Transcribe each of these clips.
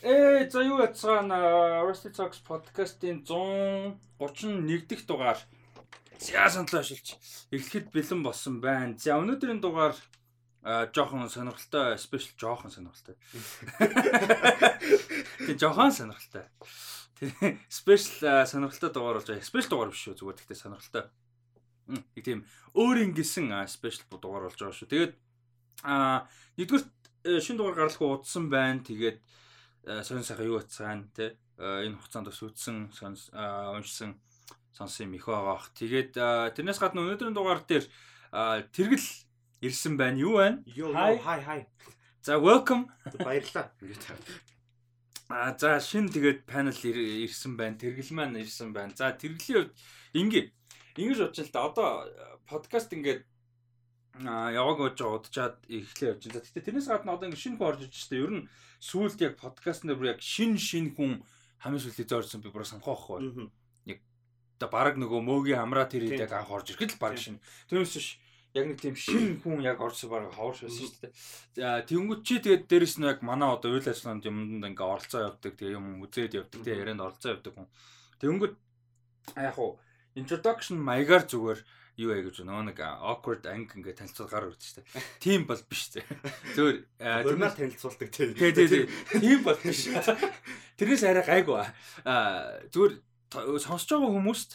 Ээ за юу яцгаана Rusty Talks podcast-ийн 131 дахь дугаар зя сандлаа ашиглаж эхлэхэд бэлэн болсон байна. За өнөөдрийн дугаар жоохон сонирхолтой, спешиал жоохон сонирхолтой. Тэг жоохон сонирхолтой. Спешиал сонирхолтой дугаар болж байгаа. Спешиал дугаар биш шүү зүгээр гэхдээ сонирхолтой. Нэг тийм өөр ингэсэн спешиал дугаар болж байгаа шүү. Тэгээд аа нэгдүгээр шинэ дугаар гаргах удсан байна. Тэгээд сонь сайхан юу утсаана те э, энэ хугацаанд бас үтсэн уншсан сонсон юм их байгаа бах. Тэгээд тэрнээс гадна өнөөдрийн дугаар дээр тэргэл ирсэн байна. Юу байна? Йоо хай хай. За welcome. Баярлалаа. А за шин тэгээд панел ирсэн байна. Тэргэл маань ирсэн байна. За тэргэлийн хувьд ингээ ингэж бодчих л да. Одоо подкаст ингээд а яваг байгаа удажаад эхлэе явж байна. Гэтэ тэрнээс гадна одоо ингэ шинэ хүн орж иж штэ. Ер нь сүүлд яг подкаст нэр бүр яг шин шин хүн хамгийн сүүлдээ зорьсон би бүр санахаа байхгүй. Яг одоо баг нөгөө мөөгийн амраа тэр хэд яг анх орж ирэхэд л баг шин. Тэрнээс биш яг нэг тийм шин хүн яг орсон баг байсан шүү дээ. За тэнгуү чи тэгээд дээрэс нь яг манай одоо үйл ажиллагаанд юмд ингээ оролцоо явдаг тэгээ юм үзээд явдаг тэгээ ярианд оролцоо явдаг хүн. Тэнгуү яг хуу introduction маягаар зүгээр юу яа гэж нөгөө нэг awkward анги ингээ танилцуулга гар өгдөө штэ. Тим бол биш зэ. Зүгээр тэрнээр танилцуулдаг тий. Тий тий. Тим бол биш. Тэрнээс арай гайгүй. Аа зүгээр сонсож байгаа хүмүүст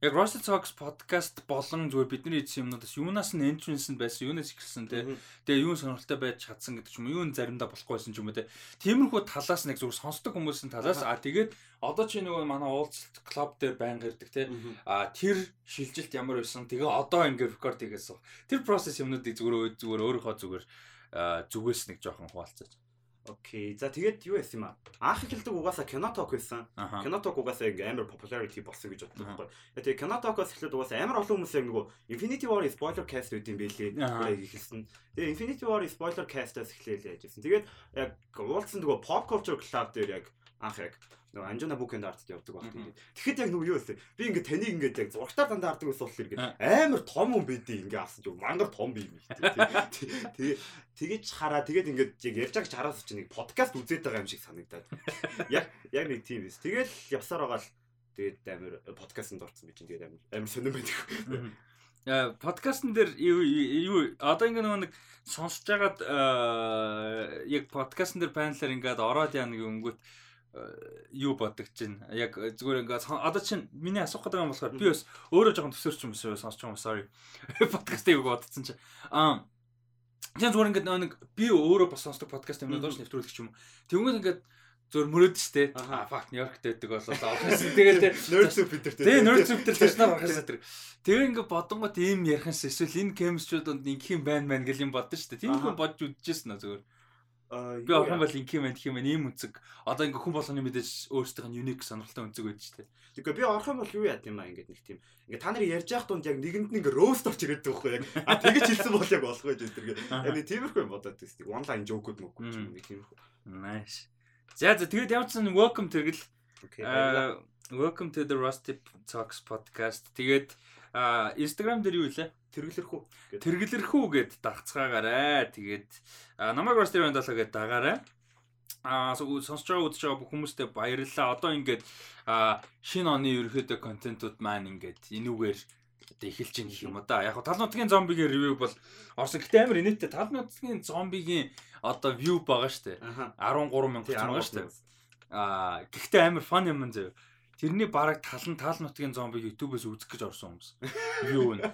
яг Russell Talks podcast болон зүгээр бидний эзэн юмнуудаас юунаас нь entrance нь байсан, юунаас ихсэн те. Тэгээ юун сонирхолтой байж чадсан гэдэг ч юм уу, юун заримдаа болохгүй байсан ч юм уу те. Тиймэрхүү талаас нэг зүгээр сонсдог хүмүүсийн талаас а тэгээд одоо чи нөгөө манай уулзалт клуб дээр байнга ирдэг те. А тэр шилжилт ямар байсан. Тэгээ одоо ингэ рекорд хийгээсэн. Тэр процесс юмнуудыг зүгээр зүгээр өөрийнхөө зүгээр зүгээс нэг жоохон хуваалцаж. Окей. За тэгээд юу яасан юм аа? Анх эхэлдэг угаасаа кино ток байсан. Кино ток угаасаа ингээ амар popularity болсон гэж боддог байхгүй. Тэгээд кино токоос эхлээд угаасаа амар олон хүмүүс яг нөгөө Infinity War spoiler cast үүд юм бэлээ. Яг эхэлсэн. Тэгээд Infinity War spoiler cast-аас эхлээл яажсэн. Тэгээд яг уулзсан нөгөө pop culture club дээр яг анх яг нөгөө Анжуна Букенд артд явдаг баг тийм. Тэгэхэд яг нөгөө юу вэ? Би ингээд таныг ингээд яг зургатаар дандаа хардаг ус болохоор ингээд амар том юм бидий ингээд авсан чинь мангар том бий юм тийм. Тэгээ тэгэж хараа тэгээд ингээд яг ярьж байгаа ч хараас чинь нэг подкаст үзээд байгаа юм шиг санагдаад. Яг яг нэг тийм биз. Тэгэл явсаар байгаа л тэгээд амар подкастт орсон би чинь тэгээд амар амар сонирн байдаг. Яа, подкастн дээр юу одоо ингээ нөгөө нэг сонсож байгаад яг подкастн дээр байналаар ингээд ороод яа нэг өнгөт юу боддог чинь? Яг зүгээр ингээд одоо чинь миний асуух гэдэг юм болохоор би бас өөрөө жоохон төсөөрч юм шүү сонсож байгаа юм sorry. Подкастыг бодсон чинь. Аа тийм зүгээр ингээд нэг би өөрөө бас сонсдог подкаст юм доош нэвтрүүлэх юм тэгвэл ингээд зөөр мөрөөд штэ. Аа факт Нью-Йоркт байдаг болоо офис тэгэл тэ нерд сүп бид нар тэ нерд сүп дээр тэш нар офис дээр тэгээ ингээ бодонгот ийм ярихс эсвэл энэ кемсчүүд нэг юм байна мэн гэл юм боддоо штэ. Тийм хүн бодж үдчихсэн нэ зөөр Би орхон бол инх юм байх юм ийм үнцэг. Одоо ингээ хүн болгоны мэдээж өөрсдийнх нь юник сонирхолтой үнцэг байж тээ. Тэгээ би орхон бол юу яд юм аа ингээд нэг тийм. Ингээ та нар ярьж явах дунд яг нэгэнд ингээ роуст орч ирээд байгаа байхгүй яг. А тэгэж хэлсэн бол яг болох байж энэ. Яг нэг тиймэрхүү юм бодоод тийм. Онлайн жоокуд мөхгүй юм нэг тиймэрхүү. Nice. За за тэгээд ямар ч сан welcome тэргэл. Welcome to the Rusty Talks podcast. Тэгээд Instagram дээр юу илээ? Тэргэлэрхүү. Тэргэлэрхүү гэд дагцгаагаарай. Тэгээд намайг бас тэр бандалаа гэд дагаарай. Аа сонсож байгаа үзэж байгаа бүх хүмүүстээ баярлалаа. Одоо ингээд шинэ оны ерөөхдөө контентууд маань ингээд энүүгээр одоо эхэлж ийн гэх юм уу да. Яг нь тал нутгийн зомбигийн ревю бол орсон. Гэтэ амар инээдтэй тал нутгийн зомбигийн одоо view байгаа штэ. 13 мянга байгаа штэ. Аа гэхдээ амар фан юм зөө. Тэрний бараг тал нь тал нутгийн зомбиг YouTube-ээс үзэх гэж орсон хүмүүс. View нь.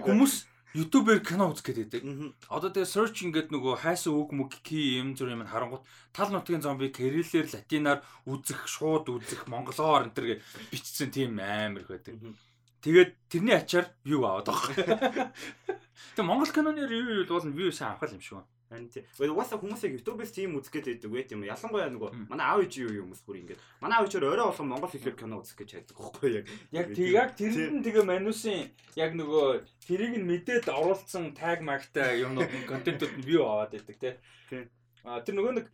Хүмүүс YouTube-ээр кино үзэх байдаг. Одоо тэгээ search ингээд нөгөө хайсан үг мүг ки юм зүр юм харангуут тал нутгийн зомбиг кириллээр латинаар үзэх, шууд үзэх, монголоор энэ төр бичсэн тийм амар их байдаг. Тэгээд тэрний ачаар view аваад байгаа. Тэгээ монгол киноны review бол view сайн авах юм шиг байна. Харин тий. Угаасаа хүмүүсийг YouTube-ээс тийм үзэх гээд байдаг байт юм. Ялангуяа нөгөө манай аав ээж юу хүмүүс бүр ингээд манай аав ээжээр орой болгон монгол хэлээр кино үзэх гэж хайдаг байхгүй яг. Яг тий яг тэрэнд нь тэгээ манусын яг нөгөө тэрийг нь мэдээд оруулсан tag magтай юмнууд контентууд нь view аваад байдаг тий. А тэр нөгөө нэг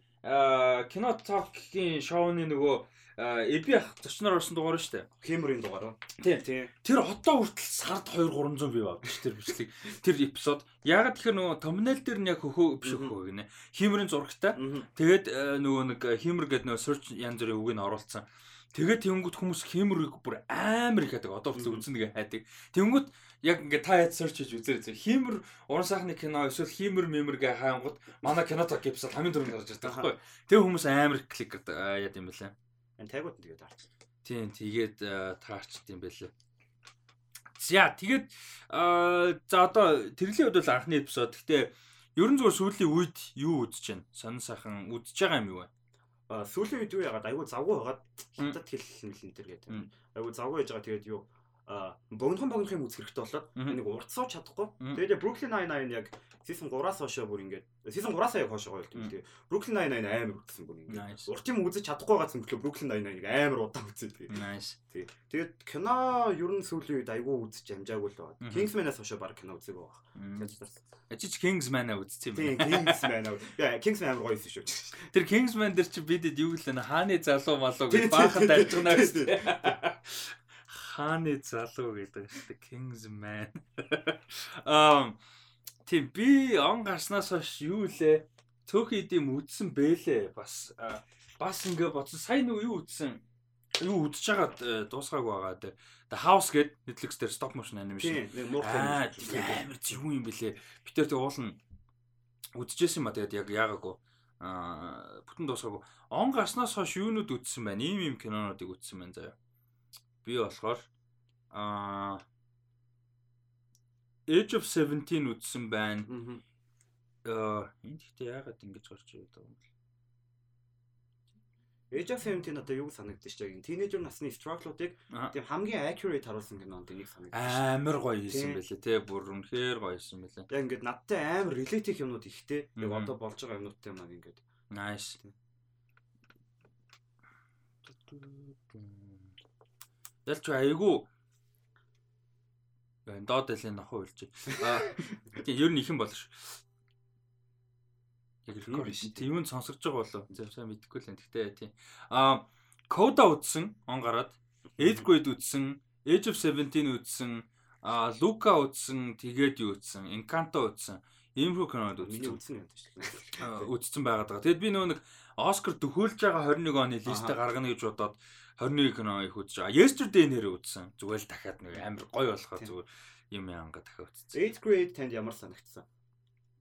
кино токийн шоуны нөгөө ах зочноор орсон дугаар шүү дээ. Хэмрийн дугаар. Тийм. Тэр одоо хүртэл сард 2 300 view авдаг шүү тэр бичлэг. Тэр эпизод. Ягаад тэгэхээр нөгөө thumbnail дээр нь яг хөхөө биш хөхөө гинэ. Хэмрийн зурагтай. Тэгээд нөгөө нэг хэмэр гэдэг нөгөө search янз бүрийн үгийг оруулсан. Тэгээд тэнгүүт хүмүүс хэмрийг бүр амар их хадаг. Одоо хүртэл үзэн нэгэ хайдаг. Тэнгүүт яг ингээ та яд search хийж үзэр үзэр. Химэр уран сайхны кино эсвэл химэр мемэргээ хаангууд манай кино ток эпизод хамгийн түрүүнд гарч ирдэг байхгүй. Тэгээ хүмүүс амар клик яд юм бэлээ. Энэ тагууд нь тэгээд таарч. Тийм тэгээд таарчт юм бэлээ. За тэгээд за одоо тэрлийн хувьд бол анхны эпизод. Гэтэ ерөн зүгээр сүүлийн үед юу үзэж байна? Сонин сайхан үзэж байгаа юм юу вэ? А сүүлийн үед юу яагаад айгүй завгүй байгаад хятад хэл мэлэн тэр гэдэг. Айгүй завгүй яж байгаа тэгээд юу богинохон богинохон үзэх хэрэгтэй болоод нэг урт сууч чадахгүй. Тэгээд Brooklyn Nine-Nine яг season 3-аас хойш бүр ингээд season 3-аас яг хойш гоё юм. Тэгээд Brooklyn Nine-Nine амар үзсэн бүр ингээд. Урт юм үзэж чадахгүй байгаа зөвхөн Brooklyn Nine-Nine-ыг амар удаан үзээ тэгээд. Nice. Тэгээд кино ер нь сүүлийн үед айгүй үзэж амжаагүй л байна. Kingsman-аас хойш баг кино үзег байгаа. Ажиж Kingsman-аа үзсэн юм байна. Тийм Kingsman-аа. Яа, Kingsman амар гоё юм шүү. Тэр Kingsman дээр чи бидэд юу гэлээ хааны залуу малуу гэж баахад арж гэнэ гэсэн хааны залуу гэдэг шүү дээ Kingsman. Аа тийм би он гарснаас хойш юу лээ цөөхөн идэм үдсэн бэлээ бас бас ингээ бодсон сайн нэг юу үдсэн юу хагаад э, дуусгаагүй байгаа дээ. The House гэдэг Netflix дээр stop motion animation. Тийм муухай амар юу юм бэлээ. Би тэр тэг уулна үдчихсэн юм а тэгээд яг яагаагүй аа бүтэн дуусгаагүй. Он гарснаас хойш юунууд үдсэн байна? Ийм ийм кинонуудыг үдсэн байна заяа. Би болохоор аа Age of 17 үзсэн байна. Аа энд ихтэй яагаад ингэж гарч ирээд байгаа юм бэ? Age of 17 одоо юу санагдчих шүү дээ. Тинейжер насны struggle-уудыг тийм хамгийн accurate харуулсан кинонд нэг санагдчих. Амар гоё хийсэн байлээ те. Бүр үнэхээр гоё хийсэн байлээ. Яг ингээд надтай амар relate хийх юмнууд ихтэй. Яг одоо болж байгаа юмнуудтай маань ингээд. Nice. Ялч айгу доод дэлхийн нохоо үлж. Аа тийм ер нь их юм болно ш. Яг рекорд тийм юм сонсогдож байгаа болов. Зөв сайн мэдэхгүй л энэ. Гэхдээ тийм. Аа Кода үзсэн, он гараад. 8th grade үзсэн, Age of 17 үзсэн, аа Лука үзсэн, тэгээд юу үзсэн, Encanto үзсэн. Иймэрхүү кинод үзсэн. Үзсэн юм байна. Үзсэн байгаад байгаа. Тэгэд би нөгөө нэг Оскар төхөөлж байгаа 21 оны листэ гаргана гэж бодоод 21 кино их үзэж байгаа. Yesterday нэрээ үзсэн. Зүгээр л дахиад нэг амар гоё болохоор зүгээр юм яанга дахиад үзсэн. 8th grade танд ямар санагдсан?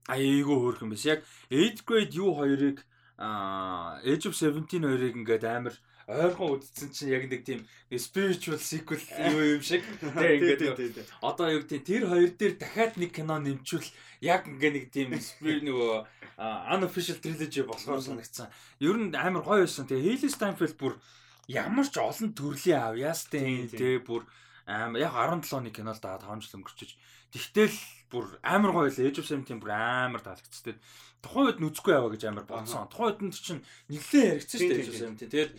Айгүй хөөрхөн биш. Яг 8th grade юу хоёрыг аа Age of 17 хоёрыг ингээд амар ойрхон үзсэн чинь яг нэг тийм spiritual sequel юу юм шиг тийм ингээд одоо юу тийм тэр хоёр дээр дахиад нэг кино нэмчүүл яг ингээ нэг тийм spirit нөгөө unofficial trilogy болохоор санагдсан. Ер нь амар гоё байсан. Тэгээ Hailey Steinfeld бүр ямар ч олон төрлийн авьяас тэ бүр амар яг 17 оны кино л да 5 жил өнгөрчөж тэгтэл бүр амар гоё л Age of Seventeen бүр амар таалагдчихтэй. Тухайн үед нүцгүй аваа гэж амар бодсон. Тухайн үед нь чинь нэлээд яригдсан шүү дээ Age of Seventeen. Тэгээд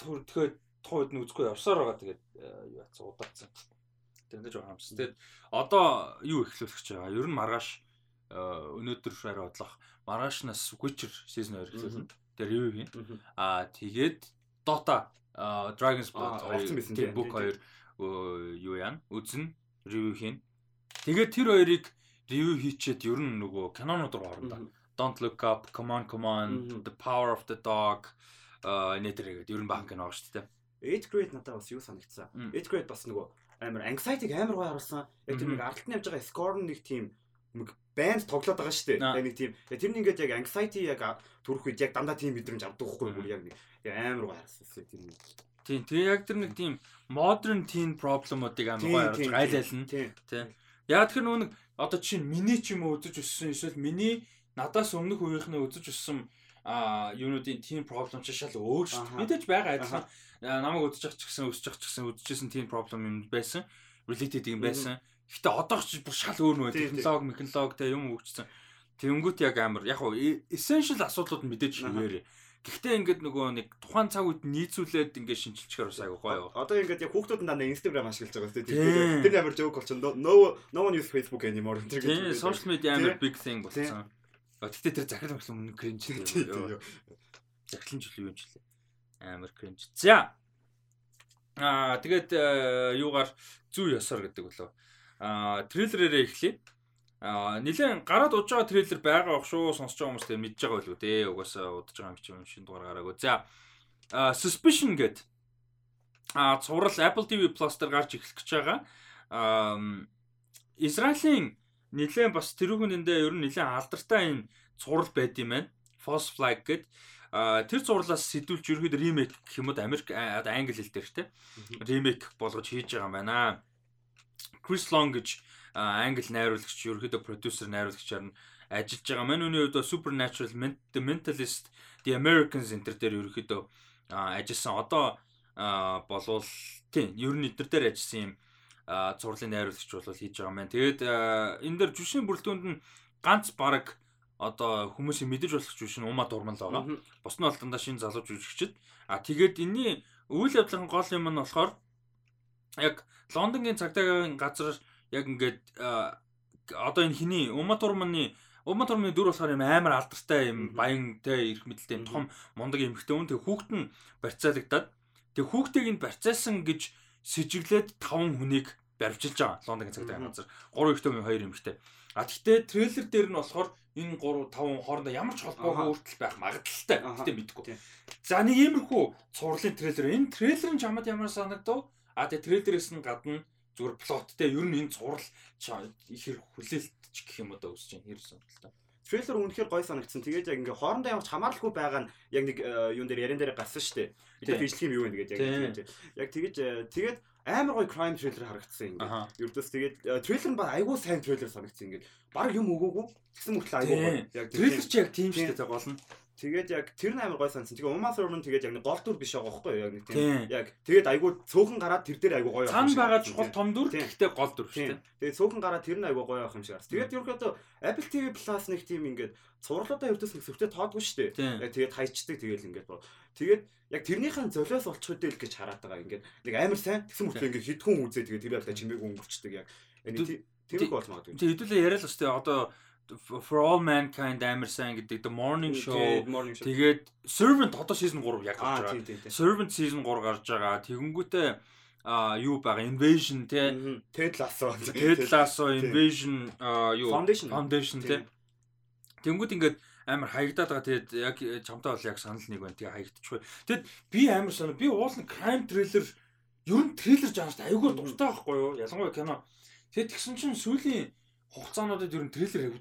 тэгэхээр тухайн үед нүцгүй явсаар байгаа тэгээд юу яцсан удаацсан. Тэгээд жоо хамс. Тэгээд одоо юу эхлүүлэх гэж байгаа. Ер нь маргааш өнөөдөр шаараа бодлох маргаашнаас Witcher season 2 эхлүүлнэ. Тэр ревю хийн. Аа тэгээд Dota Dragon's Blood олсон байсан тийм book 2 юу яана үзэн ревю хийн. Тэгээд тэр хоёрыг ревю хийчихэд ер нь нөгөө кинонууд руу орно. Don't look up, come on, come on, the power of the dog нэтрэгээд ер нь баг кино байгаа шүү дээ. 8th grade надад бас юу санагдсан. 8th grade бас нөгөө амар anxiety амар гоё харуулсан. Яг тэр нэг ардтны явж байгаа score нэг тийм банд тоглоод байгаа шүү дээ. Яг нэг тийм. Тэр нь ингээд яг anxiety яг төрөх үед яг дандаа тийм мэдрэмж авдаг байхгүй бүр яг нэг амар гоё харсан нь. Тийм. Тэгээ яг тэр нэг тийм modern teen problem-уудыг амар гоё харуулж айлайлна. Тийм. Яг тэр нэг одоо чинь миний ч юм уу үзэж өссөн эсвэл миний надаас өмнөх үеийнхний үзэж өссөн а юунуудын teen problem ч шал өөр шүү дээ. Мэдээж байгаа адилхан намайг ах ч гэсэн өсөж ах ч гэсэн үзэжсэн teen problem юм байсан. related юм байсан. Гэхдээ одоох ч бүр шал өөр нөө технологи, механологи тэ юм өгчсөн. Тэнгүүт яг амар яг хуу essential асуудлууд мэдээж шивээрээ. Гэхдээ ингээд нөгөө нэг тухайн цаг үед нийцүүлээд ингээд шинжилчихээр бас айгуу гоё. Одоо ингээд яг хүүхдүүд нь дандаа Instagram ашиглаж байгаа тийм. Тэр амар жоок болчихно. No no one use Facebook anymore. Тийм, social media амар big thing болсон. Гэхдээ тэр захирал мөрсөн өмнө кринж юу. Захирлын жил юу юм жилээ. Амар кринж. За. Аа тэгээд э, юугаар зүү ёсоор гэдэг болов. Трейлерээрээ эхлэе. Аа нилээн гараад удаж байгаа трейлер байгаа бах шүү сонсож байгаа хүмүүс тэгээд мэдж байгаа болов дээ. Угаасаа удаж байгаа юм чи юм шин дугаар гараагүй. За. Suspicion гэдэг аа цуврал Apple TV Plus дээр гарч эхлэх гэж байгаа. Аа Израилийн нэлээд бас тэрүүгэндээ ер нь нэлээд алдартай энэ цуврал байд юм байна. False flag гэдэг тэр зурлаас сэтүүлж ерөөд ремейк гэх юм уу Америк англи хэл дээр те ремейк болгож хийж байгаа юм байна. Chris Long гэж англи найруулагч ерөөдөө продюсер найруулагчаар нь ажиллаж байгаа. Манай үний хувьд Supernatural The Mentalist The Americans энэ дээр ерөөдөө ажилласан. Одоо болвол тийм ер нь эдгээр дээр ажилласан юм зурлын найруулагч бол хийж байгаа юм байна. Тэгээд энэ дээр жүшийн бүрэлдэхүүнд нь ганц баг одоо хүмүүсийн мэдэж болох жүшин ума дурмал байгаа. Бус нь бол дандаа шинэ залуу жүжигчд. А тэгээд энэний үйл явдлын гол юм нь болохоор яг Лондонгийн цагдаагийн газар яг ингээд одоо энэ хиний ума дурманы ума дурманы дүр болохоор юм амар алдартай юм баян те ирэх мэдлэлтэй том мундаг эмхтэй хүн тэг хүүхэд нь барьцаалагдаад тэг хүүхдийг нь барьцаасан гэж сэжиглээд таван хүнийг барьвчилж байгаа Лондонгийн цагдаагийн газар 3 ихтэй 2 эмхтэй. А тэгтээ трейлер дээр нь болохоор энэ 3 5 хоорондоо ямар ч холбоогүй үртэл байх магадaltaй. Гэтэ мэдгүй. За нэг иймэрхүү цувралын трейлер. Энэ трейлерын чамд ямар санагдав? А тэгээ трейлерээс нь гадна зүгээр плоттэй ер нь энэ цуврал их хэр хүлээлтч гэх юм одоо үсэж байна. Хэрэг сонирхолтой. Трейлер үнэхээр гой санагдсан. Тэгээд яг ингээ хоорондоо ямарч хамааралгүй байгаа нь яг нэг э, юун дээр ярен дээр гарсан шүү дээ. Тэгээд бичлэг юм юу вэ тэгээд яг яг тэгэж э, тэгээд амар гоё crime trailer харагдсан ингээд. Ердөөс тэгээд трейлер нь ба айгүй сайн трейлер санагдсан ингээд. Бараг юм өгөөгүй. Тэгсэн мөртлөө айгүй гоё. Яг трейлер чи яг тийм шүү дээ гол нь. Тэгээд яг тэр нь амар гой сансан. Тэгээ Uma Thurman тэгээд яг нэг гол дүр биш байгаа байхгүй яг нэг тийм. Яг тэгээд айгүй цөөхөн гараад тэр дээр айгүй гоё байна. Цаан байгаа чухал том дүр гэхдээ гол дүр шүү дээ. Тэгээд цөөхөн гараад тэр нь айгүй гоё байх юм шиг харс. Тэгээд ерөөхдөө Apple TV Plus нэг тийм ингээд цувралуудаа ердөөс нэг зөвхөн тоодгүй шүү дээ. Яг тэгээд хайчдаг тэгээд ингээд тэгээд яг тэрнийхэн золиос олчих үдэл гэж хараад байгаа ингээд нэг амар сайн тэгсэн мөртлөө ингээд хитгүүн үзээ тэгээд тэр ялда чимээгүй өнгөрчдөг яг. Тэр их бол магадгүй. Тэгээд хэдүүлээ яриа л өстэй одоо For All Mankind амар сайн гэдэг The Morning Show. Тэгээд Servant одоо season 3 яг гарч байгаа. Servant season 3 гарч байгаа. Тэгэнгүүтээ а юу байгаа Invasion те Ted Lasso Ted Lasso Invasion юу Foundation Foundation те Тэнгүүд ингээд амар хаягдаад байгаа. Тэгээд яг чамтай бол яг санал нэг байна. Тэгээ хаягдчихгүй. Тэгэд би амар санаа би уулын crime thriller ер нь трейлер жанрт айгүй дуртай байхгүй юу? Ялангуяа кино. Тэгээд тэгсэн чинь сүүлийн хугацаануудад ер нь трейлер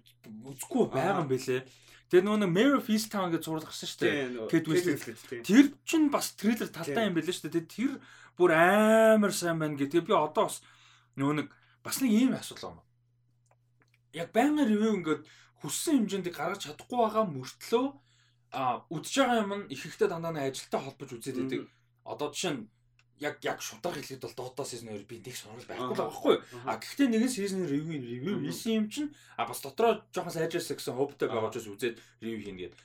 үзэхгүй байгаа юм бэлээ. Тэгээ нөгөө Mary Feastown гэж зурлах гарсан шүү дээ. Kate Winslet. Тэр чинь бас трейлер талтай юм бэлээ шүү дээ. Тэр бүр амар сайн байна гэдэг. Би одоо бас нөгөө нэг бас нэг ийм асуудал байна. Яг байнгын ревю ингээд хүссэн хэмжээнд гаргаж чадахгүй байгаа мөртлөө а үдж байгаа юм их ихтэй дандаа ажилтаа холбож үзээд байдаг. Одоо жишээ нь яг яг шудраг хэлэхэд бол Dota season 2 би нэг сонирхол байхгүй л байгаа хгүй. А гэхдээ нэгэн season review review хийсэн юм чинь а бас дотроо жоохон сайжирсан гэсэн хөвтэй байгаа учраас үзээд review хийнэ гээд.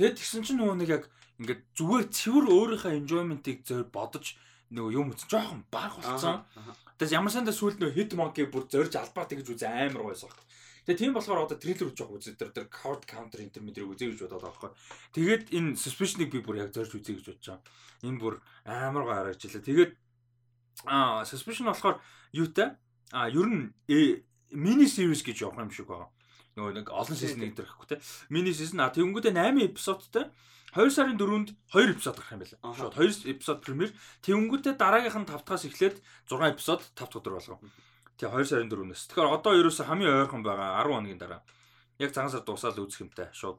Тэгээд тэгсэн чинь нөгөө нэг яг ингээд зүгээр цэвэр өөрийнхөө enjoyment-ыг зөв бодож нөгөө юм үзсэн жоохон баг болсон. Тэгээс ямар сандаа сүүлд нөгөө hit monkey бүр зорж албаар тэгж үзээ амар гойсоо. Тэгээ тийм болохоор одоо трейлер үзэж байгаа үзээ тэр тэр card counter интермедиэр үзээ гэж бодоод байгаа байхгүй. Тэгээд энэ suspicion-ыг би бүр яг зорж үзье гэж бодож байгаа. Энэ бүр амар гоо харагдчихлаа. Тэгээд аа suspicion болохоор юутай? Аа ер нь мини series гэж явах юм шиг байгаа. Нөгөө нэг олон season нэг дэрхэхгүй те. Мини season а тэгэнгүүтээ 8 эпизодтай 2 сарын 4-нд 2 эпизод гарах юм байна. Шууд 2 эпизод премьер. Тэгэнгүүтээ дараагийнх нь 5 дахаас эхлээд 6 эпизод 5 дахь өдөр болгоо. Тий 2 сарын 4-өөс. Тэгэхээр одоо ерөөсө хамгийн ойрхон байгаа 10 хоногийн дараа. Яг цагаан сар дуусаад үзэх юмтай шууд.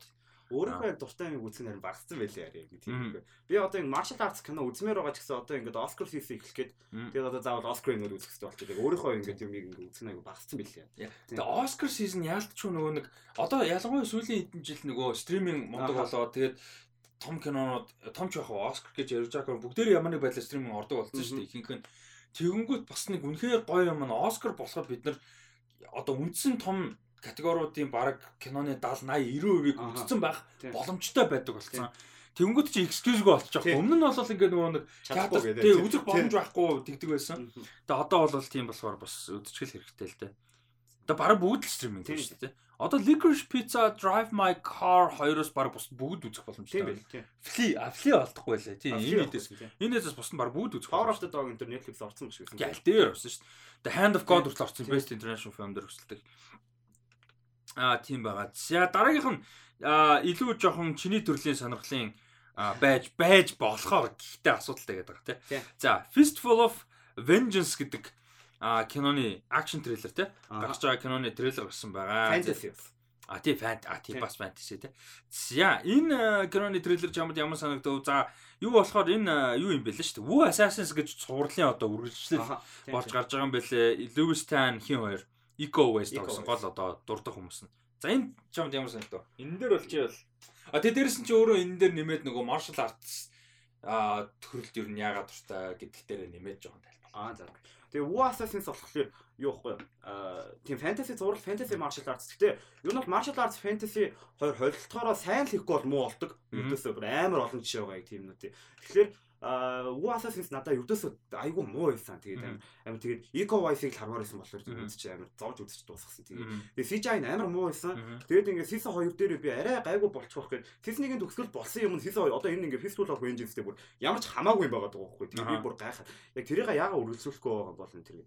Өөрөө дуртай юм үзэх нэр багцсан байлээ яа гэх тийм. Би одоо ингэ martial arts кино үзмээр байгаа ч гэсэн одоо ингэ Oscar season эхлэх гээд тэгээд одоо заавал Oscar нөр үзэх хэрэгтэй болчих. Тэгээд өөрийнхөө ингэ юм ингэ үзэх нэг багцсан байлээ. Тэгээд Oscar season яалтчгүй нөгөө нэг одоо ялангуяа сүүлийн хэдэн жил нөгөө стриминг мундаг болоо тэгээд том кинонууд том ч яг Оскар гэж ярьж байгаа бүгдээр ямар нэг байдлаар стриминг ордог болсон шүү дээ. Ихэнх нь Тэгэнгүүт бас нэг үнэхээр гоё юм нь Оскар болоход бид нар одоо үндсэн том категориудын баг киноны 70 80 90%-ийг үлдсэн байх боломжтой байдаг болсон. Тэнгүүд чи excuse-гүй болчих жоох. Өмнө нь бол ингээ нөгөө нэг театр тий үзэх боломж байхгүй тэгдэг байсан. Тэгээ одоо бол тийм болохоор бас үдчгэл хэрэгтэй л дээ. Тэгээ бараг бүгд л стриминг гэж шүү дээ. Одоо Licorice Pizza, Drive My Car хоёроос бараг бус бүгд үзэх боломжтой. Тийм байл. Тийм. Fli, Fli олдохгүй байлаа. Тийм. Энэдээс энэдээс бус нь бараг бүгд үзэх. Power of the Dog энэ Netflix орсон биш гэсэн. Гээл дээр орсон шүү дээ. The Hand of God хүртэл орсон Best International Film дээр өсөлдөг. Аа тийм байгаа. За дараагийнх нь илүү жоохон чиний төрлийн сонирхлын байж байж болохоор гэхдээ асуудалтай гэдэг байгаа тийм. За Fistful of Vengeance гэдэг а киноны акшн трейлер те гарч байгаа киноны трейлер гарсан байгаа. Fantasy. А тий фант а тий бас фэнтези те. За энэ киноны трейлер чамд ямар санагдав? За юу болохоор энэ юу юм бэ л шүү дээ. Wu Assassins гэж цувралын одоо үргэлжлэл болж гарч байгаа юм бэлээ. Lewis Tan хин хоёр Eco West гэсэн гол одоо дурдах хүмүүс нь. За энэ чамд ямар санагдав? Энэ дээр бол чи бол а тий дээрэс нь чи өөрөө энэ дээр нэмээд нөгөө martial arts а төрөлд юу нь яагаад дуртай гэдэг дээр нэмээд жоохон тайлбар. Аа за. Тэгээ Wu Assassins болохоор юу вэ? Аа тийм fantasy зураг fantasy martial arts. Гэхдээ юу нь бол martial arts fantasy хоёр холилдохороо сайн л хийхгүй бол муу болдог. Ердөөсөө бүр амар олон жишээ байгаа яг тийм үү. Тэгэхээр аа Wu Assassins надад ердөөсөө айгүй муу байсан. Тэгээд амар тэгээд Eco Wise-ыг л хармаар байсан болохоор үзэж амар зовж үзэж дуусгасан. Тэгээд тэгээд CGI нь амар муу байсан. Тэгээд ингээд Season 2 дээр би арай гайгүй болчих واخ гэд Season 1-ийн төгсгөл болсон юм Season 2 одоо энэ ингээд Fistful of Vengeance дээр бүр ямар ч хамаагүй юм байгаа даа байхгүй. Тэгээд би бүр гайхаад яг тэрийг яагаад үргэлжлүүлэхгүй байгаа бол энэ тэр.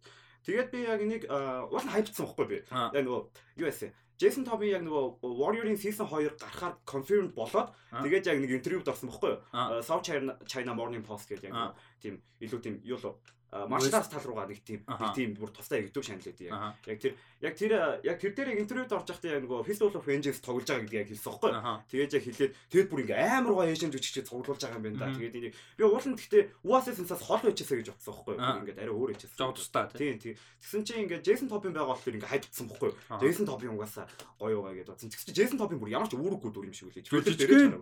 Тэгээд би яг энийг уул нь хайпцсан байхгүй би. Яг нөгөө юу яасан Jason Toby яг нөгөө Warrior-ийн season 2 гарахаар confirmed болоод тэгээд яг нэг интервьюд орсон байхгүй юу? South China Morning Post гэдэг яг тийм илүү тийм юу л маршал арт тал руугаа нэг тийм нэг тийм бүр тустай иргэдэг шанал гэдэг яг. Яг тэр яг тэр яг тэр дээр интервьюд орж байхдаа яг нөгөө Fistful of Vengeance тоглож байгаа гэдгийг яг хэлсэн байхгүй. Тэгээд яг хэлээд тэгэд бүр ингээ амар гоо эшэн жүжигчээ цуглуулж байгаа юм байна да. Тэгээд энийг би уулын гэхдээ USS-аас хол байчаасаа гэж бодсон байхгүй. Ингээд арай өөр байчаасаа. Жог тустай тийм тийм. Тэгсэн чинь ингээ Jason Top-ын байгаа болохоор ингээ хайдсан байхгүй. Jason Top-ын угаасаа гоё байгаа гэдээ бодсон. Тэгсэн чинь Jason Top-ын бүр ямар ч үүрэггүй дүр юм шиг үлээ.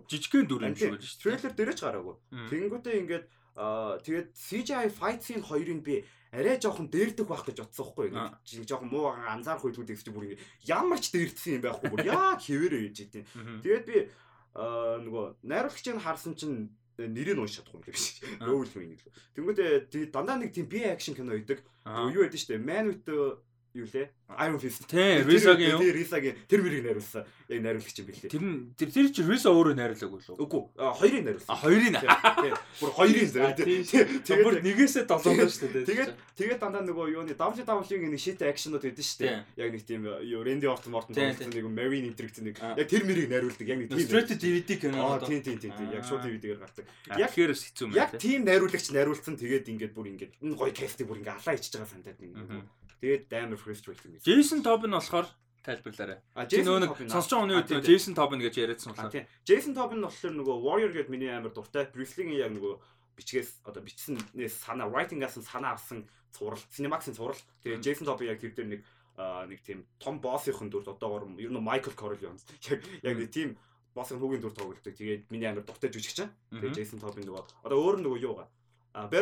Жижигхэн дүр юм шиг үлээ шүү. Трейлер дээрээ ч гараагүй. Тэнгүүтээ ингээд тэгээд CGI fight scene хоёрыг би арай жоохон дээрдэх байх гэж бодсон хгүй. Жоохон муу анзаарах үйлдэл гэж бүр ингэ ямар ч дээрдсэн юм байхгүй бүр яа хэвээрээ хийж идэв. Тэгээд би нөгөө найруулагчийг харсан чинь нэрийг уншиж чадахгүй юм биш. Рөөл юм ингэ. Тэнгүүтээ дандаа нэг тийм би акшн кино идэг. Юу яд нь штэ. Man with юу лээ? Iron Fist. Тийм, Risa-гийн юу? Risa-гийн тэр мөрийг найруулсан. Яг найруулагч юм билээ. Тэр нь тэр тэр чи Risa өөрөө найруулаагүй лөө? Үгүй. Хоёрыг найруулсан. А хоёрыг. Тийм. Бүр хоёрыг зөө. Тэгээд бүр нэгээсээ долоодоо шүү дээ. Тэгээд тэгээд дандаа нөгөө юуны WWE-ийн нэг shit action-ууд байдаг шүү дээ. Яг нэг тийм юу Randy Orton Morton тоглосон нэг Marine Intrigue нэг яг тэр мөрийг найруулдаг. Яг нэг тийм. Straight DVD кино. Аа тийм тийм тийм. Яг шууд DVD-гээр гардаг. Яг хэрэг хэцүү юм. Яг тийм найруулагч найруулсан тэгээд ингээд бүр ингээд энэ гоё кастыг бүр ингээд алаа ичж байгаа сандаад нэг. Тэгээд амар frustrating байсан. Jason Tobin болохоор тайлбарлаарай. А Jason Tobin сонсож байгаа хүний үед Jason Tobin гэж яриадсан болохоор. Тийм. Jason Tobin болохоор нөгөө Warrior гэдэг миний амар дуртай. Bruce Lee-ийн яг нөгөө бичгээс одоо бичсэнээс санаа writing-аас санаа авсан цуврал, Cinemax-ын цуврал. Тэгээд Jason Tobin яг тэр дээр нэг нэг тийм том боссын дүрд одоогор ер нь Michael Corleone яг яг нэг тийм боссын хүүгийн дүр тоглолдог. Тэгээд миний амар дуртай жүжигч. Тэгээд Jason Tobin нөгөө одоо өөр нөгөө юугаа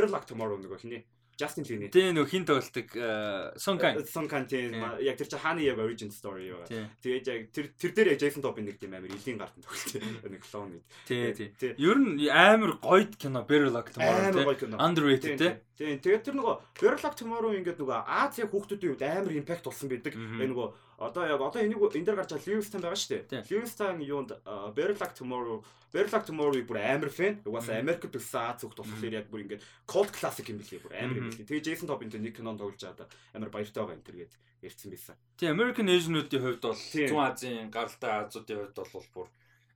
Luck Tomorrow нөгөө хиний Justin Lin. Тийм нөх хин Kang. Son Kang тийм яг тэр чи хааны яг origin story юу. Тэгээд яг тэр тэр дээр яг Jason Top нэг тийм амар илийн гарт тоглолт. Нэг клон гэд. Тийм тийм. Ер нь амар гоё кино Better Luck Tomorrow тийм. Underrated тийм. Тийм. Тэгээд тэр нөгөө Better Luck Tomorrow ингээд нөгөө Аз яг хүүхдүүдийн үед амар импакт болсон байдаг. Тэгээ нөгөө одоо яг одоо энийг энэ дээр гарч байгаа Livingston байгаа шүү дээ. Livingston юунд Better Luck Tomorrow Better Luck Tomorrow-ыг бүр амар фэн. Угаасаа Америкт төссөн Аз хүүхд болохоор яг бүр ингээд cult classic юм билээ. Бүр амар юм билээ. Тэгээ Jason энэ нэг кинонд тоглож байгаа амар баяртай байгаа энэ төргээд ярьсан байсан. Тийм American Asian-уудын хувьд бол Зүүн Азийн гаралтай Азуудын хувьд бол бүр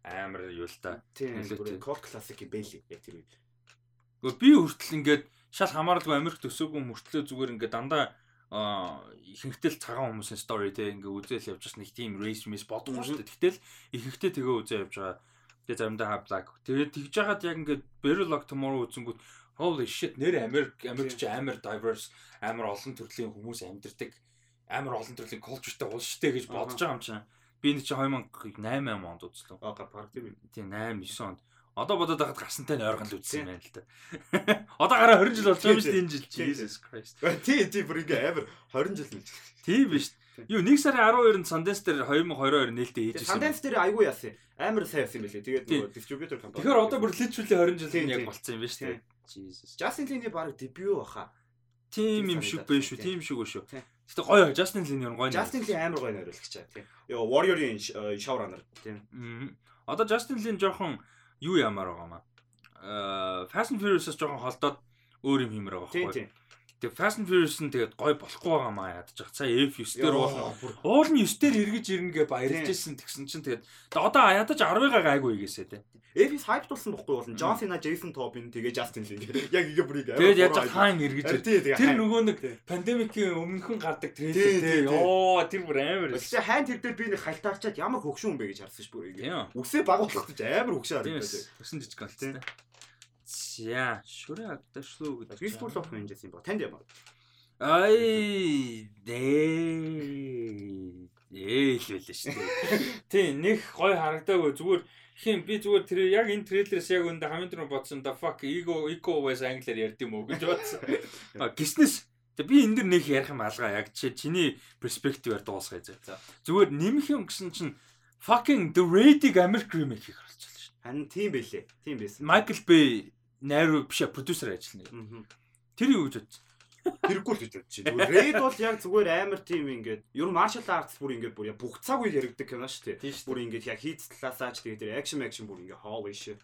амар юу л та. Тийм cult classic юм байлээ. Яг тэр үед. Гэхдээ би хүртэл ингээд шал хамааралгүй Америк төсөөгүй мөртлөө зүгээр ингээд дандаа ихэнхдээ л цагаан хүмүүсийн story те ингээ үзэл явж бас нэг тийм race miss бодохгүй шүү дээ. Тэгтэл ихэнхдээ тэгээ үзээ явж байгаа. Тэгээ заримдаа black. Тэгээд тэгж яагаад яг ингээ Barrel Lock Tomorrow үзэнгүүт holy shit нэр Америк Америк ч амар diverse амар олон төрлийн хүмүүс амьдардаг амар олон төрлийн cultureтэй улс штэ гэж бодож байгаа юм чинь. Би энэ чинь 2008 онд үзлээ. Аа тийм. Тийм 8 9 онд. Одоо бодоод байхад гарсантай нь ойрхон л үзсэн юм байна л да. Одоо гараа 20 жил болж байгаа юм шүү дээ энэ жил. Jesus Christ. Тий, тий бүр ингээ амар 20 жил л. Тийм биш. Юу 1 сарын 12-нд Sundance дээр 2022 нээлттэй хийж ирсэн. Sundance дээр айгүй яасан. Амар сайн яасан юм билээ. Тэгээд нөгөө distributor компани. Тэгэхээр одоо бүр literally 20 жил яг болцсон юм байна шүү дээ. Jesus. Justin Lin-ийн баг дебют баха. Тим юм шиг байх шүү. Тим шиг шүү. Гэтэ гоё Justin Lin юу гоё. Justin Lin амар гоё найруулагч аа тийм. Йоо Warrior-ийн showrunner тийм. Одоо Justin Lin жоохон юу ямаар байгаа маа. Аа Fast and Furious-аас жоохон холдоод өөр юм хиймээр байгаа байхгүй. Тэгээ Fast and Furious нь тэгээд гой болохгүй байгаа маа ядаж байгаа. Цаа F9 дээр уулна. Уул нь 9 дээр эргэж ирнэ гэ баярлж ирсэн тэгсэн чинь тэгээд одоо ядаж 10-ыг гайгүй хийгээсэ тэ. F9 хайп тулсан бохгүй болно. John Cena, Jason Tobin тэгээ Justin Lin. Яг ингээ бүрийг Тэгээд яаж хаан эргэж тэр нөгөө нэг пандемикийн өмнөхөн гардаг трейлер тэ. Йоо тэр бүр амар. Тэгсэн хайн тэр дээр би нэг халтаарчаад ямар хөгшүүн бэ гэж харсан ш бүр ингээ. Үсээ багуулах гэж амар хөгшөө харагдаад. Тэгсэн жижиг гал тэ. За, шүрэ агдашлуу гэдэг. Of Vengeance юм ба. Танд ямар? Ай, дээ. Ээл байлаа шүү дээ. Тий, нэг гой харагдаагүй зүгээр хин би зүгээр тэр яг энэ трейлерээс яг өндө хамгийн түрүү бодсон да fuck ego ego was англиар ярьд юм уу гэж бодсон. Гиснэс би энэ дэр нэг ярих юм алгаа яг чи чиний перспективээр дуусгая зэ. Зүгээр нэмэх юм гэсэн чинь fucking the rating American remake хийх болчихлоо шүү. Харин тийм байлээ. Тийм байсан. Michael Bay найруу биш продюсер ажиллана. Тэр юу гэж бодсон? Хэрэггүй л гэж бодчих. Зүгээр Red бол яг зүгээр амар тийм ингээд ер нь martial arts бүр ингээд бүр бүх цаг үе яригддаг кино шүү дээ. Бүр ингээд яг хийц талаасаач тэгээд тэр action action бүр ингээд holy shit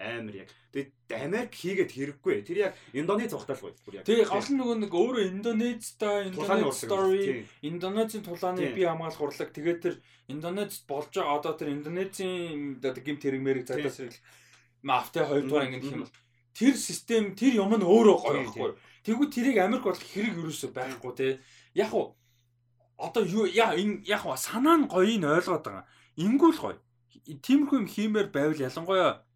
амар яг. Тэгээд Америк хийгээд хэрэггүй. Тэр яг Индонез цогтолгүй бүр яг. Тэгээ гол нөгөө нэг өөрөө Индонезтай Индонез story Индонезийн тулааны бие хамгаалах урлаг тэгээд тэр Индонезд болж байгаа одоо тэр Индонезийн одоо гимт хэрэг мэрэг цагдаас мафтай хоёрдугаар ингээд юм бол тэр систем тэр юм нь өөрөө гоё байхгүй. Тэгвэл тэрийг Америк болох хэрэг юусоо байхгүй те. Яг уу одоо юу яа энэ яг уу санаа нь гоёыг ойлгоод байгаа. Ингүүл гоё. Тиймэрхүү юм хиймээр байвал ялангуяа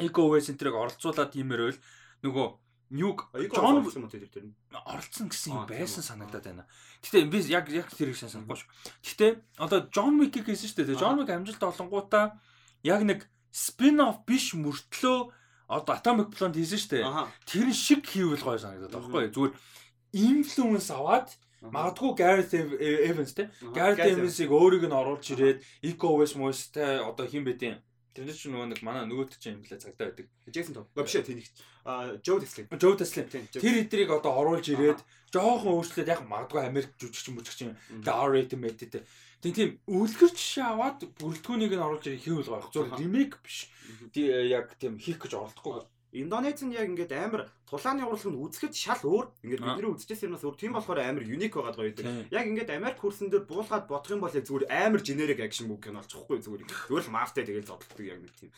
эко центрыг оролцуулаад тиймэр байвал нөгөө Ньюг Джон оролцсон тэр тэр оролцсон гэсэн юм байсан санагдаад байна. Гэтэ би яг яг тэрийг санахгүй шүү. Гэтэ одоо Джон Уик гэсэн шүү дээ. Джон Уик амжилт олонгуудаа яг нэг спин офф биш мөртлөө одоо Atomic Blonde хийсэн шүү дээ. Тэр шиг хийвэл гоё санагдаад байгаа байхгүй юу? Зүгээр инфлюенс аваад магадгүй Gareth Evans те. Gareth Evans-ыг өөрийг нь оруулж ирээд Eco West Moist-тай одоо хин бэдийн Тэр чинь нөгөө нэг манай нөгөөт чинь юм лээ цагтаа байдаг. Джейсон Том. Биш ээ тэнийгч. Аа Joe Tesley. Joe Tesley. Тэр эдрийг одоо оруулж ирээд жоохон өөрчлөөд яг магадгүй Америк жүжигчин мүжигчин R-rated мэдээд Тийм тийм үлгэр жишээ аваад бүрэлдэхүүнийг нь оруулж хийвэл гоёх. Зөв ремейк биш. Яг тийм хийх гэж оролдохгүй. Индонез нь яг ингээд амар тулааны урлаг нь үзэхэд шал өөр. Ингээд бидний үзчихсэн юмнаас өөр. Тийм болохоор амар юник байгаад гоё гэдэг. Яг ингээд Америк хөрсөн дээр буулгаад бодох юм бол яг зүгээр амар generic action movie кино болчихгүй зүгээр. Зүгээр л мафтай тэгэл зодтолдог яг нэг тийм.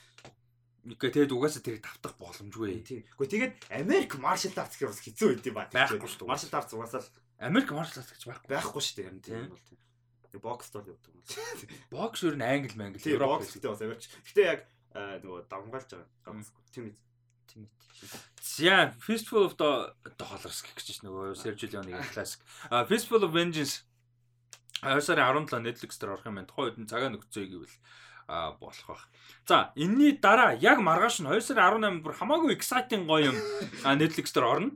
Үгүй тэгээд угаасаа тэрийг тавтах боломжгүй. Тийм. Үгүй тэгээд Америк martial arts гэх бас хэцүү байд юм ба. Байхгүй шүү дээ. Martial arts угаасаа Америк martial arts гэж байхгүй. Байхгүй шүү дээ. Тийм бол тийм. Бокс тол явдаг юм. Бокс ер нь англи мангли Европ гэхдээ бас авирч. Гэтэ яг нөгөө давмгаалж байгаа. Тийм тийм. За, Fistful of the Dollars гэх гэж нөгөө Sergio Leone-ийн классик. А Fistful of Vengeance 2 сарын 17 Netflix дээр орох юм байна. Тухайн үед цагаа нөхцөө гэвэл а болох байх. За, энэний дараа яг маргааш нь 2 сарын 18-нд бүр хамаагүй exciting гоё юм Netflix дээр орно.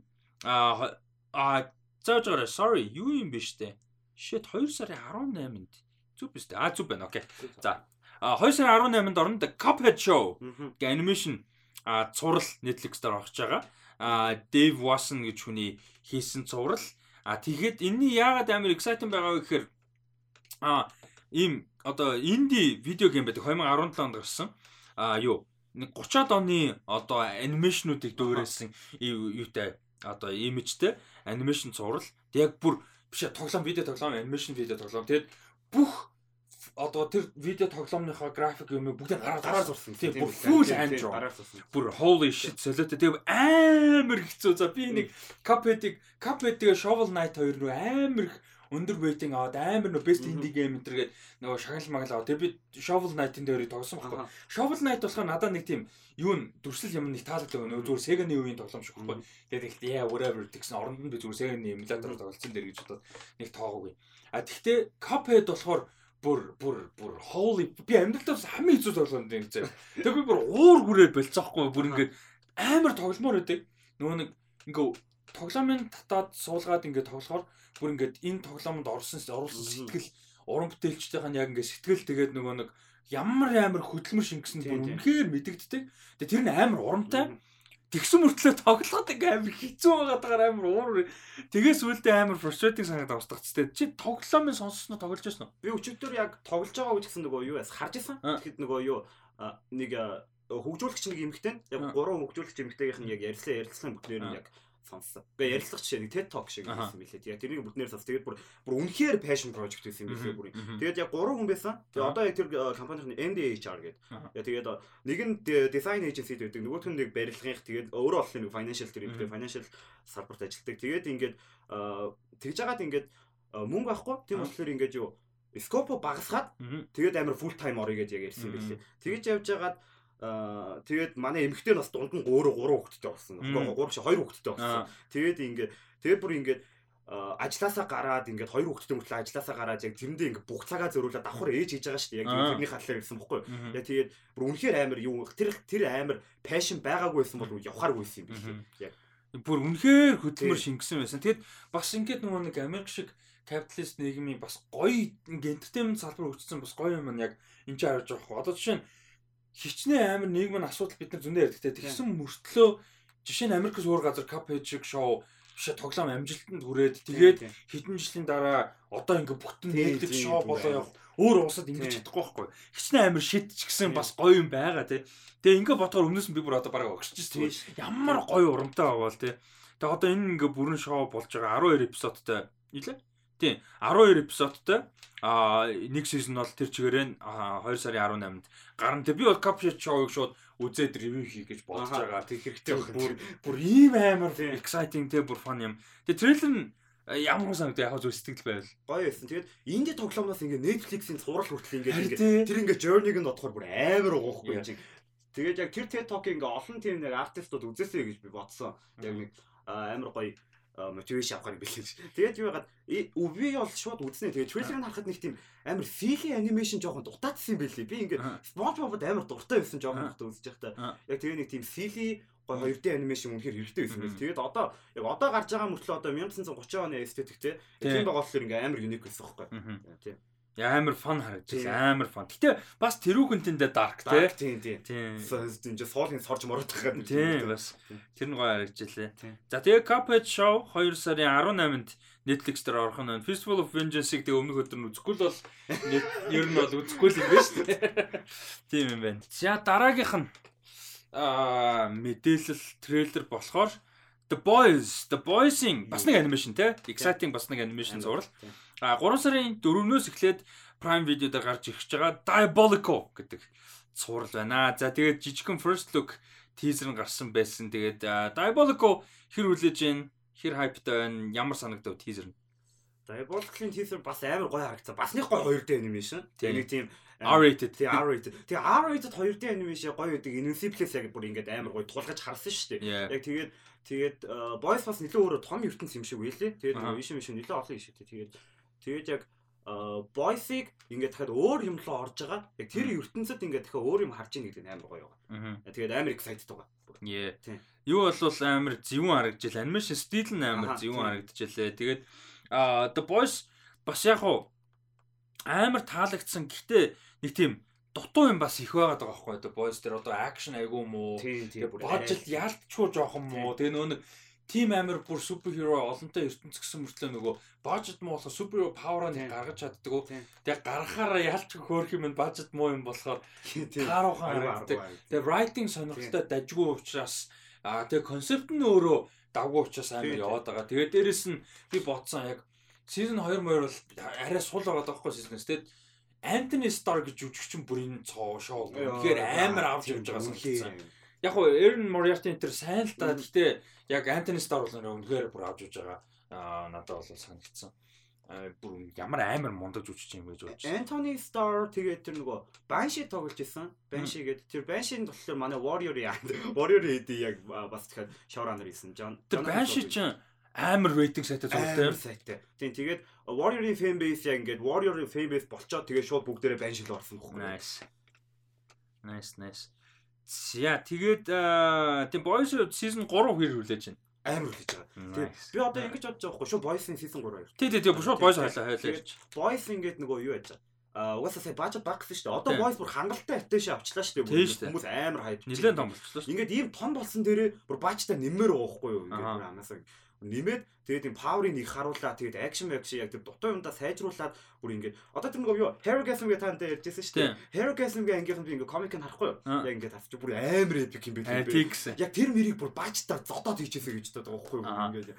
А а зааж байгаарай. Sorry, юу юм бэ штэ. Shit 2 сарын 18-нд зүг биз дээ. А зүг байна. Окей. За. А 2 сарын 18-нд орно The Cuphead Show гэх анимашн а цуврал Netflix дээр орж байгаа. А Dave Watson гэж хүний хийсэн цуврал. А тэгэхэд энэний яагаад амар exciting байгаа вэ гэхээр а ийм одоо инди видео гейм байдаг 2017 онд гарсан. А юу нэг 30-аад оны одоо анимашнуудыг дөөрөөсөн юутай одоо имижтэй анимашн цуврал. Тэг яг бүр биш тоглоом видео тоглоом анимашн видео тоглоом тэгээд бүх одоо тэр видео тоглоомныхоо график юм бүгдийг гараар гараар зурсан. Тийм бүр full hand draw. Бүр holy shit солиотой. Тэгээ амар хэцүү. За би нэг Cuphead-ийг Cuphead-ийг Shovel Knight хоёр руу амар их өндөр рейтинг аваад амар нөө best indie game гээд нөгөө шагнал магал аваад тэгээ би Shovel Knight-ын дээрээ тоглосон байхгүй. Shovel Knight болохоор надад нэг тийм юу н дүрсэл юм нэг таалагддаг нөгөө зүгээр Sega-ны үеийн тоглоом шиг байхгүй. Тэгээд ихтэй яа whatever тэгсэн оронд нь би зүгээр Sega-ны эмулятор тоглолцсон дээр гэж бодоод нэг тоогоогүй. А тэгтээ Cuphead болохоор бүр бүр бүр holy би амьдралдаа хамгийн хэцүү тоглоом юм зэ. Тэг би бүр уур хүрээ болцоохгүй бүр ингээд амар тогломоор байдаг. Нөгөө нэг ингээ тоглоомын татаад суулгаад ингээ тоглохоор бүр ингээд энэ тоглоомонд орсон оруулсан сэтгэл уран бүтээлчдийнх нь яг ингээд сэтгэл тэгээд нөгөө нэг ямар амар хөдөлмөр шингэсэн бүр үнэхээр мэдэгддэг. Тэгээд тэр нь амар урамтай. Тэгсэн мөртлөө тоглоход ингээ амар хэцүү байгаад байгаа амар уур. Тэгээс үлдээ амар frustrating санагдаад устгацтэй. Чи тоглоомын сонссноо тоглож байсан уу? Би өчигдөр яг тоглож байгаа үе гэсэн нөгөө юу яас харж исэн. Тэгэхэд нөгөө юу нэг хөгжүүлэгч нэг эмэгтэй яг гурван хөгжүүлэгч эмэгтэйгийнх нь яг ярьсан ярилцсан бүхнээр нь яг сонссон. Тэгээ ярилцлага жишээ нэг TED Talk шиг байсан билээ. Тэгээ тэрийг бүгднээр сонс. Тэгээд бүр бүр үнэхээр passion project байсан билээ бүр. Тэгээд яг гурван хүн байсан. Тэгээ одоо яг тэр компанийн NDHR гэдэг. Тэгээд нэг нь design agency гэдэг, нөгөөх нь нэг барилгынх тэгээд өөрөө олон нэг financial тэр юм financial салбарт ажилладаг. Тэгээд ингээд тэгж жагаад ингээд мөнгө авахгүй. Тийм болохоор ингээд юу скопо багасгаад тэгээд амар full time орё гэж яг ярьсан билээ. Тэгэж явж жагаад Аа тэгээд манай эмэгтэй нас дунд нь өөрөө 3 хүүхэдтэй болсон. 3 биш 2 хүүхэдтэй болсон. Тэгээд ингээд тэгээд бүр ингээд ажилласаа гараад ингээд хоёр хүүхэдтэй мөртлөө ажилласаа гараад яг тэрэндээ ингээд бүх цагаа зөрүүлээд давхар ээж хийж байгаа шүү дээ. Яг тэрний хатлаар гэсэн бохгүй. Яг тэгээд бүр үнэхээр амар юу тэр тэр амар пашн байгаагүй байсан бол явхааргүй байсан юм билээ. Яг бүр үнэхээр хөдөлмөр шингэсэн байсан. Тэгэд бас ингээд нөгөө нэг Америк шиг капиталист нийгмийн бас гоё ингээд entertainment салбар хөгжсөн бас гоё юм яг энэ ч харж байгаа. Одоо жишээ нь хичнээн амар нийгмийн асуудал бид нар зөндөө ярьдаг те. Тэгсэн мөртлөө жишээ нь Америкс өөр газар Cuphead шиг шоу бишээ тоглоом амжилтанд хүрээд тэгээд хэдэн жилийн дараа одоо ингээ бүтэн Netflix шоу болоо явах өөр улсад ингэж чадахгүй байхгүй. Хичнээн амар шид ч гэсэн бас гоё юм байгаа те. Тэгээ ингээ бодохоор өмнөөс нь би бүр одоо бараг огшиж тийм ямар гоё урамтай байгаа бол те. Тэгээ одоо энэ ингээ бүрэн шоу болж байгаа 12 эпизодтай нилээ. Тийм 12 эпизодтой а нэг сизон бол тэр чигээрээ 2 сарын 18-нд гарна. Тэг би бол Cuphead show-ыг шууд үзээд ревю хийх гэж бодож байгаа. Тэг хэрэгтэй бүр бүр ийм амар exciting тэг бүр fun юм. Тэг трейлер нь ямар сан гэдэг яг зөв сэтгэл байвал гоё байсан. Тэгээд инди тоглоомноос ингээ Netflix-ийн цуврал хүртэл ингээ тэр ингээ journey-г нь бодохоор бүр амар уухгүй юм чинь. Тэгээд яг тэр TED Talk ингээ олон тийм нэг артистууд үзээсэй гэж би бодсон. Яг нэг амар гоё мотивашн авахар бэлээж. Тэгээд юу яагаад үгүй бол шууд үзнэ. Тэгээд трейлерыг харахад нэг тийм амар фили анимашн жоохон дутаадсан юм бэлээ. Би ингээд SpongeBob-д амар дуртай байсан жоохон хата үзэж байхдаа. Яг тэгээ нэг тийм фили гой 2D анимашн үнэхээр хэрэгтэй байсан байл. Тэгээд одоо яг одоо гарч байгаа мөртлөө одоо 1930 оны эстетик те. Тийм байгаа болохоор ингээ амар юник байсан байхгүй. Тийм амар фан харагдчихсан амар фан. Гэтэ бас тэрүүхэнтэндээ dark тий. Тийм тийм. Тийм. Ингээ суулын сорж мороод байгаа юм. Тийм бас. Тэр нь гоё харагдчихлээ. За тэгээ Cuphead Show 2 сарын 18-нд Netflix дээр орох нь Festival of Vengeance-ийг тэгээ өмнөх өдөр нь үзэхгүй л бол ер нь бол үзэхгүй л юм байна шүү дээ. Тийм юм байна. За дараагийнх нь аа мэдээлэл трейлер болохоор The Boys, The Boys-ing бас нэг анимашн те. Exciting бас нэг анимашн зураг. А 3 сарын 4-өөс эхлээд Prime Video дээр гарч ирж байгаа Diabolico гэдэг цуврал байна. За тэгээд жижигхэн first look teaser нь гарсан байсан. Тэгээд Diabolico хэр хүлээж гин хэр хайптай байна ямар санагдав teaser нь. Diabolico-ийн teaser бас амар гоё харагдсан. Бас нэг гоё 2D animation. Тэгээд нэг тийм R-rated. Тэгээ R-rated. Тэгээ R-rated 2D animation гоё гэдэг Invincible-с яг бүр ингээд амар гоё тулгаж харсан шүү дээ. Яг тэгээд тэгээд Boys бас нэлээд өөрө том ертөнц юм шиг байлээ. Тэгээд вишн вишн нэлээд олон шиг. Тэгээд Тэгээд яг бойсыг ингээд дахиад өөр юм руу орж байгаа. Яг тэр ертөнцид ингээд дахиад өөр юм харж ийн гэдэг нь амар гоё байгаа. Тэгээд амар excited байгаа. Яа. Юу бол амар зөвүүн харагдчихлаа. Анимашн стил нь амар зөвүүн харагдчихлаа. Тэгээд The Boys бас яг уу амар таалагдсан. Гэхдээ нэг тийм дутуу юм бас их байгаад байгаа байхгүй The Boys дээр одоо акшн айгүй юм уу? Тэгээд бажет яалтчгүй жоох юм уу? Тэгээ нөө нэг тим амир бүр суперхиро олонтой ертөнц гэсэн мөртлөө нөгөө бажет муу болохоор супер павер нь гаргаж чаддаг. Тэгээ гаргахаараа ялч хөөх юм бажет муу юм болохоор тааруухан харагддаг. Тэгээ writing сонирхолтой дажгүй учраас аа тэгээ концепт нь өөрөө давгүй учраас амар яваад байгаа. Тэгээ дээрэс нь би бодсон яг season 2 мөр бол арай сул байгаа даахгүй season-с тэгээд Антони Стар гэж жүжигчин бүрийн цоо шоу. Тэгэхээр амар авч явж байгаа санагдсан яг хоо Эрн Мориарти энэ төр сайн л да. Гэтэ яг Антони Стар бол үнэхээр бүр авч явж байгаа. Аа надад бол санагдсан. Аа бүр ямар амар мундаг жүжигч юм гэж бодож. Антони Стар тэгээд тэр нөгөө Банши тоглож исэн. Банши гэдэг тэр Баншинд болохоор манай Warrior-ийн Warrior хэдий яг бас тэгэхээр шоураннер исэн. Тэр Банши чинь амар рейтинг сайтай зургтай. Амар сайтай. Тийм тэгээд Warrior-ийн fan base яг ингээд Warrior-ийн fan base болчоод тэгээд шууд бүгдээрээ Banshee л орсон байхгүй. Nice. Nice, nice. За тэгээд тийм Boys season 3 хэр хүлээж байна. Амар хүлээж байгаа. Тэгээд би одоо ингэж бодож байгаа байхгүй шүү Boys-ын season 3 хоёр. Тий, тий, тий, шууд Boys хайлаа хайлаа. Boys ингээд нөгөө юу яаж байгаа. а угаасаа сая бажет баг гэсэн шүү дээ. Одоо voice бүр хангалттай attention авчлаа шүү дээ. Хүмүүс амар хайж. Нилээн том болчихлоо шүү. Ингээд ийм том болсон дээрээ бүр бажтай нэмэр уухгүй юу? Ингээд амаасаа нэмээд тэгээд энэ power-ыг нэг харууллаа тэгээд action action яг тэр дутуу юмдаа сайжруулад бүр ингээд одоо тэр нэг юу Herogasm гэх таанд ярьжсэн шүү дээ. Herogasm гэх ангийнхан би ингээд комик нь харахгүй юу? Яг ингээд авч бүр амар epic юм бэ. Яг тэр мэрийг бүр баачтаар зодоод хийчихсэн гэж байгаа байхгүй юу? Ингээд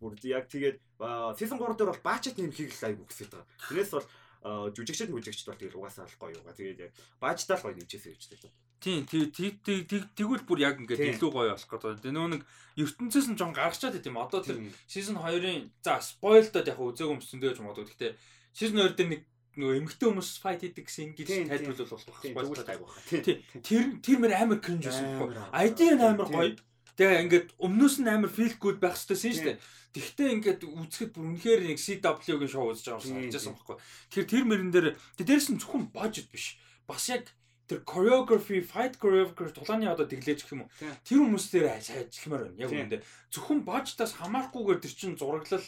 бүр яг тэгээд season 3 дээр бол баачт нэмхийг л айгу хүсэж байгаа. Тэрнээс бол жүжигчд мүжигчд бол тэгэл угаасаа л гоё юугаа. Тэгээд яг баажтаа л гоё нэмжсэн гэж байна. Тийм тэгвэл бүр яг ингээд илүү гоё болох гэдэг. Тэгээ нөө нэг ертөнцөөс нь жон гаргачаад байт юм. Одоо тэр season 2-ын за спойлдод яг үзээгүй юм чинь дэж магадгүй. Гэхдээ season 2 дээр нэг нөгөө эмгтэй хүмүүс файт хийдэг гэсэн ингэж тайлбарлал болох байх. Тийм. Тэр тэр мөр амар кринж байсан. ID нь амар гоё. Тэгээ ингээд өмнөөс нь амар feel good байх хэрэгтэй шүү дээ. Тэгтээ ингээд үзэхэд бүр үнэхээр нэг CW-гийн шоу үзэж байгаа юм санагдсан байхгүй. Тэгэхээр тэр мөрөн дээр дээрс нь зөвхөн бажет биш. Бас яг тэр choreography, fight choreography тулааны одоо дэглэж гэх юм уу. Тэр хүмүүс дээр ажиллахмаар байна. Яг үүндээ зөвхөн бажтаас хамаарахгүйгээр тэр чин зураглал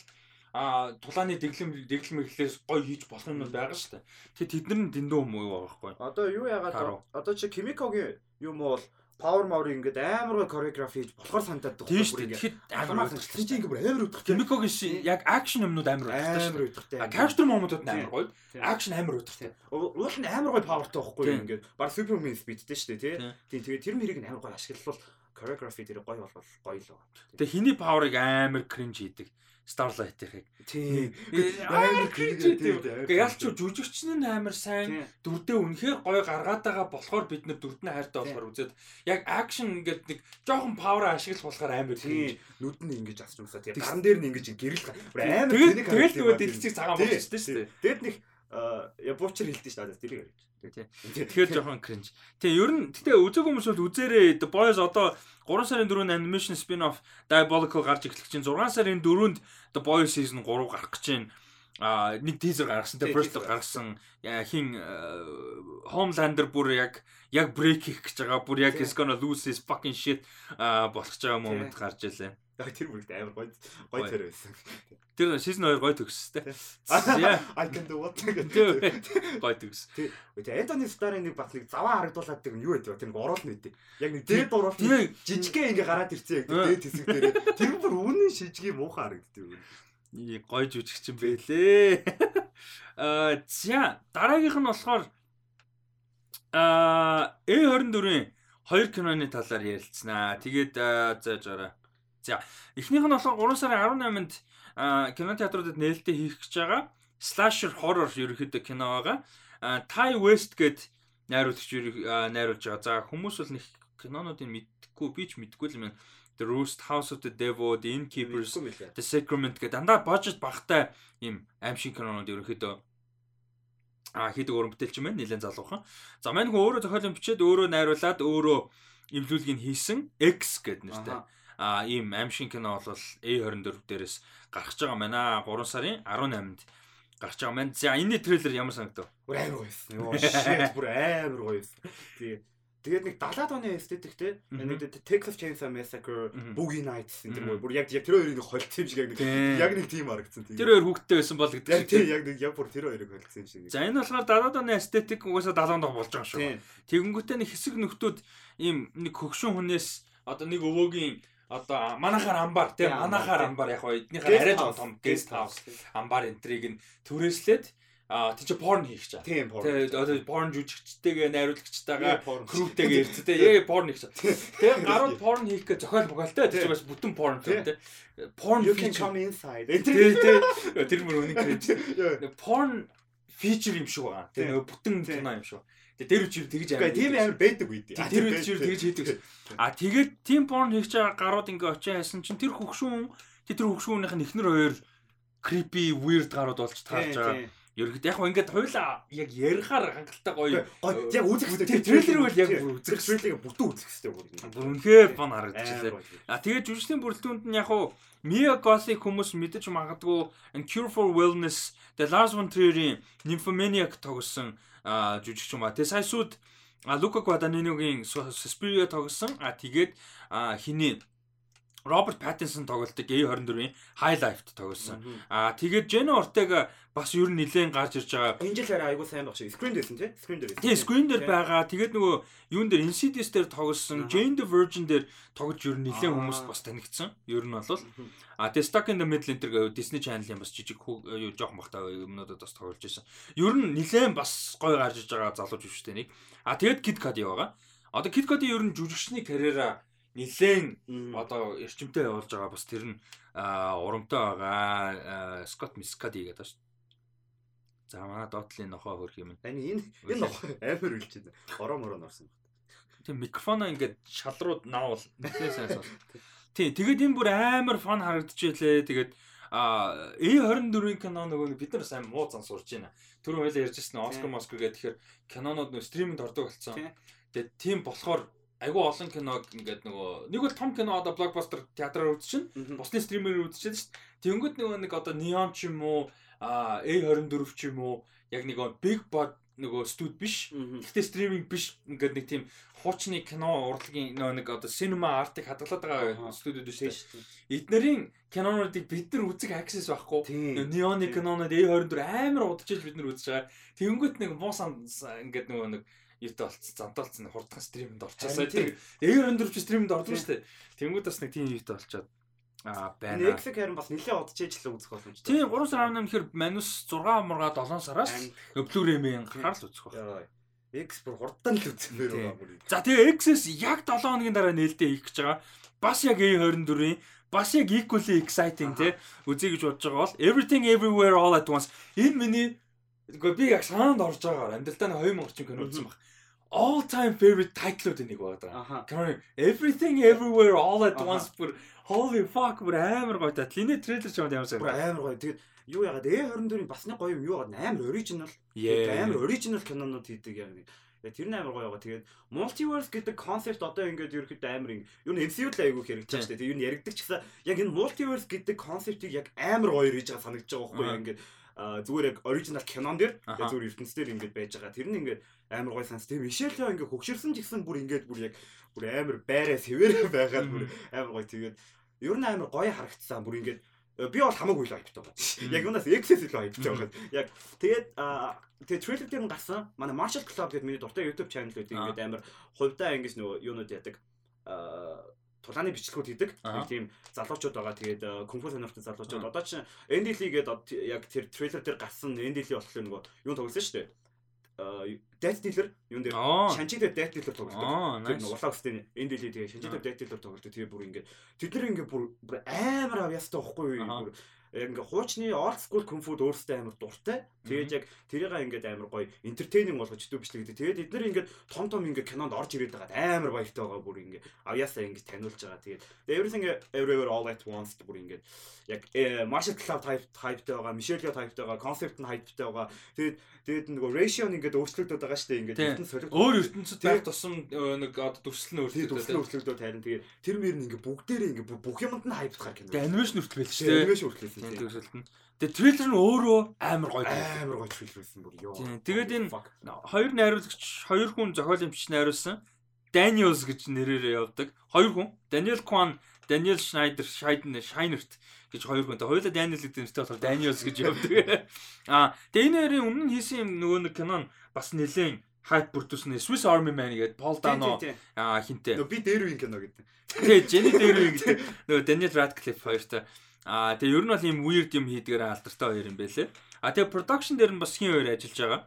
а тулааны дэглэм дэглэм мэглээс гоё хийж болох юм байгаа шүү дээ. Тэгэхээр тэд нар нь дэндүү юм уу байгаа байхгүй. Одоо юу яагаад одоо чи Kimiko-гийн юм бол Power Mower ингээд амар гой choreography хийж болохоор санагдаад байгаа. Тийм шүү. Тэгэхэд амар санагдсан чинь ингээд бүр амар өдөртэй. Kimiko-гийн яг акшн юмнууд амар өдөртэй. Амар. А character moment-ууд амар гоё. Акшн амар өдөртэй. Уул нь амар гой powerтай байхгүй юу ингээд. Баг Superman speedтэй шүү дээ, тий. Тийм тэгээд тэр мэрийг амар гой ашиглавал choreography тэр гоё болвол гоё л байгаа. Тэгээ хиний power-ыг амар cringe хийдэг. Starlight-ийг. Тийм. Амар кринж тийм. Гэхдээ ялч жүжигч нь амар сайн дүрдээ үнэхээр гоё гаргаад байгаа болохоор бид нар дүрдний хайртай болохоор үзээд яг акшн ингээд нэг жоохон павер ашиглах болохоор амар кринж. Нүд нь ингэж асч юмсаа тийм. Ган дээр нь ингэж гэрэл амар тэнийг тэгэл нөгөө дэлгэцийг цагаан болчихсон шүү дээ. Тэгэд нэг ябуучэр хэлдэж шүү дээ. Тэрийг ярьж. Тэгэхээр жоохон кринж. Тэгээ ер нь гэтээ үзег хүмүүс бол үзээрээ Boys одоо 3 сарын 4-нд animation spin-off Diabolical гарч эхлэх чинь 6 сарын 4-нд The Boys season 3 гарах гэж байна. А нэг teaser гаргасан те first гаргасан хин Homelander бүр яг яг break хийх гэж байгаа. Бүр яг is gonna lose his fucking shit болох гэж байгаа момент гарч илээ. Яг тэр бүрт амар гоё гоё тэр байсан. Тэр season 2 гоё төгс тээ. Яа, I can do what. Гоё төгс. Тэгээ Anthony Starr-ын нэг баг нэг заваа харагдуулаад тэр юу гэдэг вэ? Тэр нэг орол нэт. Яг нэг дээд орол жижигхэн ингээ гараад ирсэн яг дээд хэсэг дээр. Тэр бүр үнэн шижгийн муухан харагддаг юм. Гоё жүжигч юм бэлээ. Аа за дараагийнх нь болохоор аа A24-ийн хоёр киноны талаар ярилцсанаа. Тэгээд зааж гараа. За эхнийх нь болохоор 3 сарын 18-нд кинотеатруудад нээлттэй хийх гэж байгаа slasher horror ерөөхдөө кино байгаа. Ty West гээд найруулагч найруулж байгаа. За хүмүүс бол нэг кинонуудыг мэдхгүй би ч мэдгүй л юм. The Roost House of the Devil, The Innkeepers, The Sacrament гэдэг дандаа бажет багтай ийм аим шиг кинонууд ерөөхдөө а хийдэг уран бүтээлч юм байна нэлээд залуухан. За маань хөө өөрөө зохиолын бичээд өөрөө найруулад өөрөө эвлүүлгийг хийсэн X гэдэг нэртэй а ийм аимшиг кино бол A24 дээрээс гарч байгаа байна. 3 сарын 18-нд гарч байгаа маань. За энэний трейлер ямар санагдав? Бүр амар гоё байсан. Йоо shit бүр амар гоё байсан. Тэгээ Тэгээд нэг 70-аад оны эстетик те нэг Texas Chainsaw Massacre, Boogie Nights энэ бүр яг яг тэр хоёрыг холт юм шиг яг нэг яг нэг тийм харагдсан тийм. Тэр хоёр хүүхдтэй байсан бол гэдэг. Яг тийм яг нэг яг бүр тэр хоёрыг холтсон юм шиг. За энэ болохоор 70-аад оны эстетик угаасаа 70-аад он болж байгаа шүү. Тэгэнгүүтээ нэг хэсэг нөхдүүд ийм нэг хөгшин хүнээс одоо нэг өвөөгийн одоо манахаар амбар тийм манахаар амбар яг хоо эднийхээ арай жоо том гест хаус амбар энтриг нь түрээслээд А тий чи порн хийх чаа. Тийм порн. Тий одоо порн жүжигчтэйгээ найруулагчтайгаа крүүтэйгээ ирц тий яг порн хийх чаа. Тэгээ гарууд порн хийх гэж зохиол боголтой тий бас бүтэн порн тий. Porn you can come inside. Тий тэр мөр үнийг гэж. Porn feature юм шиг. Тий нөгөө бүтэн кино юм шиг. Тэгээ дээр үчир тэгж амар. Тийм амар байдаг үед. Тэр үчир тэгж хийдэг. А тэгээд team porn хийж байгаа гарууд ингээ очиж хайсан чинь тэр хөгшүүн тэр хөгшүүнийх нь эхнэр хоёр creepy weird гарууд болж таарч байгаа. Ерөнхийдөө яг ингээд хойлоо яг ярихаар хангалттай гоё яг үзэх хэрэгтэй. Трейлер бол яг үзэх трейлерыг бүтэн үзэх хэрэгтэй бүр. Үнэхээр бон харагдчихлаа. А тэгээд жүжигчдийн бүрэлдэхүүнд нь яг хуу Mia Goth-ыг хүмүүс мэдэж магадгүй Cure for Wellness, The Lars von Trier-ийн Nymphomaniac тогсон жүжигч юм ба. Тэгээ сая сууд Лука Гваданиногийн Suspiria тогсон. А тэгээд хиний Роберт Паттинсон тоглолтог A24-ийн High Life-т тоглосон. Аа тэгээд Jenna Ortega бас ер нь нилээн гарч ирж байгаа. Энэ жил хараа айгуу сайн баг шиг. Screen дээрсэн тий? Screen дээр. Тий, screen дээр байгаа. Тэгээд нөгөө юун дээр Insidious дээр тоглосон, Jane the Virgin дээр тоглож ер нь нилээн хүмүүст бас танигдсан. Ер нь бол а тэгээд Stuck in the Middle энэ Disney Channel-ийн бас жижиг юу жоохон бахтай юмнуудад бас тоглож байсан. Ер нь нилээн бас гоё гарч иж байгаа залууч биш үү нэг. А тэгээд Kid Cudi байгаа. Одоо Kid Cudi ер нь жүжигчний карьераа нилээн одоо эрчимтэй явуулж байгаа бас тэр нь урамтай байгаа Скот Мискади гэдэг шүү. За манай доотлын нохоо хөрх юм. Ани энэ энэ нохоо амар үлч байна. Ороо мороо норсон байна. Тийм микрофоноо ингээд шалрууд наавал нэлээ сайн сонс. Тийм тэгээд энэ бүр амар фан харагдчихжээ. Тэгээд а A24-ийн кино нөгөө бид нар сайн муу зан сурж байна. Түрүү хоёлаа ярьжсэн Оскар Москер гэдэг тэгэхээр кинонууд нөө стриминд ордог болсон. Тэгээд тийм болохоор айгүй олон киног ингээд нөгөө нэг бол том кино одоо блокбастер театраар үзчихнэ. Бусны стримээр үзчихсэн шүү дээ. Тэнгүүд нөгөө нэг одоо Neon ч юм уу а A24 ч юм уу яг нэг big bud нөгөө студ биш. Гэхдээ стриминг биш ингээд нэг тийм хуучны кино урлагийн нөгөө нэг одоо cinema art-ыг хадгалаад байгаа студиуд биш шүү дээ. Эднэрийн кинонуудыг бид нар үзэх access байхгүй. Neon-ы кинонууд A24 амар удажж бид нар үзэж байгаа. Тэнгүүд нэг муусан ингээд нөгөө нэг юутай болцсон занталцсан хурдхан стримэнд орчихсон. Тэр эер өндөрч стримэнд ордог шүү дээ. Тэнгүүд бас нэг тийм юутай болчиход аа байна. Netflix харин бас нэлээд удажж л үзэх боломжтой. Тийм 3 сар 18 гэхэр манус 6 мурга 7 сараас Blu-ray-ийн гараар л үзэх байна. X бүр хурдан л үзсэн мээр байгаа бүр. За тэгээ X-с яг 7 хоногийн дараа нээлттэй хийх гэж байгаа. Бас яг A24-ийн бас яг equally exciting тий үзье гэж бодож байгаа бол Everything Everywhere All at Once энэ миний Гэхдээ би яг санаанд орж байгаагаар амьдралдаа 2000 орчим кино үзсэн баг all time favorite title-уудын нэг байгаа. Камер Everything Everywhere All at Once бүр holy fuck бүр амар гоё та. Линэ трейлер ч ямар сайн. Бүр амар гоё. Тэгээд юу яагаад A24-ийн бас нэг гоё юм юу яагаад амар original. Амар original кинонууд хийдэг яг нэг. Тэр нь амар гоё байгаа. Тэгээд multiverse гэдэг concept одоо ингээд ерөөхдөө амар юм. Юу н MCU л айгүй хэрэгжиж байгаа шүү дээ. Юу н яригдаг ч гэсэн яг энэ multiverse гэдэг concept-ийг яг амар гоё хийж байгаа санагдаж байгаа байхгүй? Ингээд зүгээр яг original кинон дэр зүгээр ертөнцийн дээр ингээд байж байгаа. Тэр нь ингээд амар гой санс. Тэгээ Мишелё ингээд хөгшөрсөн ч гэсэн бүр ингээд бүр яг бүр амар байраа сэвэр байгаад бүр амар гой тэгээд ер нь амар гоё харагдсан. Бүр ингээд э, би бол хамаагүй л хайптай байгаа. Яг юунаас XS л хайптай байгаа. Яг тэгээд тэгээ трейлер дээр нь гарсан. Манай Marshall Club гэдэг миний дуртай YouTube channel байдаг. Ингээд амар хувьдаа ингэж нөгөө юунууд яадаг. Аа тулааны бичлэгүүд хийдэг. Тийм залуучууд байгаа. Тэгээд кунфу сонирхтой залуучууд. Одоо чинь Andy Lee гэдэг яг тэр трейлер дээр гарсан Lee болохоор нөгөө юу тоглосон шүү дээ. Death Dealer юун дээр Шанчи дээр Death Dealer тоглолдог. Тэр нөгөө Улаакстын Andy Lee тэгээ Шанчи дээр Death Dealer тоглолдог. Тэгээ бүр ингээд тэд нар ингээд бүр амар авьяастай байхгүй юу? Яг ингээ хуучны old school kung fu өөрсдөө амар дуртай. Тэгээд яг тэрийг ингээд амар гоё entertaining болгож дүү бичлэг гэдэг. Тэгээд эдгээр ингээд том том ингээ кинонд орж ирээд байгаа амар баяртай байгаа бүр ингээ авьяасаа ингээ таниулж байгаа. Тэгээд everything everywhere all at once бүр ингээ яг э, martial club type typeтай байгаа, Michelle typeтай байгаа, concept нь hypeтай байгаа. Тэгээд тэгээд нөгөө ratio нь ингээд өөрчлөгдөд байгаа шүү дээ. Ингээд ертөнц солих. Өөр ертөнцид байх тусам э, нэг одоо төвсөл нь өөрчлөгдөд. Төвсөл өөрчлөгдөд харин тэгээд тэр мөр нь ингээд бүгдээрээ ингээд бүх юмд нь hype-тахаар кино. Тэгээд animation хүртэл байл шүү дээ. Animation хүртэл тийм төвсөлт нь. Тэгээ трейлер нь өөрөө амар гоё. Амар гоё трейлер байсан бүр ёо. Тэгээд энэ хоёр найруулагч, хоёр хүн зохиол юмч найруулсан. Daniels гэж нэрээр явдаг. Хоёр хүн. Daniel Kwan, Daniel Schneider, Scheiden, Scheinert гэж хоёр хүнтэй. Хоёулаа Daniel гэдэг нэртэй болохоор Daniels гэж явдаг. Аа, тэгээ энэ хоёрын өмнө хийсэн юм нөгөө нэг кинон бас нэлээд хайп бүрдүүлсэн Swiss Army Man гэдэг Paul Dano аа хинтээ. Нөгөө би дээр үеийн кино гэдэг. Тэгээ Jenny дээр үе гэдэг. Нөгөө Daniel Radcliffe хоёртой. Аа тэгээ ер нь бол ийм weird юм хийдгээр алдартай хоёр юм байлээ. Аа тэгээ production дээр нь бас хин хоёр ажиллаж байгаа.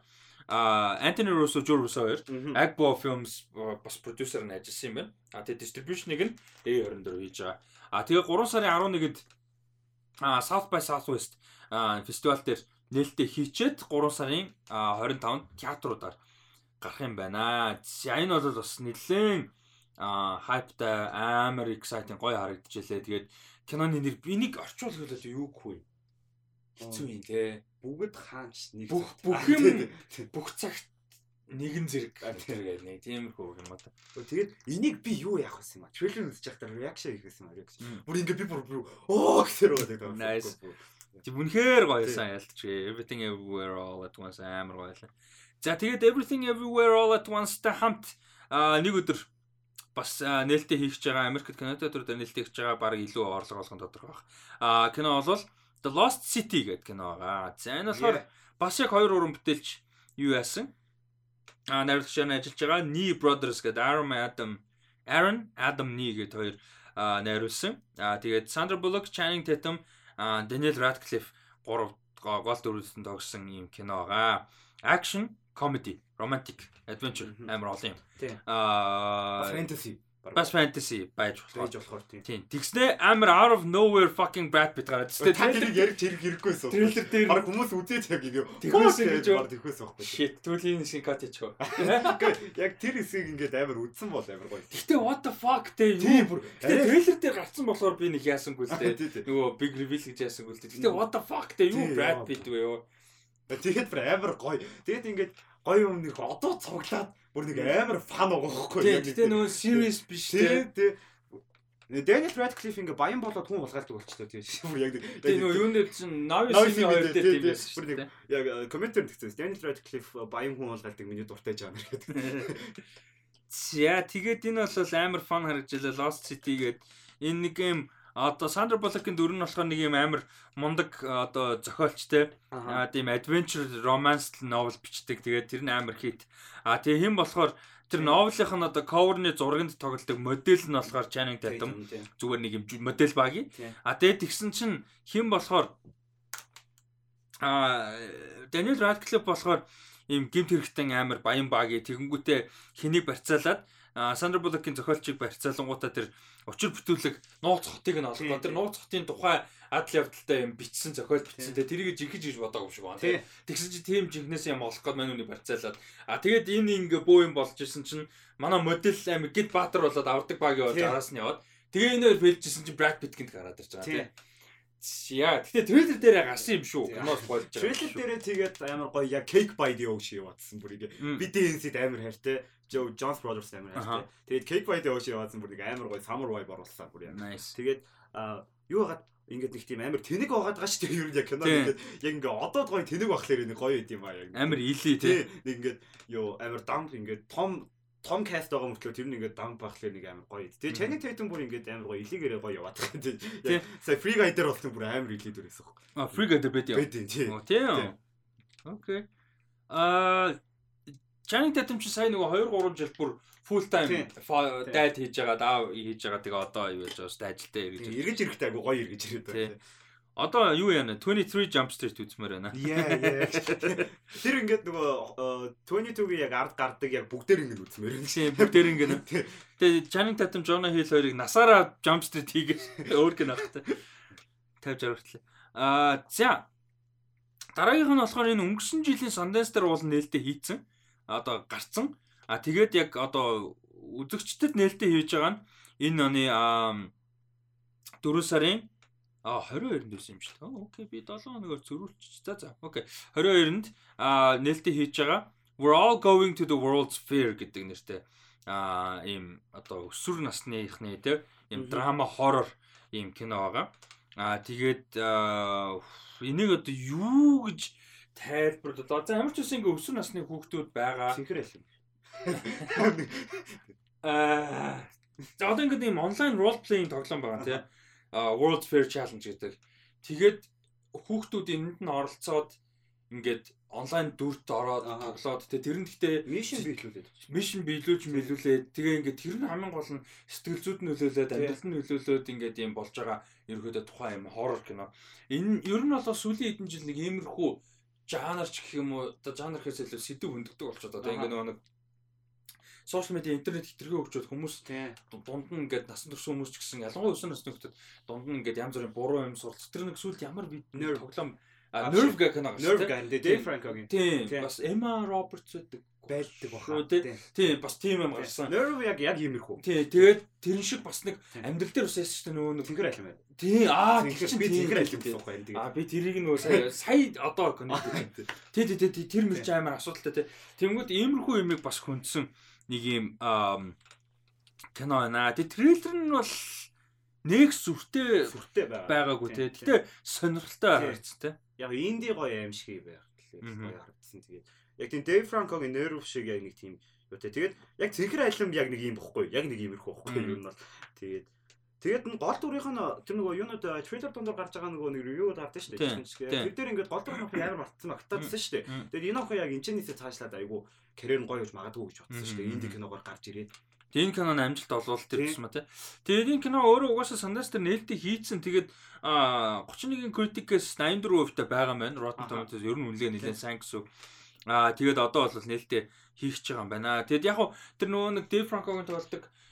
Аа Anthony Russo, Joe Russo хоёр Agbo Films бас producer нь ажилласан юм байна. Аа тэгээ distribution-ыг нь A24 хийж байгаа. Аа тэгээ 3 сарын 11-д аа South by Southwest фестивал дээр нээлттэй хийчээд 3 сарын 25-нд театруудаар гарах юм байна. За энэ бол бас нэлээд хайптай амар exciting гоё харагдчихлээ. Тэгээд киноны нэр энийг орчуулах юу гэхгүй. Хэцүү юм те. Бүгд хаанч нэг бүх бүх юм бүх цагт нэгэн зэрэг тэр нэг тиймэрхүү юм одоо. Тэгээд энийг би юу яах вэ юм а? Трейлер үзэж байхдаа реакшн хийх гэсэн юм реакшн. Бүр ингээ би бүр оо гэсэр гэдэг. Nice. Тэг үнэхээр гоёсан ялтч. Everything everywhere all at once амар гоёлаа. За тэгээд Everything everywhere all at once та хамт нэг өдөр бас нээлттэй хийх гэж байгаа Америкт төрөөр нээлттэй хийж байгаа баг илүү орлого олгох тодорхой баг. А кино бол The Lost City гэдэг кино байгаа. За энэ болохоор бас яг хоёр уран бүтээлч юу яасан? А найруулагч нь ажиллаж байгаа Nee Brothers гэдэг Aaron Adam Aaron Adam Nee гэдэг хоёр найруулсан. А тэгээд Sandra Bullock, Channing Tatum, Daniel Radcliffe гурав гол дүрэлтэн тогсон юм кино байгаа. Action, comedy, romantic adventure амар олон юм. Аа fantasy бас fantasy байж болох. Байж болохоор тийм. Тэгснэ амар out of nowhere fucking Brad Pitt гараад. Тэ тэрийг ярьж хэрэг хэрэггүйсэн. Трейлер дээр баг хүмүүс үзээд яг ингэ. Тэгвэсэн гэж баг тэгвэсэн байхгүй. Shit, түүлийн хэсгийг кат хийчихв. Яг тэр хэсгийг ингээд амар үзсэн бол амар гоё. Гэтэ what the fuck те юу бүр. Гэтэ трейлер дээр гарсан болохоор би нэг яасангүй л те. Нөгөө big reveal гэж яасангүй л те. Гэтэ what the fuck те юу Brad Pitt вэ юу? Тэгээд бүр амар гоё. Тэгээд ингээд гоё юм нэг одоо цуглаад бүр нэг амар фан яг тийм нөгөө serious биш тийм Daniel Radcliffe ингээ баян болоод хүн болгоалдаг болчихлоо тийм бүр яг тийм нөгөө юунд чинь Sim хоёр дээр тийм байсан шүү дээ. яг комментэр тэгсэн. Daniel Radcliffe баян хүн болгоалдаг миний дуртай жанр гэдэг. За тэгээд энэ бол амар фан харагджилаа Lost City гээд энэ нэг юм одоо Сандра Буллокийн дүр нь болохоор нэг юм амар мундаг одоо зохиолчтой аа тийм adventure romance novel бичдэг. Тэгээд тэр нь амар хит. А тэгээ хэн болохоор тэр новелийнх нь одоо cover-ны зурагт тоглодог модель нь болохоор Channing Tatum. зүгээр нэг юм модель багий. А тэгээд тэгсэн чинь хэн болохоор а Daniel Radcliffe болохоор ийм гимт хэрэгтэн амар баян багий тэгэнгүүтээ хэнийг барьцаалаад Сандра Буллокийн зохиолчийг барьцаалангуудаа тэр учир бүтүүлэг нууц хотыг нь олгоо. Тэр нууц хотын тухай адал явдалтай юм бичсэн зохиол бичсэн. Тэгээ тэрийг жинхэж гэж бодоагүй шиг байна. Тэгсэн чи тийм жинхнээс юм олох гээд мань үнийг барьцаалаад. А тэгээд энэ ингээ бөө юм болж исэн чинь манай модель амиг гид баатар болоод авдаг багийн болж араас нь яваад. Тэгээ энэ фэлжсэн чинь Brad Pitt гинт гараад ирж байгаа. Яа, гэтээ трейлер дээр гарсан юм шүү. Киноос болж байгаа. Трейлер дээр тэгээд амар гоё яг cake bite юу шиг яваадсан бүр ингэ. BDNC-д амар хайртай. Joe Jones Brothers амар хайртай. Тэгээд cake bite юу шиг яваадсан бүр ингэ амар гоё summer vibe оруулсан бүр яа. Тэгээд юу хагаад ингээд нэг тийм амар тэнэг байгаад байгаа шүү дээ. Юу яг кино ингээд яг ингээ одоод гоё тэнэг байхлаар нэг гоё юм аа яг. Амар илий тий. Нэг ингээд юу амар дамп ингээд том том каст байгаа мөртлөө тэр нь ингээд дамп бахлаа нэг амар гоё. Тэгээ Channing Tatum бүр ингээд амар гоё илийгээрээ гоё яваад байгаа. Тэгээ сая Free Guy дээр болсон бүр амар илий дүрээс баг. А Free Guy дээр бэд яа. Бэд тий. Тийм. Окей. Аа Channing Tatum чи сая нөгөө 2 3 жил бүр full time дайд хийж байгаа даа хийж байгаа тэгээ одоо юу яаж байгаа шүү дээ ажилдаа эргэж. Эргэж ирэхтэй айгу гоё эргэж ирээд байна. Одоо юу яана 23 Jump Street үзмээр байна. Яа яа. Тэр ингээд нөгөө 22-гийн яг ард гардаг яг бүгдээр ингээд үзмээр байна. Тийм бүгдээр ингээд. Тэгээ Channing Tatum, Jonah Hill хоёрыг насаараа Jump Street хийгээд өөр гэн авахтай. Тавьж авартлаа. Аа за дараагийнх нь болохоор энэ өнгөрсөн жилийн Sundance дээр уул нээлттэй хийцэн. Одоо гарцсан. А тэгээд яг одоо үзэгчдэд нээлттэй хийж байгаа нь энэ оны 4 сарын А 22-нд байсан юм шиг. Окей, би 7 хоногор зөрүүлчих. За за. Окей. 22-нд а нээлттэй хийж байгаа We're all going to the World's Fair гэдэг нэртэй а ийм одоо өсвөр насныхны те ийм драма хоррор ийм кино байгаа. А тэгээд энийг одоо юу гэж тайлбарлаа. За ямар ч үсэн ингээ өсвөр насны хүүхдүүд байгаа. Синхрэл. Аа За одоо ингээд ийм онлайн role playing тоглоом байгаа тийм World Fair Challenge гэдэг. Тэгээд хүүхдүүд энд нь оролцоод ингээд онлайн дүрт ороод тоглоод тэгээ тэр нь гэхдээ мишн биелүүлээд мишн биелүүлж мэлүүлээд тэгээ ингээд тэр нь хамгийн гол нь сэтгэл зүйд нөлөөлөөд амьдралд нь нөлөөлөөд ингээд юм болж байгаа ерөөдөө тухайн юм хоррор кино. Энэ ер нь болоо сүүлийн хэдэн жил нэг иймэрхүү жанр ч гэх юм уу одоо жанр гэхээс илүү сэдв хөндөгдөг болчиход одоо ингээд нэг сошиал медиа интернет хэтэрхий хөгжөөд хүмүүс дунд нь ингээд насан турш хүмүүс ч гэсэн ялангуяа өсвөр насны хүмүүс дунд нь ингээд янз бүрийн буруу юм суралц. Тэр нэг сүлд ямар бид тоглоом Nerve гэх кино гарсан. Nerve гэн Dave Franco-гийн. Тийм. Бас Emma Roberts байдаг байлдаг баха. Тийм бас тийм юм гарсан. Nerve яг яг иймэрхүү. Тийм. Тэгээд тэрэн шиг бас нэг амьдрал дээр ус яасан ч нөгөө нэг тэнхэр алим байна. Тийм. Аа би тэнхэр алим гэсэн үг байна. Аа би тэрийг нөгөө сая сая одоо коннект. Тий, тий, тий, тэр мөрч амар асуудалтай тий. Тэнгүүд иймэрхүү юмыг бас хүндсэн нэг юм кино байна. Тэгээ трейлер нь бол нэг сүртэй сүртэй байгаагүй тий. Гэтэ сонирхолтой харагдсан тий. Яг инди гоё аим шиг байх гэлээ гоё харагдсан. Тэгээд яг тийм Дэв Франкогийн нерв шиг яг нэг тийм Тэгээд яг цэнхэр айлм яг нэг юм бохгүй. Яг нэг иймэрхүү бохгүй юм бол. Тэгээд Тэгээд н гол дүрийнх нь тэр нөгөө юунууд трейлер дондор гарч байгаа нөгөө нэг ревю гардаг шүү дээ. Тэр дээр ингээд гол дүрийнх нь амар мартсан магтаадсан шүү дээ. Тэгээд энэ охин яг энэчнээсээ цаашлаад айгу карьер нь гоё гэж магадгүй гэж бодсон шүү дээ. Инди киногоор гарч ирээд. Тэгээд энэ киноны амжилт олвол тэр юм а тий. Тэгээд энэ кино өөрөө угаасаа сандаас тэр нээлттэй хийцэн тэгээд 31-ийн критикээс 84% та байгаа юм байна. Rotten Tomatoes ер нь үнэлгээ нэлээд сайн гэсэн. Аа тэгээд одоо бол нээлттэй хийх гэж байгаа юм байна. Тэгэд яг тэр нөгөө нэг Dave Franco-гийн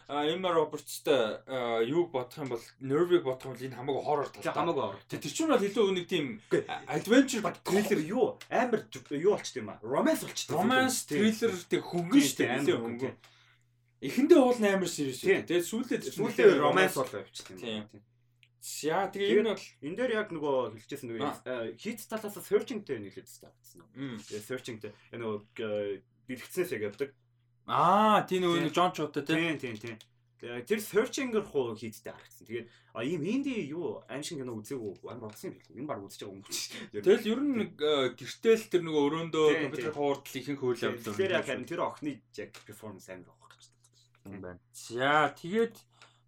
тоглодог Emma Roberts-тэй юуг бодох юм бол Nerve-ийг бодох юм бол энэ хамаагүй horror талтай. Хамаагүй horror. Тэр чинь бол илүү нэг тийм adventure thriller юу амар юу болчт юм аа. Romance болчт. Romance thriller тэг хөнгөн шүү дээ. Амар хөнгөн. Эхэндээ уул амар serious. Тэгээд сүүлдээ сүүлдээ romance болоо явчихт юм. Яа тэгээ энэ бол энэ дээр яг нөгөө хэлчихсэн нөгөө хийц талаас searching-тэй нийлээд стартсан. Тэгээ searching-тэй нөгөө бэлгцнээс яг явдаг Аа, тийм нөгөө Джон Чоутай тийм. Тийм, тийм, тийм. Тэр searching-ээр хуу хийдтэй харагдсан. Тэгээд а ийм инди юу аимшиг кино үзээгүй амар бодсон юм билүү. Энэ баг үзэж байгаа юм чи. Тэгэл ер нь нэг гэртэл тэр нөгөө өрөөндөө компьютер хурдл ихэнх хөл явдал. Тэгэхээр яг харин тэр охины яг перформанс амар байх гэж байна. За тэгээд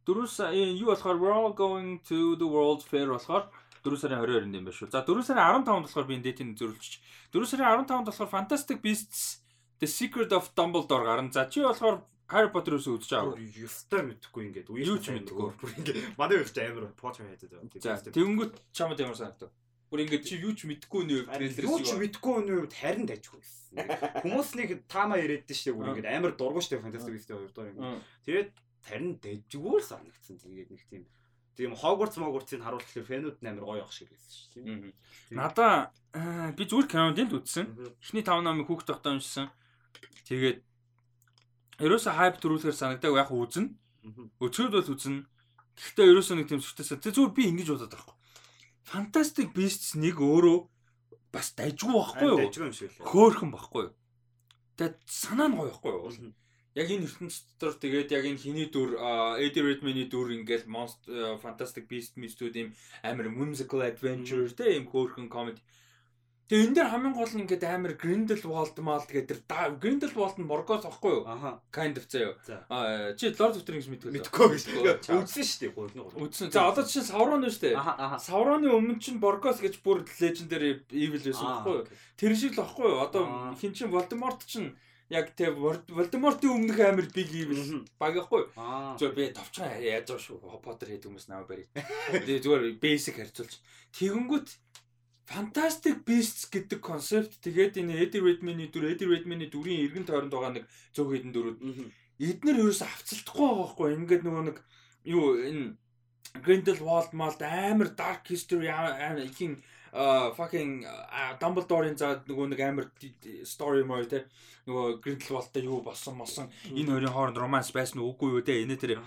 дөрөв сарын юу болохоор we're all going to the world fair болохоор 4 сарын 22-нд юм байна шүү. За 4 сарын 15-нд болохоор би энэ дэйтийн зөрүүлчих. 4 сарын 15-нд болохоор Fantastic Beasts The Secret of Dumbledore гарна. За чи болохоор Harry Potter-өөс үзэж байгаа. Ёстой мэдхгүй ингээд юу ч мэдхгүй. Ингээд манай их амар Potter хайдаг. За тэгэнгүүт чамд ямар санагдав? Бүр ингээд чи юу ч мэдхгүй нөө трейлерээс юу ч мэдхгүй нөө харин дайжгүй. Хүмүүс нэг таама яриад штэ бүр ингээд амар дургуй штэ Fantastic Beasts-ийн хоёрдоор ингээд. Тэгээд харин дайжгүй санагдсан. Тэгээд нэг тийм Тийм Hogwarts Hogwarts-ыг харуулах гэхээр фэнүүд амар гоё ах шиг байсан шүү дээ. Надаа би зүгээр кинонд л үзсэн. Эхний 5 номыг хүүхд тогтоо уншсан. Тэгээд ерөөсө хайп төрүүлэхээр санагдаг яг үзнэ. Өчигд бол үзнэ. Гэхдээ ерөөсө нэг тийм сүртэйсээ. Тэг зүгээр би ингэж бодоод юм. Fantastic Beasts нэг өөрөө бас дайжгүй байхгүй юу? Дайжгүй юм шиг л. Хөөхөн байхгүй юу? Тэгээд санаа нь гоё байхгүй юу? Яг энэ ертөнц дотор тэгээд яг энэ хиний дүр Eddie Redmayne-ийн дүр ингээл Monster Fantastic Beast мистүүд юм амар whimsical adventure тэ юм хөөхөн comedy Тэгээ энэ дээр хамгийн гол нь ингээд амар Grindelwald мал тэгээд тэр Grindelwald нь Morgoth ахгүй юу? Аха. Kind of заяа. Аа чи Lord of the Rings мэдгүй. Мэдгүй гэж. Үзсэн шүү дээ. Үзсэн. За одоо чинь Sauron нь шүү дээ. Sauron-ы өмнө чинь Morgoth гэж бүр legendary evil байсан байхгүй юу? Тэр шиг л ахгүй юу? Одоо хин чин Voldemort чинь яг тэ Voldemort-ийн өмнөх амар big evil баг ахгүй юу? Зөв би товчхон яаж байгаа шүү. Potter хийдэг хүмүүс намайг барь. Тэгээ зүгээр basic харьцуулж. Тэгэнгүүт Fantastic Beasts гэдэг концепт. Тэгээд энэ Eddie Redmayne-ийн дүр, Eddie Redmayne-ийн дүрийн эргэн тойронд байгаа нэг зөв хэдэн дүрүүд. Эднэр ерөөсө авцалдахгүй байгаа байхгүй. Ингээд нөгөө нэг юу энэ Grindelwald малд амар dark history ихийн fucking Dumbledore-ын за нөгөө нэг амар story мөр те. Нөгөө Grindelwald-тай юу болсон мосон энэ хоёрын хооронд романс байсан үгүй юу те энэ тэр.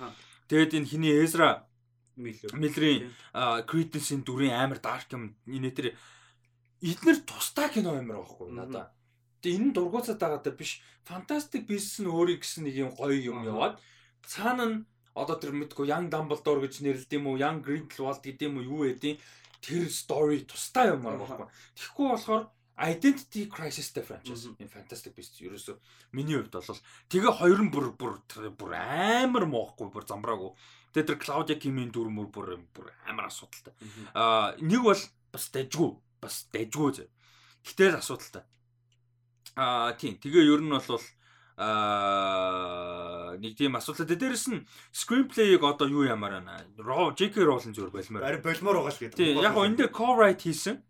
Тэгээд энэ хиний Ezra Миллерийн Credence-ийн дүрийн амар dark юм. Энэ тэр эднэр тусдаа кино амар байхгүй надаа. Тэгээ энэ дургуцаад байгаа даа биш. Fantastic Beasts нь өөрийг гэсэн нэг юм гоё юм яваад цаана нь одоо тэр мэдгүй Young Dumbledore гэж нэрлэдэг юм уу, Young Grindelwald гэдэг юм уу юу гэдэг тэр story тусдаа юм аа байхгүй. Тэгэхгүй болохоор identity crisis-тэй franchise энэ Fantastic Beasts ерөөсөө миний хувьд бол. Тэгээ хоёр нь бүр бүр бүр амар моохгүй бүр замбраагүй Тэгээ тэр Клаудиа Кимийн дүр мөр бүр бүр амар асуудалтай. Аа нэг бол бас дайжгүй, бас дайжгүй зэ. Гэтэл асуудалтай. Аа тийм. Тэгээ ер нь бол аа нэг тийм асуудалтай. Дээрээс нь screenplay-ыг одоо юу ямаар байна? Raw JK Rowling зөвөр болмоор. Ари болмоор байгаа шүү дээ. Тийм. Яг энэ дээр co-write хийсэн.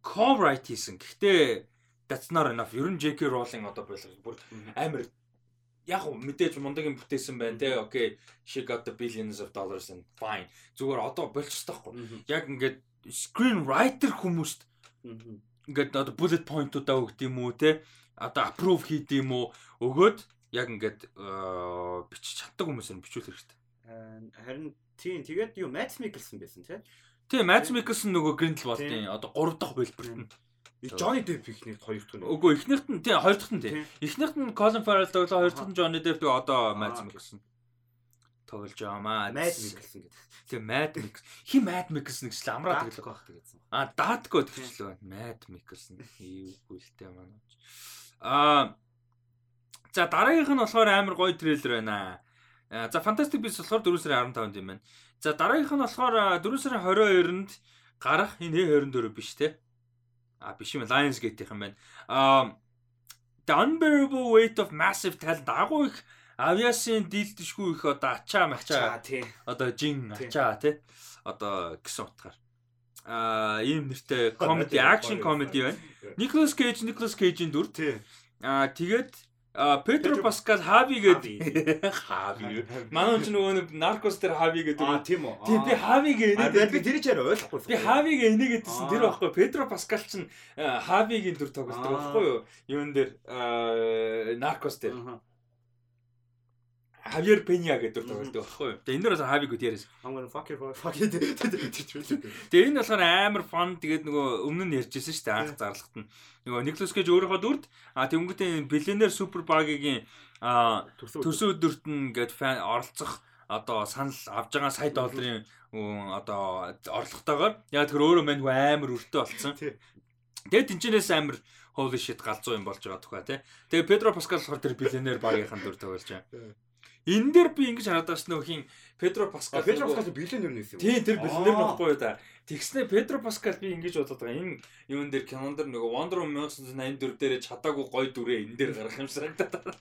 Co-write хийсэн. Гэхдээ that's not enough. Ер нь JK Rowling одоо болох бүр амар яг мэдээж мундагийн бүтээсэн байна те. Окей she got the billions of dollars and fine. Зүгээр одоо болчихсон таахгүй яг ингээд screen writer хүмүүст ингээд одоо bullet point-уудаа өгд юм уу те? Одоо approve хийд юм уу? Өгөөд яг ингээд бичиж чаддаг хүмүүсээр бичүүл хэрэгтэй. Харин тийм тэгээд юу Matt Mikkelsen байсан те тийм Matt Mikkelsen нөгөө Grindelwald-ийн одоо 3 дахь хэлбэрт нь Johnny Depp ихнийх хоёр дахь нь. Үгүй эхнийхт нь тий хоёр дахь нь тий. Эхнийхт нь Colin Farrell тоглоо хоёр дахь нь Johnny Depp одоо Mads Mikkelsen тоглож байгаа маа. Mads Mikkelsen гэдэг. Тий Mads Mikkelsen. Хи Mads Mikkelsen гэж л амраад тэглэх байх гэсэн. Аа Daatko тэгчлээ. Mads Mikkelsen. Ийггүй л дээ манай. Аа За дараагийнх нь болохоор амар гоё трейлер байна. За Fantastic Beasts болохоор 4 сарын 15-нд юм байна. За дараагийнх нь болохоор 4 сарын 22-нд гарах энэ 24 биш те. А биш юм Lionsgate-ийнх юм байна. А The Unbearable Weight of Massive Talent агуу их авиасын дийлдэшгүй их одоо ачаа мачаа тий. Одоо жин ачаа тий. Одоо гэсэн утгаар. Аа ийм нэртэй comedy action comedy байна. Nicolas Cage Nicolas Cage-ийн дүр. Тий. Аа тэгээд Петро Паскал Хави гэдэг Хави. Манай ч нөгөө нэг наркос дээр Хави гэдэг. Аа тийм үү. Тийм би Хави гэдэг. Би тэр чинь ойлгохгүй. Би Хавиг энэ гэдсэн тэр байхгүй. Петро Паскал чинь Хавигийн дүр тоглодог байхгүй юу? Юун дээр наркос дээр. Хавьер Пеня гэдэг тоглолдог байхгүй юу. Тэгээ энэ Хавиг үт яриас. I'm gonna fuck your fuck it. Тэгээ энэ болохоор амар фан тэгээд нөгөө өмнө нь ярьжсэн шүү дээ анх зарлагт нь. Нөгөө Никлас Кейж өөрийнхөө дүрд а биллионер супер багийн а төсөө дүрт нь гээд фан оролцох одоо санал авж байгаа сая долларын одоо орлоготойгоор яг тэр өөрөө мань амар өртөө болсон. Тэгээд тэнчнээс амар holy shit галзуу юм болж байгаа тухай тий. Тэгээ Педро Паскал болохоор тэр биллионер багийнхан дүр тоглож байгаа. Энэ дээр би ингэж хараад байгаа нөх хин Педро Паскал Педро Паскал биллионер нээсэн юм. Тийм тэр биллионер байхгүй юу да. Тэгснэ Педро Паскал би ингэж бодоод байгаа. Энэ юун дээр кинон дээр нөгөө Wonder Woman 1984 дээр чадаагүй гой дүрээ энэ дээр гарах юм санагдаад.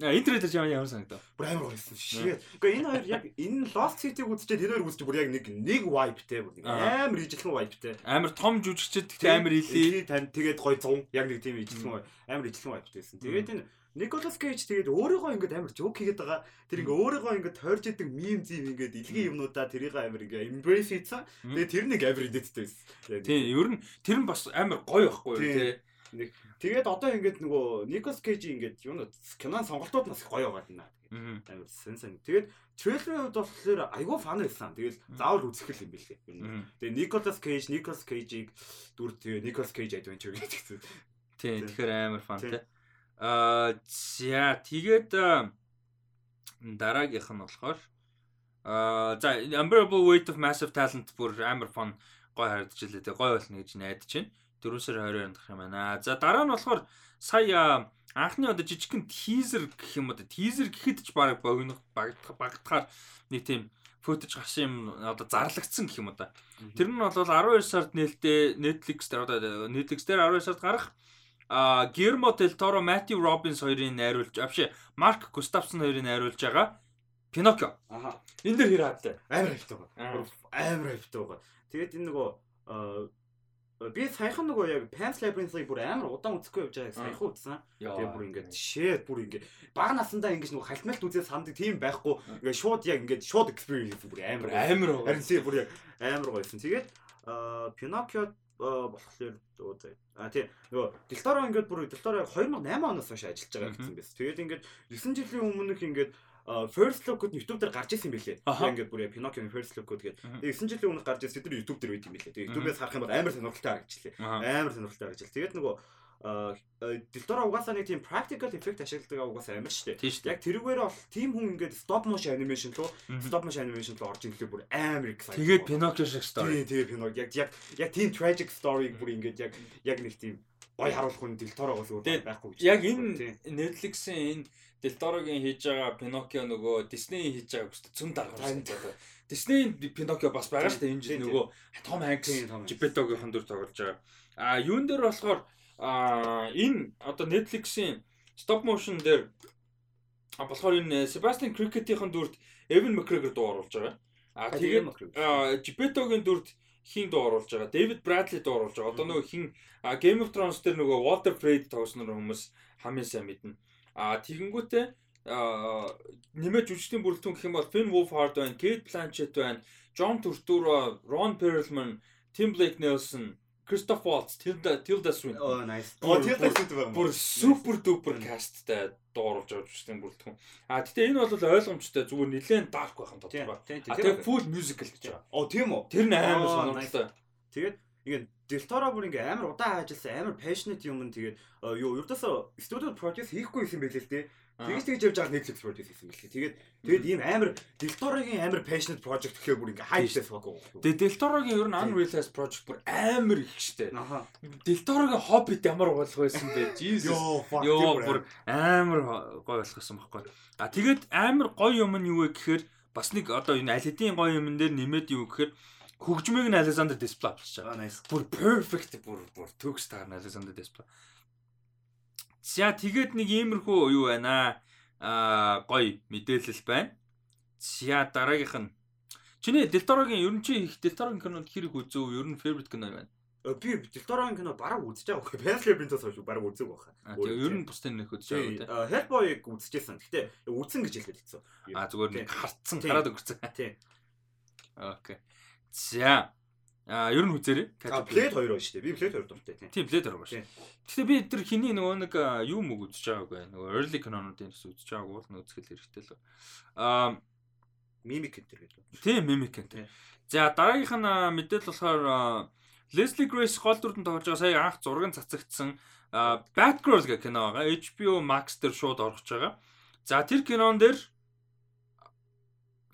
А энэ трейлер ямар ямар санагдав? Бүр амар гоёсэн шээ. Гэхдээ энэ хоёр яг энэ Lost City-г үзчихээд энэ хоёр үзчих бүр яг нэг нэг vibe-тэй бүр амар ижилхэн vibe-тэй. Амар том жүжигчд гэхдээ амар илээ. Тань тэгээд гой зун яг нэг тийм ижилхэн амар ижилхэн vibe-тэйсэн. Тэгээд энэ Николас Кейж тэгээд өөрийгөө ингээд амар жоок хийгээд байгаа. Тэр ингээ өөрийгөө ингээд тойрж идэг мим зим ингээд илгийн юмнуудаа тэрийг амар ингээ embrace хийцэн. Тэгээд тэр нэг амар идэдтэй байсан. Тийм, ер нь тэр нь бас амар гоё байхгүй юу тий. Нэг тэгээд одоо ингээд нөгөө Николас Кейж ингээд юу кинон сонголтууд нас гоё байгаа юм. Амар сэн сэн. Тэгээд трейлерын хувьд болохоор айгүй фан байсан. Тэгэл заавал үзэх юм билээ. Тэгээд Николас Кейж, Николас Кейжийг дүр тэгээ Николас Кейж adventure гэдэг. Тийм, тэгэхээр амар фан тий. Аа за тэгээд дараагийнх нь болохоор аа за Unbearable Weight of Massive Talent бүр амар фон гой харагдаж илээ тэг гой болно гэж найдаж байна. 4 сар 22-нд дах юм байна. За дараа нь болохоор сая анхны одоо жижигхэн тизер гэх юм одоо тизер гэхэд ч баг богинох багтах багтахаар нэг тийм футаж гарсан юм одоо зарлагдсан гэх юм одоо. Тэр нь бол 12 сард нээлттэй Netflix дээр одоо Netflix дээр 12 сард гарах Гермо Дель Торо, Матью Робинс хоёрын найруулж, авши Марк Густавсон хоёрын найруулж байгаа Пиноккио. Аха. Энэ дэр хэр хаатай. Амар хайптай байгаа. Амар хайптай байгаа. Тэгээд энэ нөгөө би саяхан нөгөө яг Pan's Labyrinth-ыг бүр амар удаан үзэхгүй явж байгааг саяхан үзсэн. Тэгээд бүр ингээд шээ бүр ингээд бага насандаа ингэж нөгөө халтмалт үзээ санддаг тийм байхгүй. Ингээд шууд яг ингээд шууд experience бүр амар амар. Харин тийм бүр яг амар гоёсэн. Тэгээд Пиноккио болохоор оо заа. А тий нөгөө Делторо ингээд бүр Делторо 2008 оноос хойш ажиллаж байгаа гэсэн байсан. Тэгээд ингээд 9 жилийн өмнөх ингээд First Look-д YouTube дээр гарч ирсэн билээ. Ингээд бүр Pinocchio First Look гэдэг. Тэгээд 9 жилийн өмнө гарч ирсэн тэр YouTube дээр үйт юм билээ. Тэгээд YouTube-ээс харах юм бол амар сонирхолтой харагдчихлээ. Амар сонирхолтой харагдчихлээ. Тэгээд нөгөө Дэлдороо угаасаа нэг тийм practical effect ашигладаг угаасаа амар шүү дээ. Яг тэрүүгээр бол тийм хүн ингээд stop motion animation руу stop motion animation руу орж ирэхлээр бүр амар excited. Тэгээд Pinocchio шиг story. Тийм тэгээд Pinocchio яг яг яг тийм tragic story-г бүр ингээд яг яг нэг тийм гой харуулах хүн Дэлдороогоос өөр байхгүй гэж. Яг энэ Netflix-ийн энэ Дэлдорогийн хийж байгаа Pinocchio нөгөө Disney хийж байгаа бүст цүн дарга. Disney Pinocchio бас байгаа шүү дээ. Энэ жил нөгөө Tom Hanks, Geppetto-гийн дүр тоглож байгаа. А юун дээр болохоор а энэ одоо Netflix-ийн stop motion дээр болохоор энэ Sebastian Cricket-ийн дүрд Evan McGregor дуу оруулж байгаа. А тэгээд Geppetto-гийн дүрд хин дуу оруулж байгаа. David Bradley дуу оруулж байгаа. Одоо нөгөө хин Game of Thrones дээр нөгөө Walter Frey тоглосноор хүмүүс хамгийн сайн мэднэ. А тэгэнгүүтээ нэмээд жүжигчдийн бүрэлдэхүүн гэх юм бол Finn Wolfhard байна, Kate Blanchett байна, John Turturro, Ron Perlman, Tim Blake Nelson Christoph Waltz, Tilda Tilda Swinton. Oh nice. Oh Tilda Swinton. Бүр супер дупер касттай дууруулж байгаа жүжигчдийн бүрэлдэхүүн. А гэтээ энэ бол ойлгомжтой зүгээр нэлээд dark байх юм тодорхой. А тэгээ full musical гэж байгаа. Оо тийм үү. Тэр нь амар сонирхолтой. Тэгээд ингээд Делтора бүр ингээ амар удаан ажилласан амар passionate юм нь тэгээд юу ердөөсөө студиуд produce хийхгүй юм байл л дээ. Тэгэж тэгэж явж байгаа Netflix project хийсэн гэлээ. Тэгээд тэгээд ийм амар Deltoroгийн амар passionate project гэхээр бүр ингээ хайптай фок. Тэгээд Deltoroгийн ер нь unrealized project бүр амар их штэ. Deltoroгийн Hobbit ямар болох байсан бэ? Jesus. Йоо бүр амар гой болгосон байхгүй. А тэгээд амар гой юм нь юу вэ гэхээр бас нэг одоо энэ аль хэдийн гой юм дээр нэмээд юу гэхээр хөгжмийг нь Alexander Desplat болчихж байгаа. Nice. Бүр perfect бүр бүр төгс таарна Alexander Desplat. За тэгээд нэг иймэрхүү юу байна аа гоё мэдээлэл байна. За дараагийнх нь чиний Делторогийн ер нь чи их Делторогийн кинонд хэрэг үзөө ер нь favorite кино байна. Э, би Делторогийн кино бараг үзэж байгаа хөө. Past Labyrinth-аас хойш бараг үзег байна. Тэгээ ер нь бусдын нэг үзэж байгаа тийм. Hellboy-г үзчихсэн. Гэтэ үзэн гэж хэлээд хэцүү. А зүгээр нэг харцсан хараад өнгөрцөн. Тийм. Окей. За А ер нь үзээрэй. Plate 2 байна шүү дээ. Би Plate 2 дуртай тийм. Тийм Plate 2 байна шүү. Гэхдээ би тэр хиний нөгөө нэг юу мөг үзэж байгаагүй. Нөгөө early canon-уудын бас үзэж байгаагүй бол үзэх хэрэгтэй л. Аа Mimic энэ гэдэг. Тийм Mimic энэ. За дараагийнх нь мэдээлэл болохоор Leslie Grace гол дүрдэн тоглож байгаа сая анх зураг цацагдсан Batgirl гэх кино байгаа. HBO Max дээр шууд орж байгаа. За тэр кинон дээр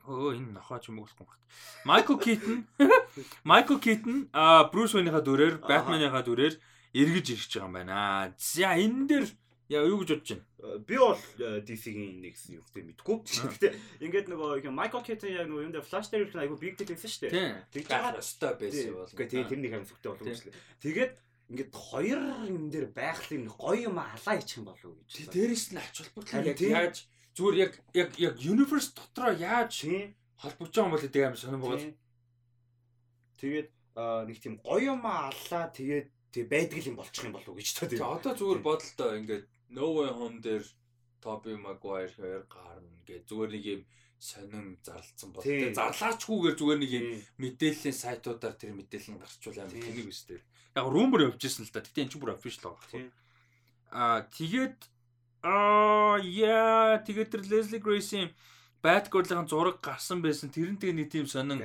өө энэ нохооч юм болохгүй байна. Майкл Китон Майкл Китон а Брюс Вейнийхаа дүрээр Батманыхаа дүрээр эргэж ирж байгаа юм байна. За энэ дээр яа юу гэж бодож байна? Би бол DC-ийн нэг юм гэдэг мэдгүй. Гэхдээ ингээд нөгөө Майкл Китон яг нөгөө юм дээр Flash дээр их айгу big deal байсан шүү дээ. Тэгж байгаа өстой байсан бол. Гэхдээ тэрний хариу зүгтэй болов уу. Тэгээд ингээд хоёр юм дээр байхлын гоё юм халаа ичих юм болов уу гэж. Дээрээс нь ач холбогдол яаж зүгээр яг яг яг universe дотроо яаж холбож байгаа юм бол гэдэг амар сонирн байгаа. Тэгээд нэг тийм гоё юм аллаа тэгээд тэг байдаг юм болчих юм болов уу гэж тоо. Тэгээ одоо зүгээр бодолтой ингээд No Way Home дээр Toby Maguire хоёр гарна гэж зүгээр нэг юм сонин зарлцсан бол тэгээ зарлаачгүйгээр зүгээр нэг юм мэдээллийн сайтуудаар тэр мэдээлэл нь гарчвал амар тэнийг үстэй. Яг rumor явжсэн л да. Гэтэ эн чинь бүр official байгаа. Аа тэгээд Аа яа тэгээд тэр Leslie Grace-ийн Batgirl-ийн зураг гарсан байсан. Тэр нь тэгээ нэг тийм сонин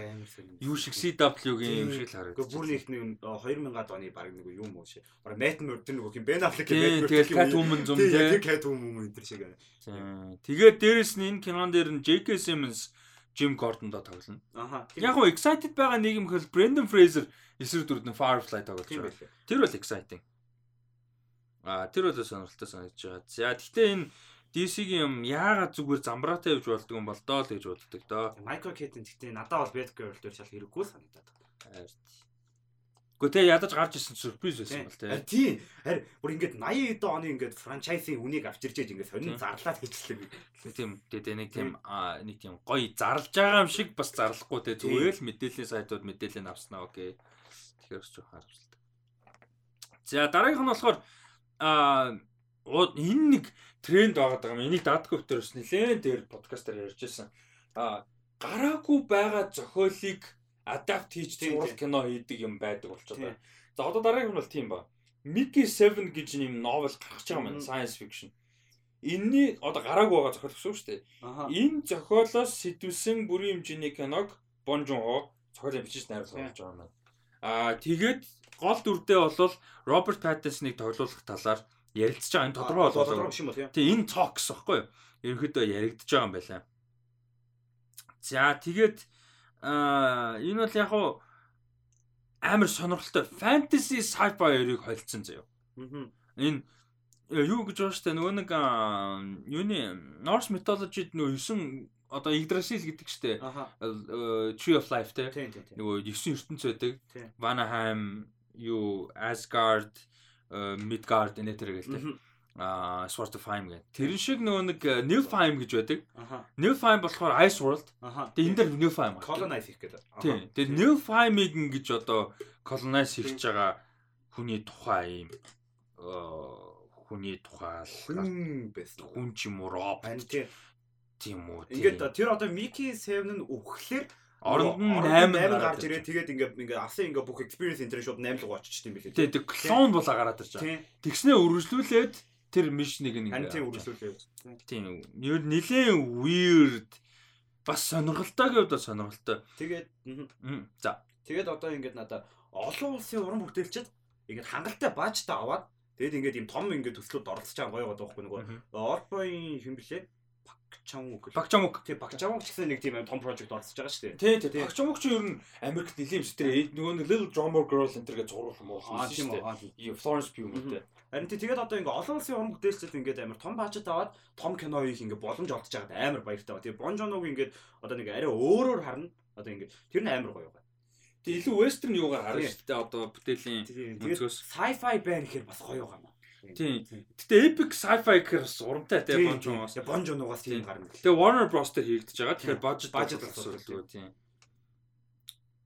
юу шиг CW-гийн юм шиг л харагдав. Гэхдээ бүр их нэг 2000-ад оны баг нэг юм уу шиг. Бараг Matt Murdock нэг юм Ben Affleck Matt Murdock тэгээд Catwoman зам тийм Catwoman энэ шиг. Тэгээд дээрэс нь энэ кинон дээр нь J.K. Simmons Jim Gordon-доо тоглоно. Аха. Яг гоо excited байгаа нэг юм хэл Brendan Fraser эсрэг дүрд нь Firefly тоглож байгаа. Тэр бол exciting. А тэр бол сонирхолтой санагдаж байгаа. За гэхдээ энэ DC-гийн юм яагаад зүгээр замбраатай явж болдго юм бол доо л гэж боддог доо. Майкл Кейтэн гэхдээ надад бол Batgirl дээр шал хэрэггүй санагдаад байна. Гэхдээ тэ ядаж гарч ирсэн сюрприз байсан бол тэ. Тийм. Харин бүр ингээд 80 эд оны ингээд франчайзын үнийг авчирч ээж ингээд сонин зарлаад хийчихлээ. Тийм. Тэгээд нэг тийм нэг тийм гоё зарлж байгаа юм шиг бас зарлахгүй тэ зүгээр л мэдээллийн сайтууд мэдээлэл авснаа окей. Тэгэхээр ч жоохон харамсалтай. За дараагийнх нь болохоор а энэ нэг тренд байгаа юм. Энийг даадгүй дээр бас нэлээд дээр подкастаар ярьж байсан. А гараагүй байгаа зохиолыг адапт хийж зураг кино хийдэг юм байдаг болчиход байна. За одоо дараагийн нь бол тийм ба. Mickey 7 гэж нэм новел гарч байгаа юм science fiction. Энийний одоо гараагүй байгаа зохиол гэсэн үг шүү дээ. Энэ зохиолоос сэтвсэн бүрийн хэмжээний киног Бон Жун Хо зохиолын бичиж найруулсан болж байгаа юм. Аа тэгээд гол дүрдээ бол Роберт Паттинсоныг тоглуулах талаар ярилцж байгаа. Энэ тодорхой болов. Тий энэ цокс баггүй юу? Ерөнхийдөө яригдж байгаа юм байна. За тэгээд аа энэ бол яг уу амар сонирхолтой fantasy sci-fi хоёрыг холцсон заяа. Энэ юу гэж байна штэ нөгөө нэг юуны Norse mythology-д нөгөө 9 одоо Yggdrasil гэдэг штэ Tree of Life те нөгөө 9 ертөнц байдаг. Vanaheim юу Asgard, э, Midgard энэ төр гэлтэй. Аа Fame гэх. Тэрэн шиг нөгөө нэг э, Niflheim гэж байдаг. Niflheim болохоор Ice World. Тэгээ энэ дээр Niflheim. Colonize хийх гэдэг. Тийм. Тэгээ Niflheim-ыг ингэж одоо colonize хийж байгаа хүний тухай юм хүний тухай хүн байсан. Хүн ч юм уу робот. Тийм үү. Ингээд тэр одоо Mickey 7 нь өгөхлөөр Оронд нь 8 8 гарч ирээ тэгээд ингээд ингээд авсан ингээд бүх experience энэ шууд 8 руу очиж тийм билээ. Тэгээд клон болоо гараад ирж байгаа. Тэгснээ үргэлжлүүлээд тэр мишнийг ингээд тийм үргэлжлүүлээ. Тийм. Нэр нилээн weird бас сонирхолтой гэвдээ сонирхолтой. Тэгээд за. Тэгээд одоо ингээд надаа олон улсын уран бүтээлчд ингээд хангалттай баажтай аваад Тэгээд ингээд ийм том ингээд төслүүд оролцож байгаа гоё гоо байхгүй нөгөө Орбогийн хэм блэ? Багчамук. Багчамук. Тий, Багчамук ч гэсэн нэг тийм том project оролцож байгаа шүү дээ. Тий, тий. Багчамук ч ер нь Америкт юм шүү дээ. Нөгөө нэг Little Drummer Girl энэ төр гэж зургуулсан муу шүү дээ. Ийм Florence Pugh мэтэ. Харин тэгээд одоо ингээ олон улсын уран бүтээлчид ингээд амар том бажет аваад том кино хийх ингээ боломж олдож байгаад амар баяртай ба. Тэгээд Bon Jovi ингээд одоо нэг арай өөрөөр харна. Одоо ингээ тэр нь амар гоё байна. Тэг илүү western юугаар харна шүү дээ. Одоо бүтээлийн өнцгөөс sci-fi байна гэхээр бас гоё байна. Тийм. Гэтэ epic sci-fi гэхээр бас урамтай те. Bon Jovi-оос тийм гарна. Тэгээ Warner Bros дээр хийгдэж байгаа. Тэгэхээр budget budget асуудал тийм.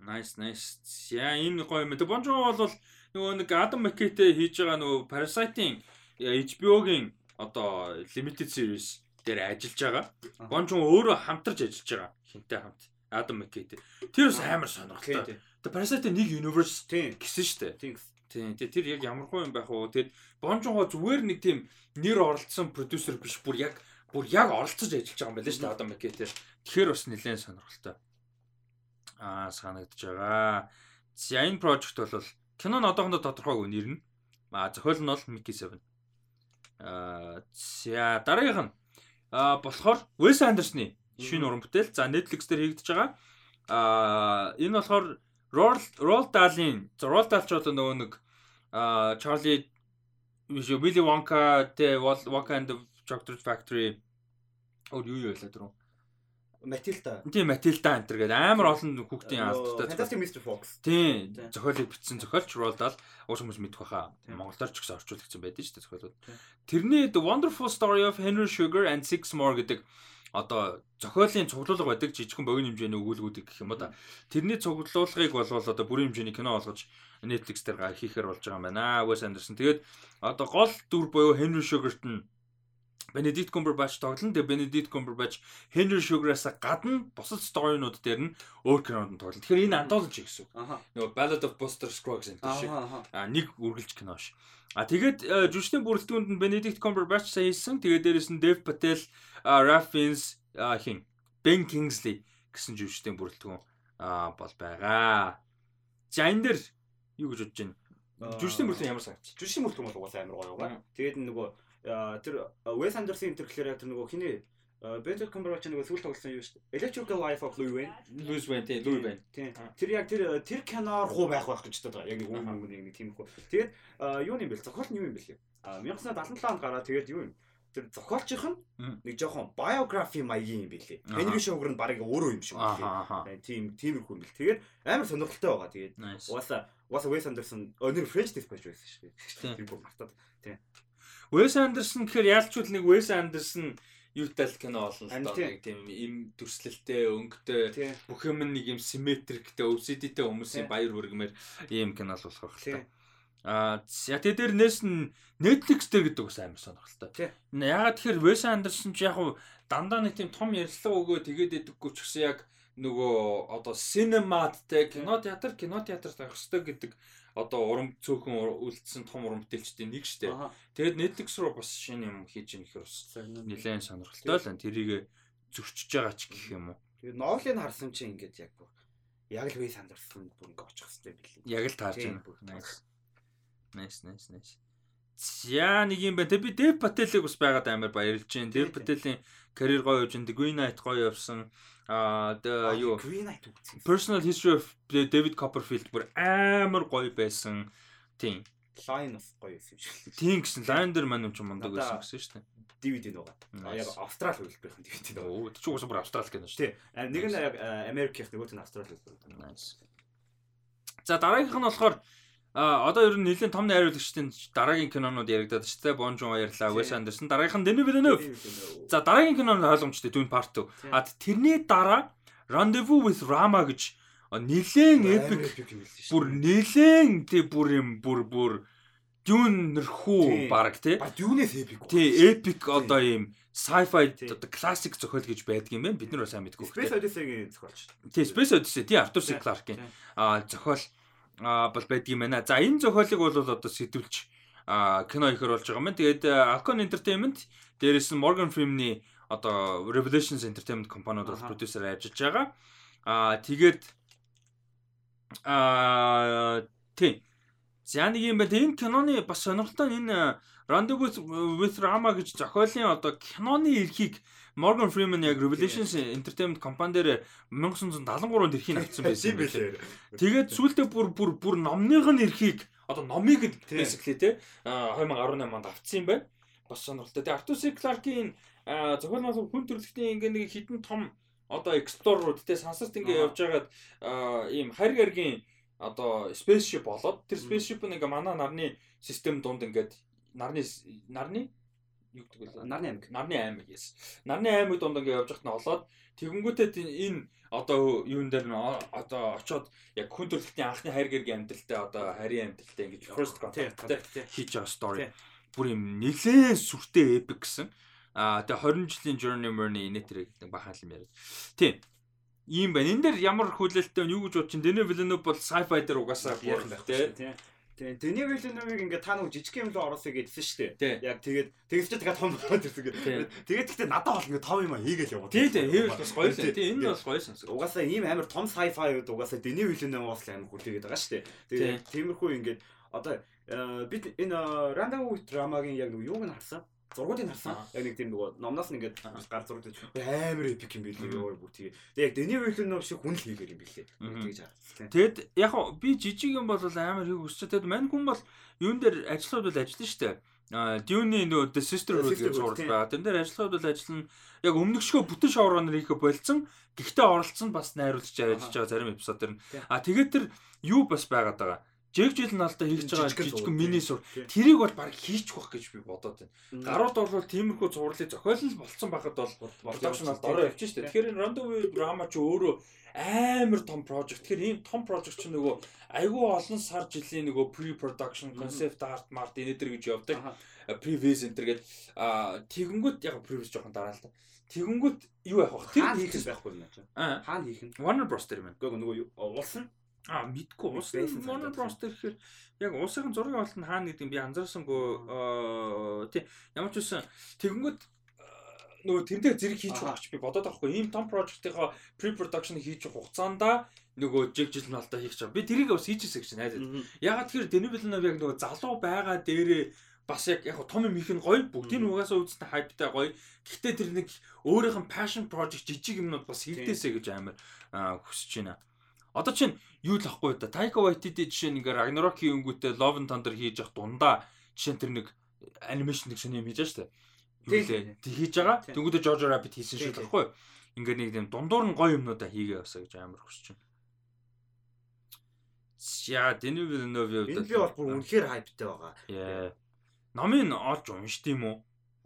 Nice nice. Яа энэ гоё юм. Тэг Jovi бол нөгөө нэг Adam McKay-тэй хийж байгаа нөгөө Parasite-ийн HBO-гийн одоо limited series дээр ажиллаж байгаа. Jovi өөрөө хамтарч ажиллаж байгаа. Хинтэй хамт. Adam McKay-тэй. Тэр бас амар сонирхолтой. Тэгээ Parasite нэг universe гэсэн шүү дээ. Тийм. Тийм. Тэгээ тэр яг ямар юм байх вэ? Тэгэд Jovi зүгээр нэг тийм нэр оролцсон продюсер биш бүр яг бүр яг оролцож ажиллаж байгаа юм байна шүү дээ Adam McKay-тэй. Тэгэхээр бас нэлээд сонирхолтой. Аа санагдаж байгаа. За энэ project бол Кино нь одоохондоо тодорхойгүй нэр нь. А зохиол нь бол Mickey 7. Аа за дараагийнх нь а болохоор Wes Anderson-ы шинэ уран бүтээл. За Netflix дээр хийгдэж байгаа. Аа энэ болохоор Roald Dahl-ийн Roald Dahl ч одоо нөгөө нэг аа Charlie Willy Wonka тэ Wonka and the Chocolate Factory өөр юу юу байлаа дөрөв. Матилда. Тийм Матилда энэ төр гэдэг амар олон хүүхдийн алдартай. Fantastic Mr. Fox. Тийм. Зохиолыг бичсэн зохиолч Roald уус хүмүүс мэдэх баха. Монголоор ч гэсэн орчуулагдсан байдаг шүү дээ зохиолууд. Тэрний The Wonderful Story of Henry Sugar and Six More гэдэг одоо зохиолын цуглуулга байдаг жижигхэн богино хэмжээний өгүүлбэрүүд гэх юм да. Тэрний цуглуулгыг бол одоо бүрийн хэмжээний кино болгож Netflix дээр хийхээр болж байгаа юм байна. Wes Anderson. Тэгээд одоо гол дүр буюу Henry Sugar-т нь Benedict Cumberbatch тоглоно. Тэгээ Benedict Cumberbatch Henry Sugar-аас гадна бусад сторинууд дээр нь өөр кинонд нь тоглоно. Тэгэхээр энэ антологи гэсэн үг. Нөгөө Ballad of Buster Scruggs энэ шиг. А нэг үргэлж кино ш. А тэгээд э, жүжигчдийн бүрэлдэхүүнд нь Benedict Cumberbatch сайн хийсэн. Тэгээд дээрэс нь Dev Patel, Ralph Fiennes хин Ben Kingsley гэсэн жүжигчдийн бүрэлдэхүүн бол байгаа. За энэ дээр юу гэж бодож байна? Жүжигчдийн бүрэлдэхүүн ямар санагч? Жүжигчдийн бүрэлдэхүүн бол угаасаа амар гоё байгаа. Тэгээд нөгөө тэр Wes Anderson тэр гэхээр тэр нөгөө хиний Benedict Cumberbatch нөгөө сүүл тоглосон юу шүү дээ. Electrical Life of Louis Wayne. Louis Wayne тийм Louis Wayne. Тийм. Тэр яг тэр тэр киноор хуу байх байх гэж боддог. Яг үн үн нэг тийм хөө. Тэгээд юу юм бэл зохиол нь юу юм бэлээ. 1977 онд гараад тэгээд юу юм тэр зохиолчийнх нь нэг жоохон biography маягийн юм билээ. Henry Sugar нь баг өөрөө юм шиг билээ. Тийм тиймэрхүү юм бэл. Тэгээд амар сонирхолтой байгаа. Тэгээд угаасаа угаасаа Wes Anderson өнөр French Dispatch байсан шүү дээ. Тийм бүр мартаад. Тийм. Wes Anderson гэхээр ялчгүй нэг Wes Anderson юутай л кино олон л доо нэг тийм им төрслөлтэй өнгөтэй бүх юм нэг юм симметриктэй OCD-тэй хүмүүсийн баяр хүргэмээр ийм кино л болох байх л та. Аа за тэгээ дээрнээс нь Netflix дээр гэдэг бас амар сонирхолтой. Ягаад тэгэхээр Wes Anderson ч яг дандаа нэг тийм том ярилцлага өгөө тэгээд идэггүй ч гэсэн яг нөгөө одоо синематтэй кино театр кино театр тавих хэрэгтэй гэдэг одоо урам цөөхөн үлдсэн том уран бүтээлчдийн нэг штэ. Тэгээд Netflix руу бас шинэ юм хийж ийн гэхээр бас нэлээд сонирхолтой л байна. Тэрийг зөрчиж байгаа ч гэх юм уу. Тэгээд Nolan харсан чинь ингээд яг яг л үе сандарсан бүр ингээд очих хэрэгтэй билээ. Яг л таарж байна. Nice nice nice. За нэг юм байна. Тэг би Dev Patel-ийг бас байгаад амар баярлж байна. Dev Patel-ийн карьер гоё явж байна. Green Knight гоё явсан. Аа юу Personal History of David Copperfield бүр амар гоё байсан. Тийм. Line of гоё юм шиг. Тийм гэсэн дээр маань юм ч мундаг байсан гэсэн шүү дээ. DVD нөгөө. Яг Австрал хөлбөрийнх нь DVD нөгөө. Оо чи уусаа бүр Австрал кино шүү. Тийм. Нэг нь яг Америкийнх нөгөөт нь Австрал хөлбөр. Nice. За дараагийнх нь болохоор А одоо ер нь нэлээд том найруулагчдын дараагийн кинонууд яригадаад шүү дээ. Bon Joon ярьлаа, Wes Anderson, дараагийнх нь Denis Villeneuve. За дараагийн кино нь ойлгомжтой Dune Part 2. А тэрний дараа Rendezvous with Rama гэж нэлээд epic бүр нэлээд тий бүр юм бүр бүр Dune нэрхүү баг тий. А Dune-с epic. Тий, epic одоо юм sci-fi одоо classic зохиол гэж байдаг юм байна. Бид нар сайн мэдгүй. Space Odyssey-гийн зохиолч. Тий, Space Odyssey тий Arthur C. Clarke-ийн а зохиол бол байдаг юм байна. За энэ зохиолыг бол одоо сэтвэлж кино ихэр болж байгаа юм. Тэгээд Alcon Entertainment дээрээс нь Morgan Freeman-ы одоо Revelations Entertainment компаниуд бол продюсер ажиллаж байгаа. А тэгээд а тий За нэг юм байна. Энэ киноны бас сонирхолтой энэ Rendezvous with Rama гэж зохиолын одоо киноны эрхийг Morgan Freeman яг Revelations Entertainment компани дээр 1973 онд эрхийг авсан байсан юм байна. Тэгээд сүүлдээ бүр бүр бүр номных нь эрхийг одоо номыг basically те 2018 онд авцсан юм байна. Бас сонирхолтой. Тэгээд Arthur C. Clarke-ийн зохиол нас хүн төрөлхтний ингээ нэг хідэн том одоо эксплорерууд те сансарт ингээ явж байгаад ийм харь гаргийн одоо spaceship болоод тэр spaceship нэг манай нарны систем дунд ингээд нарны нарны юу гэдэг вэ? Нарны аймаг. Нарны аймаг yes. Нарны аймаг донд ингээ явж нь олоод тэгэнгүүтээ энэ одоо юун дээр одоо очоод яг хүн төрөлхтний анхны хайр гэргийн амьдралтай одоо харийн амьдралтай ингээ first contact хийж байгаа story. Бүр юм нэлээд сүртэй epic гэсэн. Аа тэгээ 20 жилийн journey journey инээтрэг бахан юм яриад. Тийм. Ийм байна. Энэ дээр ямар хүлээлттэй юу гэж бодчих. Дэне Villeneuve бол sci-fi дээр угаасаа байх тийм. Тийм. Дэни Вильневиг ингээ та нэг жижиг юм л ороосоо гэдсэн шүү дээ. Яг тэгээд тэгс чи дахиад том болоод ирсэн гэ. Тэгээд гэхдээ надад бол ингээ том юм а хийгээл яваа. Тийм тийм. Хэвэл бас гоё л. Тийм энэ бас гоё сонсог. Угаасаа ийм амар том sci-fi ud угаасаа Дэни Вильнев бас амар хүлээгээд байгаа шүү дээ. Тэгээд тиймэрхүү ингээ одоо э, бид энэ Random Drama-гийн яг нэг юуг нь харсан зургуудыг харсан. Яг нэг тийм нөгөө номноос нь ингээд гар зураг дээр амар эпик юм билээ ёо бүр тэгээ. Яг Дэни Вилленов шиг хүн л хийгээр юм билээ. Тэгж харсан. Тэгэд яг би жижиг юм бол амар хийх хүсч тэгэд мань хүн бол юун дээр ажлууд бол ажиллана дээ. А Dune-ийн нөгөө The Sisterhood гэж зураг байгаа. Тэн дээр ажиллахад бол ажиллана. Яг өмнөгшгөө бүтэн шоураннер хийхэ болцсон. Гэхдээ оролцсон бас найруулж ажиллаж байгаа зарим эпизод дэр. А тэгээд тэр юу бас байгаад байгаа Жэг жил наалдаа хийж байгаа жижигхэн миний сур тэрийг бол баг хийчихвэх гэж би бодоод байна. Гарууд бол тиймэрхүү зурлыг зохиолн болцсон байхад бол продакшн бол дөрөө явчих штеп. Тэгэхээр Randowy drama ч өөрөө амар том project. Тэгэхээр ийм том project ч нөгөө айгүй олон сар жилийн нөгөө pre production concept art mart энэдэр гэж явдаг. Previs энтер гэдэг тэгэнгүүт яг previs жоохон дараа л та. Тэгэнгүүт юу явах вэ? Тэр хийх юм байхгүй юм аа. Хаана хийх нь? Warner Bros. дээр мэн. Гэхдээ нөгөө улс нь А мэдгүй. Уус Warner Bros. тэрхээр яг уусынхан зургийн болт нь хаана гэдэг би анзаарсангүй тий. Ямар ч үсэн тэгэнгүүт нөгөө тэрнээ зэрэг хийж байгаа ч би бодоод байхгүй ийм том project-ийнхаа pre-production хийж хугацаанда нөгөө жиг жил нь алдаа хийх чам. Би тэрийг бас хийчихсэн гэж найдаад. Ягаад тэгэхээр Denis Villeneuve яг нөгөө залуу байгаа дээрээ бас яг яг том юм их нь гоё бүгдийг нь угаасаа үзсэн хайптай гоё. Гэхдээ тэр нэг өөрийнх нь passion project жижиг юмнууд бас хийдээсэ гэж амар хүсэж байна. Одоо чинь юу л ахгүй да. Taika Waititi жишээ нэг Ragnarok-ийн өнгөтэй Love and Thunder хийж явах дундаа жишээ тэр нэг анимашн нэг шинэ юм хийж байгаа шүү дээ. Тэг хийж байгаа. Тэнгүүдээ Jojo Rabbit хийсэн шүү дээ, баггүй. Ингээд нэг тийм дундуур нь гоё юмнуудаа хийгээ явсаа гэж амар хүсэж байна. Яа, Denis Villeneuve энэ би бол бүр үнэхээр хайптай байгаа. Яа. Номын олж уншд юм уу?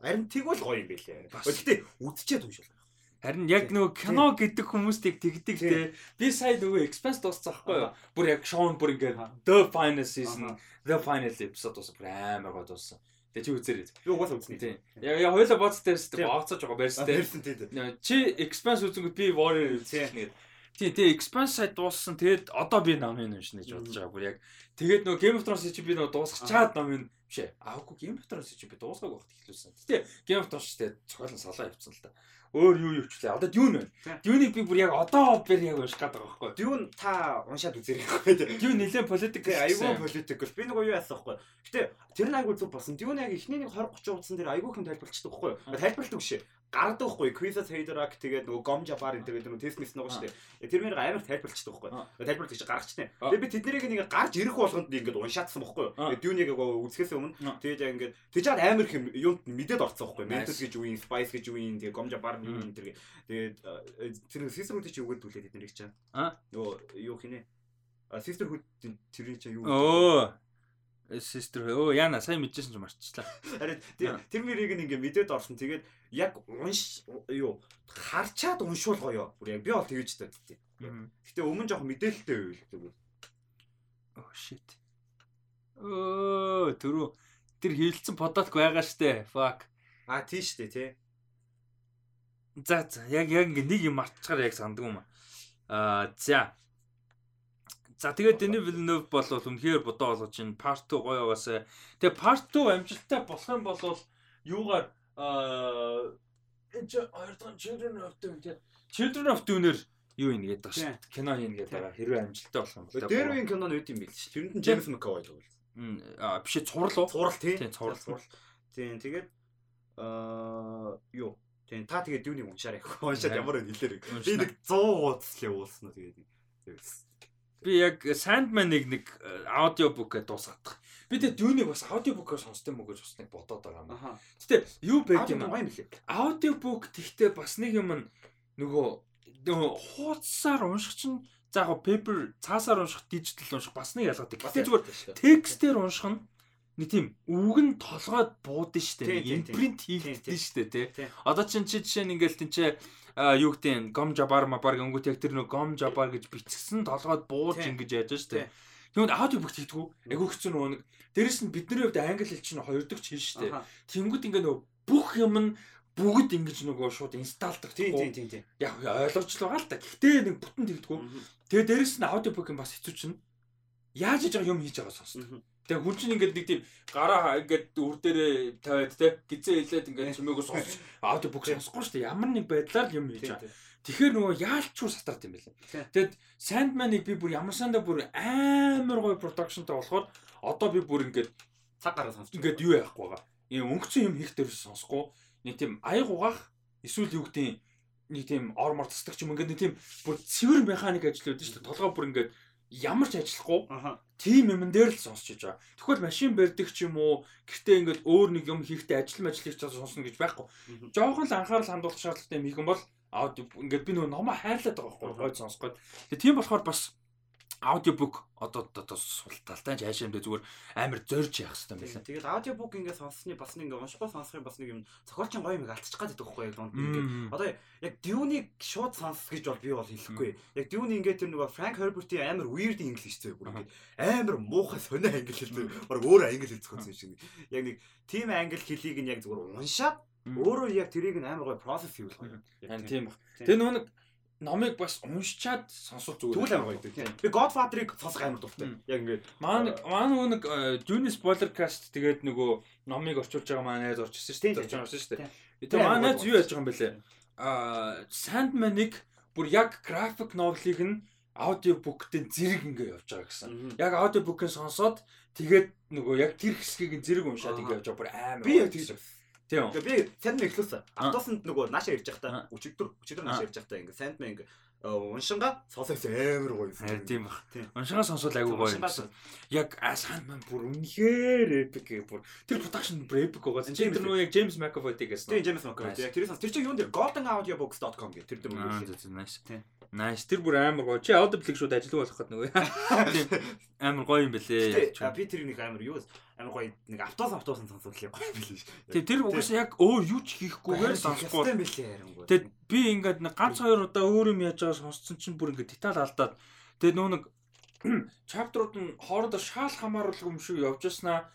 Харин тэгвэл гоё юм байлээ. Гэхдээ үдчихэд уншвал Харин яг нөгөө кино гэдэг хүмүүстийг тэгдэг те. Би сая нөгөө Expanse дууссан байхгүй юу? Бүр яг Sean бүр ингээд The Final Season, The Final Episode дууссан бүр амар гоо дууссан. Тэгээ чи үзээрэй. Би угаасаа үзнэ. Тийм. Яг яг хоёлаа боц дээрс тэ бооцоож байгаа байрс тэ. Тийм. Чи Expanse үзэнгүүт би Warrior үзсэн. Тийм тэгээ Expanse сая дууссан. Тэгээд одоо би намын уншина гэж бодож байгаа. Бүр яг тэгээд нөгөө Game of Thrones чи би нөгөө дуусгах чаад намын биш ээ. Аахгүй Game of Thrones чи би дуусгаагүй багт хэлүүлсэн. Гэтэ Game of Thrones ч тэ цохолон салаа явцсан л та өөр юу юу ч лээ. Одоо Dune байна. Dune-ийг би бүр яг одоо бэр яг унших гээд байгаа байхгүй. Dune та уншаад үзэрэй байхгүй. Dune нэлээд политик айгүй политик. Би нөгөө юу яасан байхгүй. Гэтэ тэр нь айгүй зүг болсон. Dune яг эхний нэг 20 30 удсан дээр айгүй хэм тайлбарчдаг байхгүй. Тайлбарладаг биш гардаг байхгүй Quizas Haderак тэгээд нөгөө Gomja Bar тэгээд нөгөө мэсэн байгаа шүү дээ. Тэр мээр амар тайлбарлчихдаг байхгүй. Тайлбарлаж чи гаргачтай. Тэгээд би тэднийг нэг гарч ирэх болгонд ингээд уншаадсан байхгүй. Тэгээд Dune-ийг үзэхээс өмнө тэгээд яг ингээд тэгж чад амар их юунд мэдээд орцсон байхгүй. Mentos гэж юм, Spice гэж юм, тэгээд Bar юу юм тэр тэгээд тэр Sisterhood чи үгээд түлээ тэднийг чаа. Аа. Нөгөө юу хийнэ? Sisterhood тэрний чи юу? Оо sister өө яна сайн мэдчихсэн ч марцчлаа. Харин тэр мэрийг ингээ мэдээд орсон. Тэгээд яг унш юу харчаад уншуулгоё. Бүр яг би бол тэгэж таа. Гэтэ өмнө жоох мэдээлэлтэй байв л тэгвэл. Oh shit. Өө түрүү тэр хилцэн подолк байгаа штэ. Fuck. А тий штэ тий. За за яг яг ингээ нэг юм мартчихаар яг санддаг юм аа. За За тэгээд Denis Villeneuve бол үнэхээр бодоо болгож байна. Part 2 гоё байгаасаа. Тэгээ Part 2 амжилттай болох юм бол юугаар аа энэ хоёр дахь Children of Dune гэдэг Children of Dune-ээр юу ийн гэдэг шүү дээ. Кино хийн гэдэг байгаа. Хэрвээ амжилттай болох юм бол. Дээр үеийн киноны үд юм бил шүү. Тэрэнд нь James McAvoy тоглосон. биш ээ цуврал уу? Цуврал тий. Тийм цуврал. Тийм тэгээд аа юу Тийм та тэгээд юуныг уншаарай. Уншаад ямар вэ хэлээрэй. Би нэг 100 хуудас л явуулсан уу тэгээд. Би яг Sandman-ыг нэг аудио бук гэдээ дуусгах. Би тэгээд юуныг бас аудио букаар сонсдог мөгөж бас нэг бодоод байгаа юм. Гэтэ юу байг юм аа. Аудио бук тэгтээ бас нэг юм нөгөө нөгөө хуудасаар унших чинь за яг paper цаасаар унших digital унших бас нэг ялгаатай. Гэтэ зүгээр текстээр унших нь нэг тийм үг нь толгойд буудсан шүү дээ. Импринт хийгдсэн шүү дээ, тий. Одоо чинь чи жишээ нь ингээл тэнцээ юу гэдэг гом жабар мабар гингүүт яг тэр нэг гом жабар гэж бичсэн толгойд бууж ингэж яаж шүү дээ. Тэгвэл аудио бүгд хийдгүү. Айгу хэцүү нөгөө нэг дээрэс нь бидний хувьд англи хэл чинь хоёр дахь хэл шүү дээ. Тэнгүүд ингээ нөгөө бүх юм нь бүгд ингэж нөгөө шууд инсталдах тийм тийм тийм. Яг ойлгож л байгаа л та. Гэхдээ нэг бүтэн тэгдэггүй. Тэгээ дээрэс нь аудио юм бас хэцүү чинь. Яаж хийж байгаа юм хийж байгаа сонсдог. Тэгээ хүн чинь ингээд нэг тийм гараа ингээд үр дээрээ тавиад те гизээ хэлээд ингээд чимээгөө сонсч аудио бук сонсохгүй шүү дээ. Ямар нэг байдлаар юм хийж байгаа. Тэгэхээр нөгөө яалчгүй сатарт юм байна. Тэгэд Sandman-ыг би бүр ямар сандаа бүр амар гоё продакшнтай болохоор одоо би бүр ингээд цаг гараа сонсч ингээд юу яахгүй байгаа. Ийм өнгөцөн юм хийх дээр сонсохгүй. Нэг тийм аяг угаах эсвэл юу гэдэг нэг тийм ормор тасдаг ч юм ингээд нэг тийм бүр цэвэр механик ажил үүдэн шүү дээ. Толгой бүр ингээд ямар ч ажиллахгүй тийм юмн дээр л сонсч иж байгаа. Тэгвэл машин барьдаг ч юм уу гэртээ ингээд өөр нэг юм хийхдээ ажил мэжлийг ч сонсно гэж байхгүй. Жохон л анхаарал хандуулах шаардлагатай юм хийх юм бол аудио ингээд би нөгөө номоо хайрлаад байгаа байхгүй гойд сонсгоод. Тэгээ тийм болохоор бас аудиобук одоо одоо султалтай жаашаамдээ зүгээр амар зорж явах хэрэгтэй байлаа. Тэгээд аудиобук ингээд сонссны бас нэг ингээд уншихгүй сонсохын бас нэг юм зохиолчин гоё юм алдчих гад байдаг байхгүй юу? Ингээд одоо яг Dune-ийг шууд сонс гэж бол би бол хэлэхгүй. Яг Dune ингээд тэр нөгөө Frank Herbert-ийн амар weird English зөө бүр ингээд амар муухай сонио англи хэлдэг. Бараг өөр англи хэл зохиосон шиг. Яг нэг team англи хэлийг нь яг зүгээр уншаад өөрөө яг тэрийг нь амар гоё process хийвэл гоё. Яг тийм баг. Тэр нөгөө номыг бас уншичаад сонсох зүгээр. Түл амар байдаг тийм. Би Godfather-ыг сонсох амар дуртай. Яг ингээд маань маань нөгөө нэг Dune spoiler cast тэгээд нөгөө номыг орчуулж байгаа маань найз орчихсон шүү дээ. Орж орсон шүү дээ. Тэгээд маань найз юу яаж байгаа юм бэлээ? Аа Sandman-ыг бүр яг graphic novel-ыг нь аудио бүктэй зэрэг ингээ явж байгаа гэсэн. Яг аудио бүкээ сонсоод тэгээд нөгөө яг тэр хэсгийг зэрэг уншаад ингээ явж байгаа бүр амар. Би яг тэгж Тийм. Би Sandman эхлүүлсэн. Автосанд нөгөө нааша ирж байхдаа өчигдөр өчигдөр нааша ирж байхдаа ингээ Sandman ингээ уншинга сонсоос амар гоё юм. Тийм баг. Уншинга сонсвол айгүй гоё юм. Яг Sandman бүр үнэхээр epic бүр тэр production бүр epic байгаа. Тэр нөгөө яг James McAvoy гэсэн. Тийм James McAvoy. Яг тэрээс тэр чинь юун дээр goldenaudiobooks.com гэх тэр дээр үнэхээр. Nice. Тийм. Nice. Тэр бүр амар гоё. Чи Audible шууд ажиллах болох гэдэг нөгөө. Амар гоё юм бэлээ. Би тэр нэг амар юу амар гоё нэг автоос автоос сонсох гоё билээ. Тэг тэр угаасаа яг өөр юу ч хийхгүйгээр харин. Тэг би ингээд нэг ганц хоёр удаа өөр юм яаж байгаа сонссон чинь бүр ингээд деталь алдаад тэг нөө нэг чаптрууд нь хоорондоо шаал хамааруулах юм шиг явж яснаа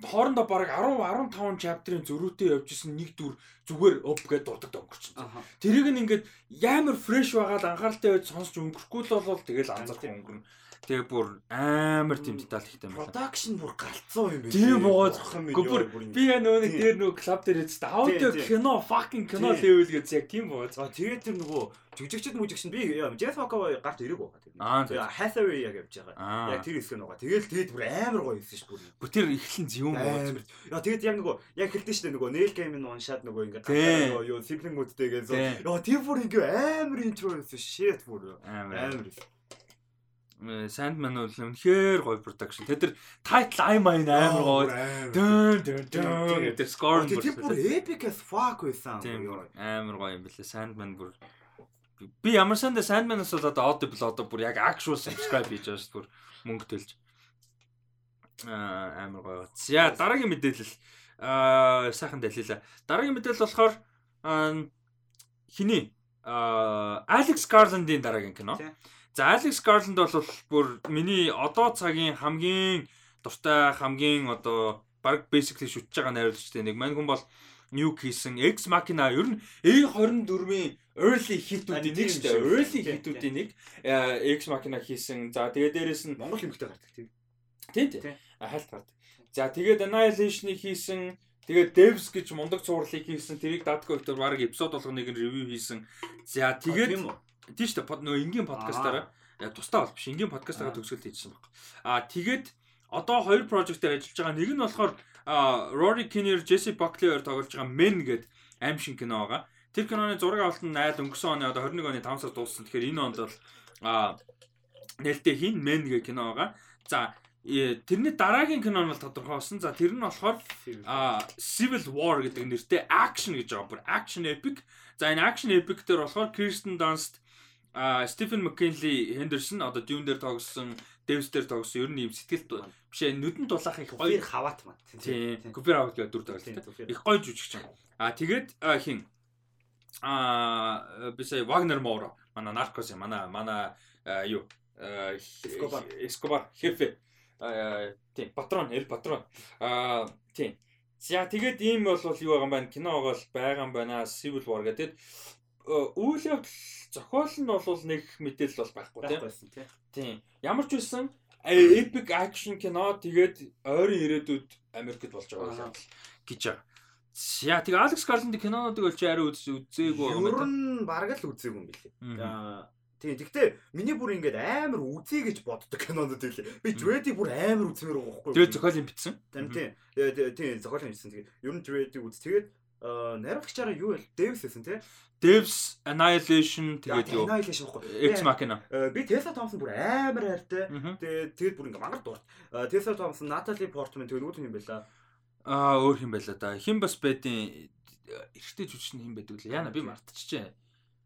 хоорондоо бараг 10 15 чаптрын зөрүүтэй явж исэн нэг дүр зүгээр 업 гэдээ дурдаг өнгөрчин. Тэрийг нь ингээд ямар фреш байгаад анхааралтай байж сонсч өнгөрөхгүй л болвол тэгэл анзаарах өнгөрнө. Тэгээ бүр амар тийм деталь ихтэй байна. Production бүр галзуу юм байна. Тийм боо зохих юм. Бүр би яа нөгөө нэг дээр нөгөө клуб дээр үзтээ аудио кино fucking кино level гэж яг тийм боо. За тэгээд тэр нөгөө жүжигчд мүжигч нь би Jeff Hawkeye гарт ирэг байгаа тийм. Аа. Hathaway яг явж байгаа. Яг тэр хэсэг нь байгаа. Тэгэл тэгээд бүр амар гоё хэлсэн ш бүр. Бүр тэр эхлэн зөвөн боо. Яа тэгээд яг нөгөө яг хэлдэг ш нөгөө Nail Game-ын уншаад нөгөө ингээд нөгөө юу модтэйгээ. Яа тэр бүр ингээ амар intro хэлсэн shit бүр. Амар. Амар. Sandman бол үнэхээр гоё production. Тэд нар title I mine амар гоё. Дэн дэн дэн тэр score тэр бүр epic as fuck байсан. Амар гоё юм бэлээ. Sandman бүр би ямар санда Sandman-аас бол одоо Audible одоо бүр яг actual subscribe хийж байгаа шүү дээ. Бүр мөнгө төлж. Аа амар гоё. За дараагийн мэдээлэл аа сайхан дэлгээлээ. Дараагийн мэдээлэл болохоор хиний аа Alex Garland-ийн дараагийн кино. За Alex Garland бол бүр миний одоо цагийн хамгийн дуртай хамгийн одоо баг basically шүтж байгаа найруулагчтай нэг мань хүн бол Nuke хийсэн X Machina ер нь A24-ийн early hit-үүдийн нэг шүү дээ. Early hit-үүдийн нэг X Machina хийсэн. За тэгээ дээрэс нь Монгол юмхтэй гардаг тийм. Тийм тийм. Хальт гардаг. За тэгээд Annihilation-ыг хийсэн. Тэгээд Devs гэж мундаг цувралыг хийсэн. Тэрийг Datco Victor баг эпизод болгоныг ревю хийсэн. За тэгээд Тийм шүү дээ. Нөө энгийн подкастаараа тусдаа бол биш. Энгийн подкастаараа төгсгөл хийжсэн баг. Аа тэгээд одоо хоёр project-ээр ажиллаж байгаа. Нэг нь болохоор Rory Kinnear, Jesse Buckley хоёр тоглож байгаа Men гэдэг аим шин кино байгаа. Тэр киноны зураг авалт нь найл өнгөрсөн оны одоо 21 оны 5 сард дууссан. Тэгэхээр энэ онд бол а нээлттэй хин Men гэх кино байгаа. За тэрний дараагийн кино нь бол тодорхой болсон. За тэр нь болохоор Civil War гэдэг нэртэй action гэж байгаа. Бүр action epic. За энэ action epic дээр болохоор Kirsten Dunst а Стивен Маккенли Хендерсон одоо Dune дээр тоглосон, Davis дээр тоглосон ер нь юм сэтгэл биш ээ нүдэн дулаах их гоё хаваат маа. Тийм. Купер гэдэг дүр тоглосон. Их гоё жүжигч юм. А тэгээд хин? А бисээ Вагнер Моро манай наркос юм. Манай манай юу? Эскобар Эскобар хефе тийм патрон эл патрон а тийм За тэгээд ийм бол юу байгаа юм байна кино байгаа л байгаа юм байна. Civil War гэдэг үйл явдал зохиол нь бол нэг мэдээлэл бол байхгүй тийм. Тийм. Ямар ч үсэн epic action кино тэгээд ойрын ирээдүйд Америкт болж байгаа гэж байгаа. Яа тэгээ Алекс Гарланд кинонуудыг чи арай үзээгүй юм байна. Ер нь бараг л үзээгүй юм билээ. Тийм. Гэхдээ миний бүр ингээд амар үзье гэж боддог кинонууд байлээ. Би Dread-ийг бүр амар үзмээр байгаа байхгүй юу? Тэгээд зохиолын бичсэн. Тийм тийм. Тийм зохиолын бичсэн. Тэгээд ер нь Dread-ийг үз. Тэгээд найруулагчаараа юу вэ? Davis гэсэн тийм. Devs Annihilation тэгээд юу Annihilation баггүй. Ex Machina. Би Tessa Thompson бүр амар хайртай. Тэгээд тэгээд бүр ингээ мангар дуурт. Tessa Thompson, Natalie Portman тэгээд үүд юм байла. Аа өөр юм байла да. Хин бас байдیں۔ Эрэгтэй жүжигч нь хин байдаг лээ. Яна би мартчихжээ.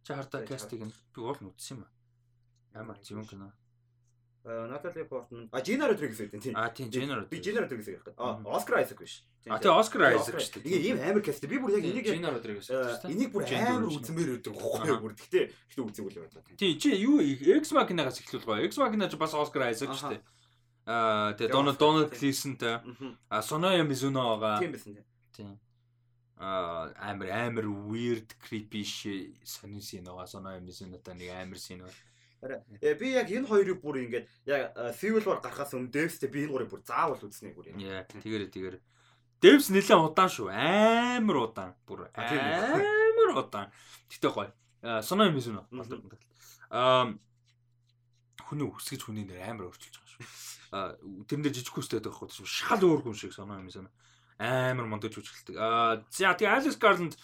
Чи хардаа кастиг нь би уул нь үзсэн юм аа. Ямар юм кино. Натали Портман. А Жина Родригес гэдэг тийм. А тийм Жина Родригес. Би Жина Родригес гэх гэдэг. А Оскар Айзек биш. А тийм Оскар Айзек шүү дээ. Ингээ ийм амар каст. Би бүр яг энийг Жина Родригес шүү дээ. Энийг бүр амар үзмээр өгдөг байхгүй бүр. Гэтэ гэтэ үзег үл байна. Тийм чи юу X Machina-гаас эхлүүл гоё. X Machina ч бас Оскар Айзек шүү дээ. А тэгээ Дональд Дональд Глисентэй. А Соноя Мизуно байгаа. Тийм байсан тийм. А амар амар weird creepy сонин син байгаа. Соноя Мизунотой нэг амар син байна. Э би яг энэ хоёрыг бүр ингээд яг Civil War гарахаас өмнө Devs-тэй би энэ гурыг бүр заавал үзнэ бүр юм. Яа, тэгэрэ тэгэрэ. Devs нэлээд удаан шүү. Амар удаан. Бүр амар удаан. Гэтэ гоё. Соно юм эсвэл аа хүний үсгэж хүний нэр амар өөрчилж байгаа шүү. Аа тэрэн дээр жижиг хүстэй байх байхгүй шүү. Шал өөр хүн шиг соно юм эсвэл амар мондож үжгэлдэг. Аа за тэгээ Alex Garland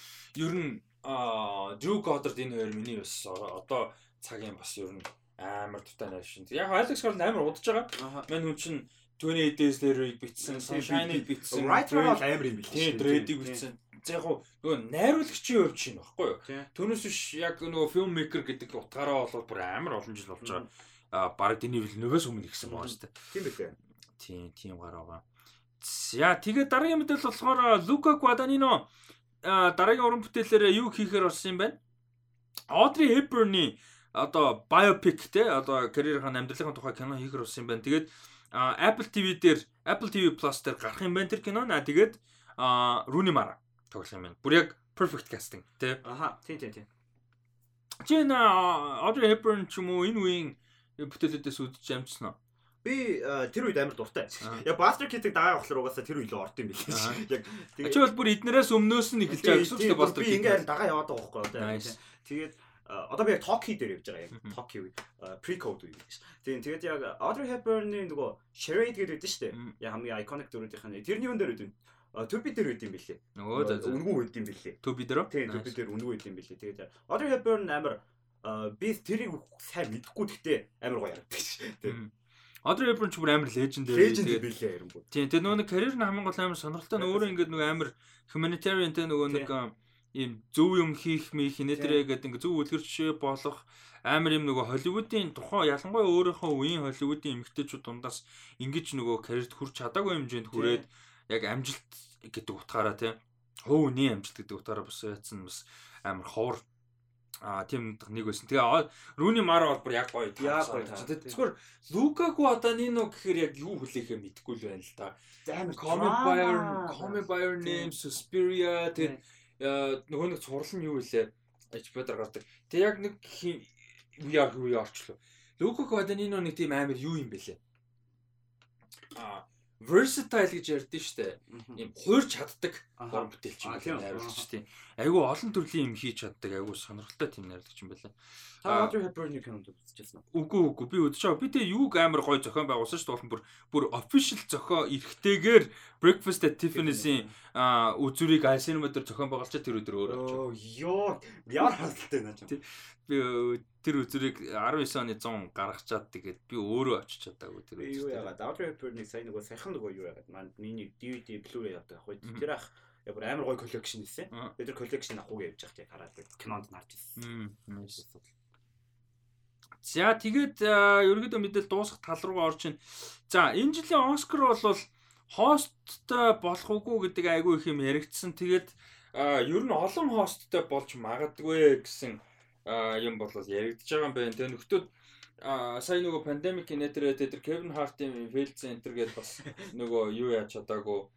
ер нь аа Drew Goddard энэ хоёр миний бас одоо цагийн бас ер нь амар тутай найр шин. Яг Alex Garland амар удаж байгаа. Мань хүн чинь 28 Days Later-ыг бичсэн, Sunshine-ыг бичсэн. Writer бол амар юм билээ. Тийм, Dread-ыг бичсэн. За яг нөгөө найруулагчийн хувьд чинь баггүй юу? Түүнээс биш яг нөгөө filmmaker гэдэг утгаараа бол бүр амар олон жил болж байгаа. А баг Denis Villeneuve-с өмнө ихсэн байгаа шүү дээ. Тийм билээ. Тийм, тийм гараа. За тэгээд дараагийн мэдээлэл болохоор Luca Guadagnino дараагийн уран бүтээлээр юу хийхээр болсон юм бэ? Audrey Hepburn-ы одоо biopic те одоо карьерийн амьдралын тухай кино хийхэр болсон юм байна. Тэгээд Apple TV дээр Apple TV Plus дээр гарах юм байна тэр кино. Аа тэгээд Rooney Mara тоглох юм байна. Бүр яг perfect casting те. Аха тийм тийм тийм. Чи энэ Audrey Hepburn ч юм уу энэ үеийн бүтээлүүдээс үдчих амжсан уу? Би тэр үед амар дуртай. Яг Buster Keaton дагаа авахлаар угаасаа тэр үед л орд юм билээ. Яг тэгээд чи бол бүр эднэрээс өмнөөс нь эхэлж байгаа гэсэн үг Buster Keaton. Би ингээ дагаа яваад байгаа байхгүй юу? Тэгээд одоо би яг Toki дээр явж байгаа яг Toki pre-code үе гэж. Тийм тэгээд яг Audrey Hepburn-ы нөгөө Charade гэдэг байдаг шүү дээ. Яг хамгийн iconic дүрүүдийнх нь тэрний юун дээр үдэн. Төби дээр үд юм бэлээ. Нөгөө үнгүү үд юм бэлээ. Төби дээр? Тийм төби дээр үнгүү үд юм бэлээ. Тэгээд Audrey Hepburn амар би тэрийг сайн мэдэхгүй гэхдээ амар гоё ярагддаг шүү. Тийм. Audrey Hepburn ч бүр амар леженд дээр. Леженд билээ бүр. Тийм тэгээд нөгөө карьер нь хамгийн гол амар сонирхолтой нь өөрөө ингээд нөгөө амар humanitarian тэ нөгөө нэг ийм зөв юм хийх мих нэтэрэ гэдэг ингээ зөв үлгэрч болох амар юм нөгөө Холливуудын тухайн ялангуяа өөрийнхөө үеийн Холливуудын эмэгтэйчүүд дундаас ингэж нөгөө карьерт хүрч чадаагүй хэмжээнд хүрээд яг амжилт гэдэг утгаараа тийм хөө үний амжилт гэдэг утгаараа бас яатсан бас амар ховор А тийм нэг байсан. Тэгээ Рүни Мара бол бүр яг гоё. Яг гоё. Зүгээр Лукаку Аданино гэхээр яг юу хүлээхээ мэдэхгүй л байна л да. Амар Comic Buyer, Comic Buyer Name, Suspiria тэгээд нөгөө нэг цуврал нь юу вэ? HBO-д гардаг. Тэг яг нэг VR VR орчлоо. Лука Кваданино нэг тийм амар юу юм бэлээ. А versatile гэж ярьдэн штэ. Ийм хуурч чаддаг. Уран бүтээлч юм байна найруулагч тийм. Айгу олон төрлийн юм хийж чаддаг айгу сонирхолтой тийм найруулагч юм байна. Та Audrey Hepburn-ийг кинонд үзчихсэн үү? Үгүй үгүй би байгаа. Би тэг юуг амар гоё зохион байгуулсан шүү дээ. Бүр бүр official зохио эргэтэйгээр Breakfast at Tiffany's-ийн үзүрийг iCinema дээр зохион байгуулж тэр өдөр өөр авч. Йоо, яар хасалтай наа чи. Би тэр үзүрийг 19 оны 100 гаргачаад тэгээд би өөрөө очиж чадаагүй тэр үзүр. Юу яагаад Audrey Hepburn-ийг сайн нөгөө сайхан нөгөө юу яагаад манд миний DVD Blu-ray авдаг ах. Тэр ах яг бүр амар гоё коллекшн хийсэн. Тэр коллекшн авахгүй явж явах яг хараад кинонд нарж ирсэн. За тэгээд ерөөдөө мэдээлэл дуусах тал руугаа орчин. За энэ жилийн Оскар бол хосттой болох уугүй гэдэг айгүй их юм яригдсан. Тэгээд ер нь олон хосттой болж магадгүй гэсэн юм бол яригдж байгаа юм байна. Тэгээ нөхдөө сая нөгөө пандемик нэтэрээ тэр Кевин Хартийн Фейл Центр гэдээ бас нөгөө юу яаж чадаагүй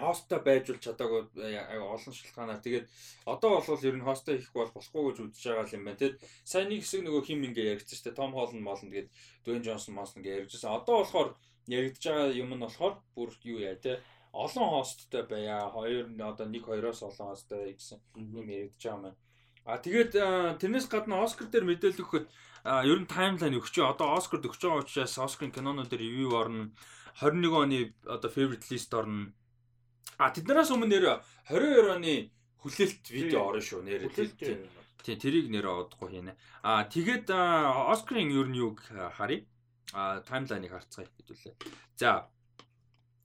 хосттой байжулж чадаагүй э, олон шалтгаанаар тэгээд одоо бол ер нь хосттой хийх бол болохгүй гэж үзэж байгаа юм байна. Тэгэд сайн нэг хэсэг нөгөө хим ингээ яригдсан шүү дээ. Том Холланд молн тэгээд Дуэн Джонсон Монсон ингээ яригдсан. Одоо болохоор яригдж байгаа юм нь болохоор бүр юу яа те олон хосттой байя. Хоёр одоо нэг хоёроос олон хосттой гэсэн юм яригдж байгаа юм байна. А тэгээд тэрнээс гадна Оскар дээр мэдээлэл өгөхөд ер нь таймлайн өгч. Одоо Оскард өгч байгаа учраас Оскарын кинонууд дээр ревю орно. 21 оны одоо favorite list орно А тэднээс өмнө нэр 22 оны хүлээлт видео орно шүү нэр. Тийм тэрийг нэр одохгүй хийнэ. А тэгээд Оскарын ер нь юуг харъя. А таймлайныг харцгаая хэдүүлээ. За.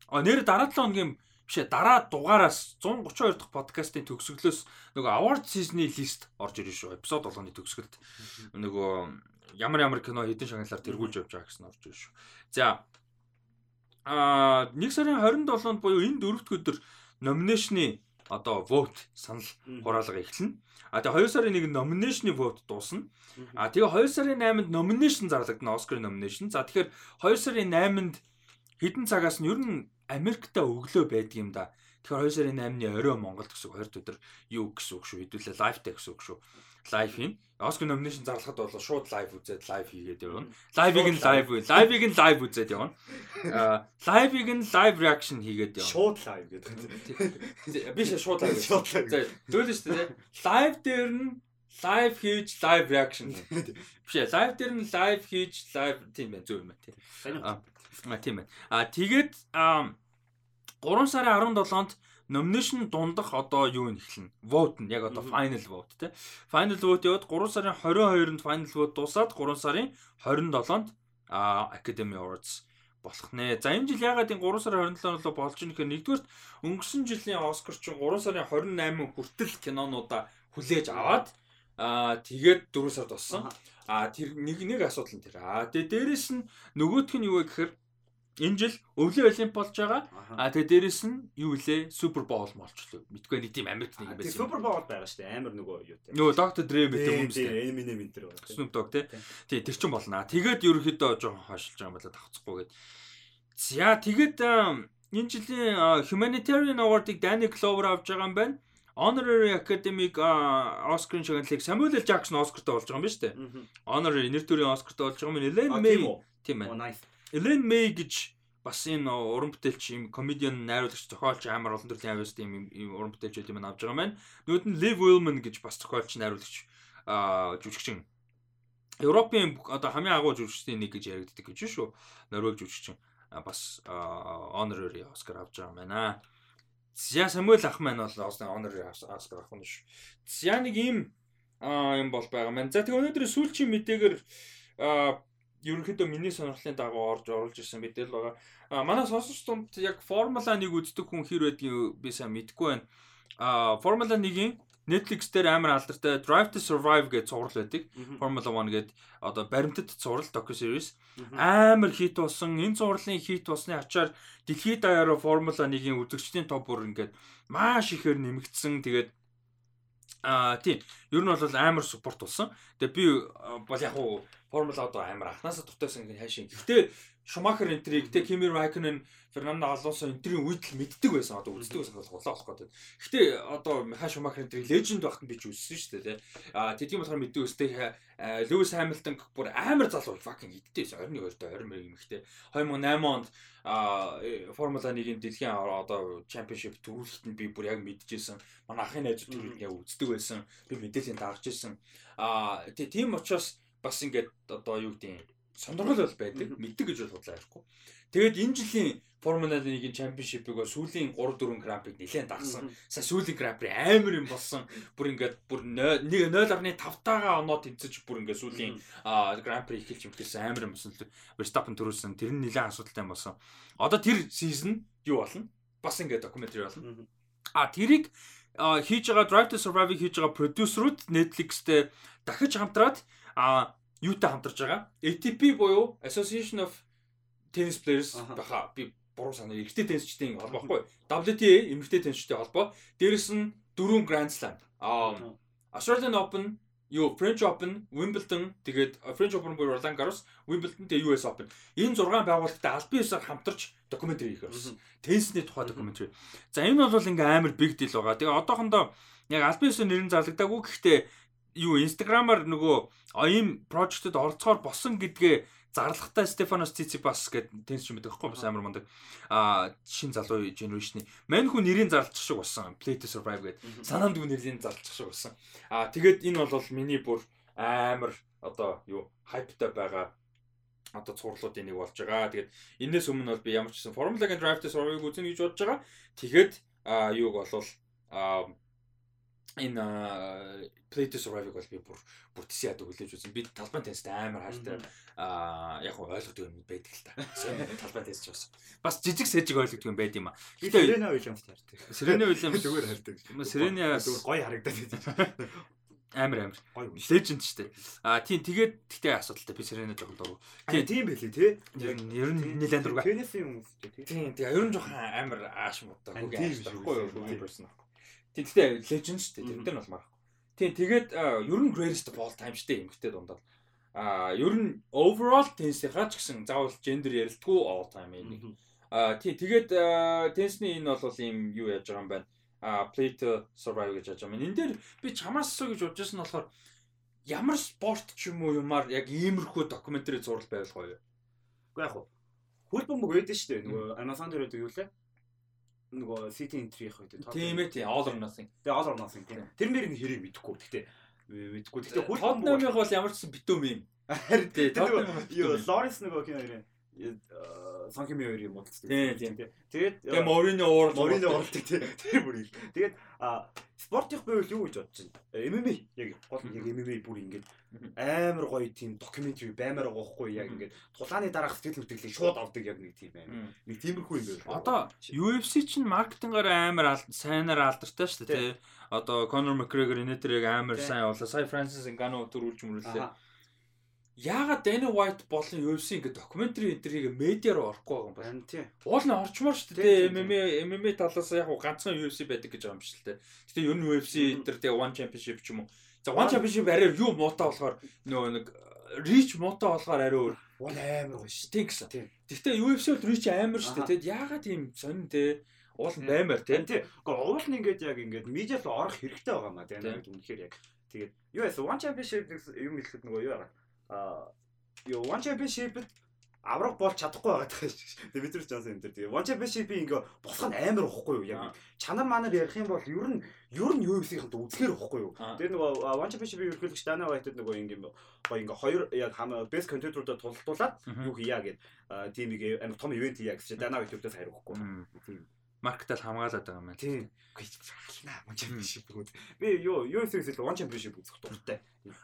А нэр дараа 7 хоногийн биш ээ дараа дугаараас 132 дахь подкастын төгсгөлөөс нөгөө award season-ы лист орж ирж шүү. Эпизод 7-ны төгсгөлд нөгөө ямар ямар кино хэдэн шагналаар тэргүүлж явж байгаа гэсэн орж ирж шүү. За а 1 сарын 27-нд буюу энэ дөрөвт өдөр номинашны одоо vote санал хураалга эхэлнэ. А тэгээ 2 сарын 1-нд номинашны vote дуусна. А тэгээ 2 сарын 8-нд номинашн зарлагдана Оскарын номинашн. За тэгэхээр 2 сарын 8-нд хідэн цагаас нь ер нь Америкта өглөө байдаг юм да. Тэгэхээр 2 сарын 8-ны орой Монголд гэсэн 20 өдөр юу гэсэн үг шүү. Хэдүүлээ лайвтай гэсэн үг шүү лайв хийн. Оскар номинашн зарлахад бол шууд лайв үзээд лайв хийгээд явна. Лайвыг нь лайв, лайвыг нь лайв үзээд явна. Аа, лайвыг нь лайв реакшн хийгээд явна. Шууд лайв гэдэг. Биш шууд лайв. Шууд лайв. За, зөвлөж шүү дээ. Лайв дээр нь лайв хийж лайв реакшн. Биш лайв дээр нь лайв хийж лайв тийм байх зөв юм байна тийм. Аа, тийм байна. Аа, тэгээд 3 сарын 17-нд nomination дундах одоо юу нь эхэлнэ. Vote нь яг одоо final vote тий. Final vote яваад 3 сарын 22-нд final vote дуусаад 3 сарын 27-нд а Academy Awards болох нэ. За энэ жил ягаад энэ 3 сарын 27-нд болоо болж байгаа нөхөр нэгдүгээр өнгөрсөн жилийн Оскар чинь 3 сарын 28 хүртэл кинонуудаа хүлээж аваад аа тэгээд 4 сард болсон. Аа тэр нэг нэг асуудал нь тэр. Аа тэгээд дээрэс нь нөгөөх нь юу вэ гэхээр Энэ жил өвлийн олимп болж байгаа. А тэгээ дээрэс нь юу вүлээ? Супер боул молчлоо. Мэдгүй нэг тийм Америкт нэг юм байсан. Супер боул байгаа шүү дээ. Амар нөгөө юу те. Нөгөө Dr. Dre гэдэг юм шүү дээ. Eminem энэ төр. Snoop Dogg те. Тий, тэр чин болно. Тэгээд ерөөхдөө жоохон хашилж байгаа юм байна давцахгүй гээд. За тэгээд энэ жилийн Humanitarian Award-ыг Danny Glover авч байгаа юм байна. Honorary Academic Oscar-ын шагналыг Samuel L. Jackson Oscar-тай болж байгаа юм байна шүү дээ. Honorary нэр төрлийн Oscar-тай болж байгаа юм. Elaine May тийм байна. Элен Мэй гэж бас энэ уран бүтээлч юм комедиан найруулагч зохиолч амар олон төрлийн авьяас тийм юм уран бүтээлч байт юм авч байгаа маань. Нөгөөд нь Liv Ullman гэж бас зохиолч найруулагч жүжигчин. Европын одоо хамгийн агуу жүжигчдийн нэг гэж яригддаг гэж шүү. Норвег жүжигчин бас honorary Oscar авч байгаа юм байна. За Самуэль ах маань бол honorary Oscar авах нь шүү. За нэг ийм юм бол байгаа маань. За тэгээ өнөөдөр сүүлчийн мэдээгээр ерөнхийдөө миний сонирхлын дагуу орж оруулж ирсэн мэдээлэл байгаа. А манай сонсогч тунд яг Формула 1-ыг үздэг хүн хэр байдгийг би сайн мэдэхгүй байна. А Формула 1-ийн Netflix дээр амар алдартай Drive to Survive гэж зураг байдаг. Formula 1 гэдэг одоо баримтат зураг docu series амар хит болсон. Энэ зурлын хит болсны ачаар дэлхийд даяараа Formula 1-ийн үзэгчдийн топ бүр ингээд маш ихээр нэмэгдсэн. Тэгээд Аа тийм. Ер нь бол амар спорт болсон. Тэгээ би бол яг уу формула одоо амар анханасаа дуртайсан ингэ хайшин. Гэхдээ Шумахер энтриг те Кимир Райконен Фернандо Алонсо энтрийн үед л мэддэг байсан одоо үздэг байсан болох болох гэдэг. Гэхдээ одоо Миха Шумахер энтриг леженд багт нь би ч үзсэн шүү дээ те. А тэдгийн болохоор мэддэг өстэй Льюис Хамилтон бүр амар залуу fucking идтэй 21 2-т 20 мэг юмхтэй 2008 онд Формула 1-ийн дэлхийн одоо чемпионшип төрүүлэлт нь би бүр яг мэдчихсэн. Манай ахын найзууд тэр яг үздэг байсан. Би мэдээллийн дагж ирсэн. А тийм учраас бас ингээд одоо юу гэдэг сонирхол бол байдаг. Мэддэг гэж бол бодлоо ярихгүй. Тэгээд энэ жилийн Формула 1-ийн чемпионшипыг сүүлийн 3 4 гран-приг нэлээд дагсан. Сая сүүлийн гран-при амар юм болсон. Бүр ингээд бүр 0.5 таага оноо тэнцэж бүр ингээд сүүлийн гран-при эхэлж имтгэлсэн амар юм болсон. Verstappen төрүүлсэн. Тэр нь нэлээд асуудалтай юм болсон. Одоо тэр сизон юу болно? Бас ингээд докюментари болно. А тэрийг хийж байгаа Drive to Survive хийж байгаа продюсерүүд Netflix-тэй дахиж хамтраад а юутай хамтарч байгаа? ATP буюу Association of Tennis Players баха би буруу санаа эрэгтэй теннисчдийн холбоо байхгүй. WTA эмэгтэй теннисчдийн холбоо. Дээрэс нь дөрвөн Grand Slam. Аа Australian Open, юу French Open, Wimbledon, тэгээд French Open буюу Roland Garros, Wimbledon тэгээд US Open. Энэ 6 байгууллагатай албан ёсоор хамтарч докюментари хийх болсон. Теннисний тухай докюментари. За энэ бол ингээм амар big deal байгаа. Тэгээ одоохондоо яг албан ёсоор нэрэн зарлагдаагүй гэхдээ юу инстаграмаар нөгөө ийм прожектэд оролцохоор болсон гэдгээ зарлахтай Стефанос Циципас гэдэг теннис юм байдаг байхгүй бас амар мундаг а шин залуу генерашны мань хүн нэрийн зарлчих шиг болсон Play to Survive гэдэг санаанд хүн нэрийн зарлчих шиг болсон. А тэгээд энэ бол миний бүр амар одоо юу хайптай байгаа одоо цуурлуудын нэг болж байгаа. Тэгээд энэс өмнө бол би ямар ч гэсэн Drive to Survive үзэн гэж бодож байгаа. Тэгэхэд а юуг болвол а энэ Play to Survive бол би бүр тийс яадаг хүлээж үзсэн. Би талбай тесттэй амар хайртай аа яг ойлгодог юм байдаг л та. Талбай тест ч бас. Бас жижиг сэжиг ойлгодог юм байд юм аа. Гэтэ Сирене Уильямс хайртай. Сирене Уильямс зүгээр хайртай. Сирене зүгээр гоё харагдаад байдаг. Амар амар. Legend шүү дээ. Аа тийм тэгээд тэгтээ асуудалтай би Сирене жоохон дуруу. Тийм тийм байлээ тий. Ер нь ер нь нэлээд дурга. Теннисын хүмүүс тий. Тийм тэгээ ер нь жоохон амар ааш муутай. Үгүй аашгүй юу person. Тэгтээ legend шүү дээ. Тэр нь бол марахгүй. Тийм тэгээд ер нь greatest of all time шүү дээ эмгтээ дундаа. А ер нь overall теннисийнхаа ч гэсэн заавал gender ярилдаггүй all time нэг. А тий тэгээд теннисний энэ бол ийм юу яаж байгаа юм байна. А play to survive гэж яаж байгаа юм. Энэ дээр би чамаас асуу гэж бодож байсан болохоор ямар спорт ч юм уу юмар яг иймэрхүү докюментари зураг байвал гоё. Уу яг хөл бөмбөг байдаг шүү дээ. Нөгөө Amazon дээр байдаг юу лээ? Нөгөө City Entry явах үед тийм ээ тийм All or Nothing. Тэгээ All or Nothing тийм. Тэр мэрийг хэрэг мэдэхгүй. Гэхдээ мэдэхгүй. Гэхдээ хөл Tottenham-ыг бол ямар ч битүүм юм. Харин тийм. Юу Lawrence нөгөө кино нэрээ Санхими хоёр юм уу тийм тийм. Тэгээд Тэгээ Морино уурал Морино ууралдаг тийм. Тэр бүр ил. Тэгээд спортын байвал юу гэж бодож байна? MMA яг гол яг MMA бүр ингээд амар гоё тийм докюментари баймаар байгаа хгүй яг ингээд тулааны дараах сэтгэл хөдлөлийг шууд авдаг яг нэг тийм байна. Нэг тиймэрхүү юм байна. Одоо UFC чинь маркетингаар амар сайнаар алдартай шүү дээ. Одоо Conor McGregor энэ төрийг амар сайн болоо. Сая Francis Ngannou төрүүлж мөрүүлээ яагаад Danny White болон UFC ингээд докюментари энтрийг медиар орохгүй байгаа юм бэ? Тийм. Уул нь орчмоор шүү дээ. MMA MMA талаас яг ганцхан UFC байдаг гэж байгаа юм л дээ. Гэтэ ер нь UFC энтер тэгээ One Championship ч юм уу. За One Championship арай юу муутай болохоор нөгөө нэг Reach муутай болохоор арай өөр. One амар гоё шүү. Тийм гэсэн. Гэтэ UFC бол Reach амар шүү дээ. Тэгэд яагаад тийм сонин те уул баймаар те. Тийм. Гэхдээ уул нь ингээд яг ингээд медиал орох хэрэгтэй байгаа маа. Тэгээд үнэхээр яг тэгээд яасан One Championship юм хэлэхэд нөгөө юу яагаад юу One Championship-д аврах болж чадахгүй байгаа гэж. Тэгээ бид нар ч жанс энэ төр тэгээ One Championship-ийг ингээ босгох нь амар واخгүй юу. Яг чанар манар ярих юм бол ер нь ер нь UFC-ийнхэнд үзгээр واخгүй юу. Тэгээ нөгөө One Championship-ийг ерхлэгч Dana White-д нөгөө ингээ гоё ингээ хоёр яг хамаа best contender-уудаа тулдуулаад юу хийя гэд тимийг амар том ивент хийя гэж Dana White-д хариухгүй. Тийм маркетал хамгаалаад байгаа юм байна. Тийм. Халнаа One Championship гэнэ. Би юу UFC-ээс One Championship үзэх дуртай.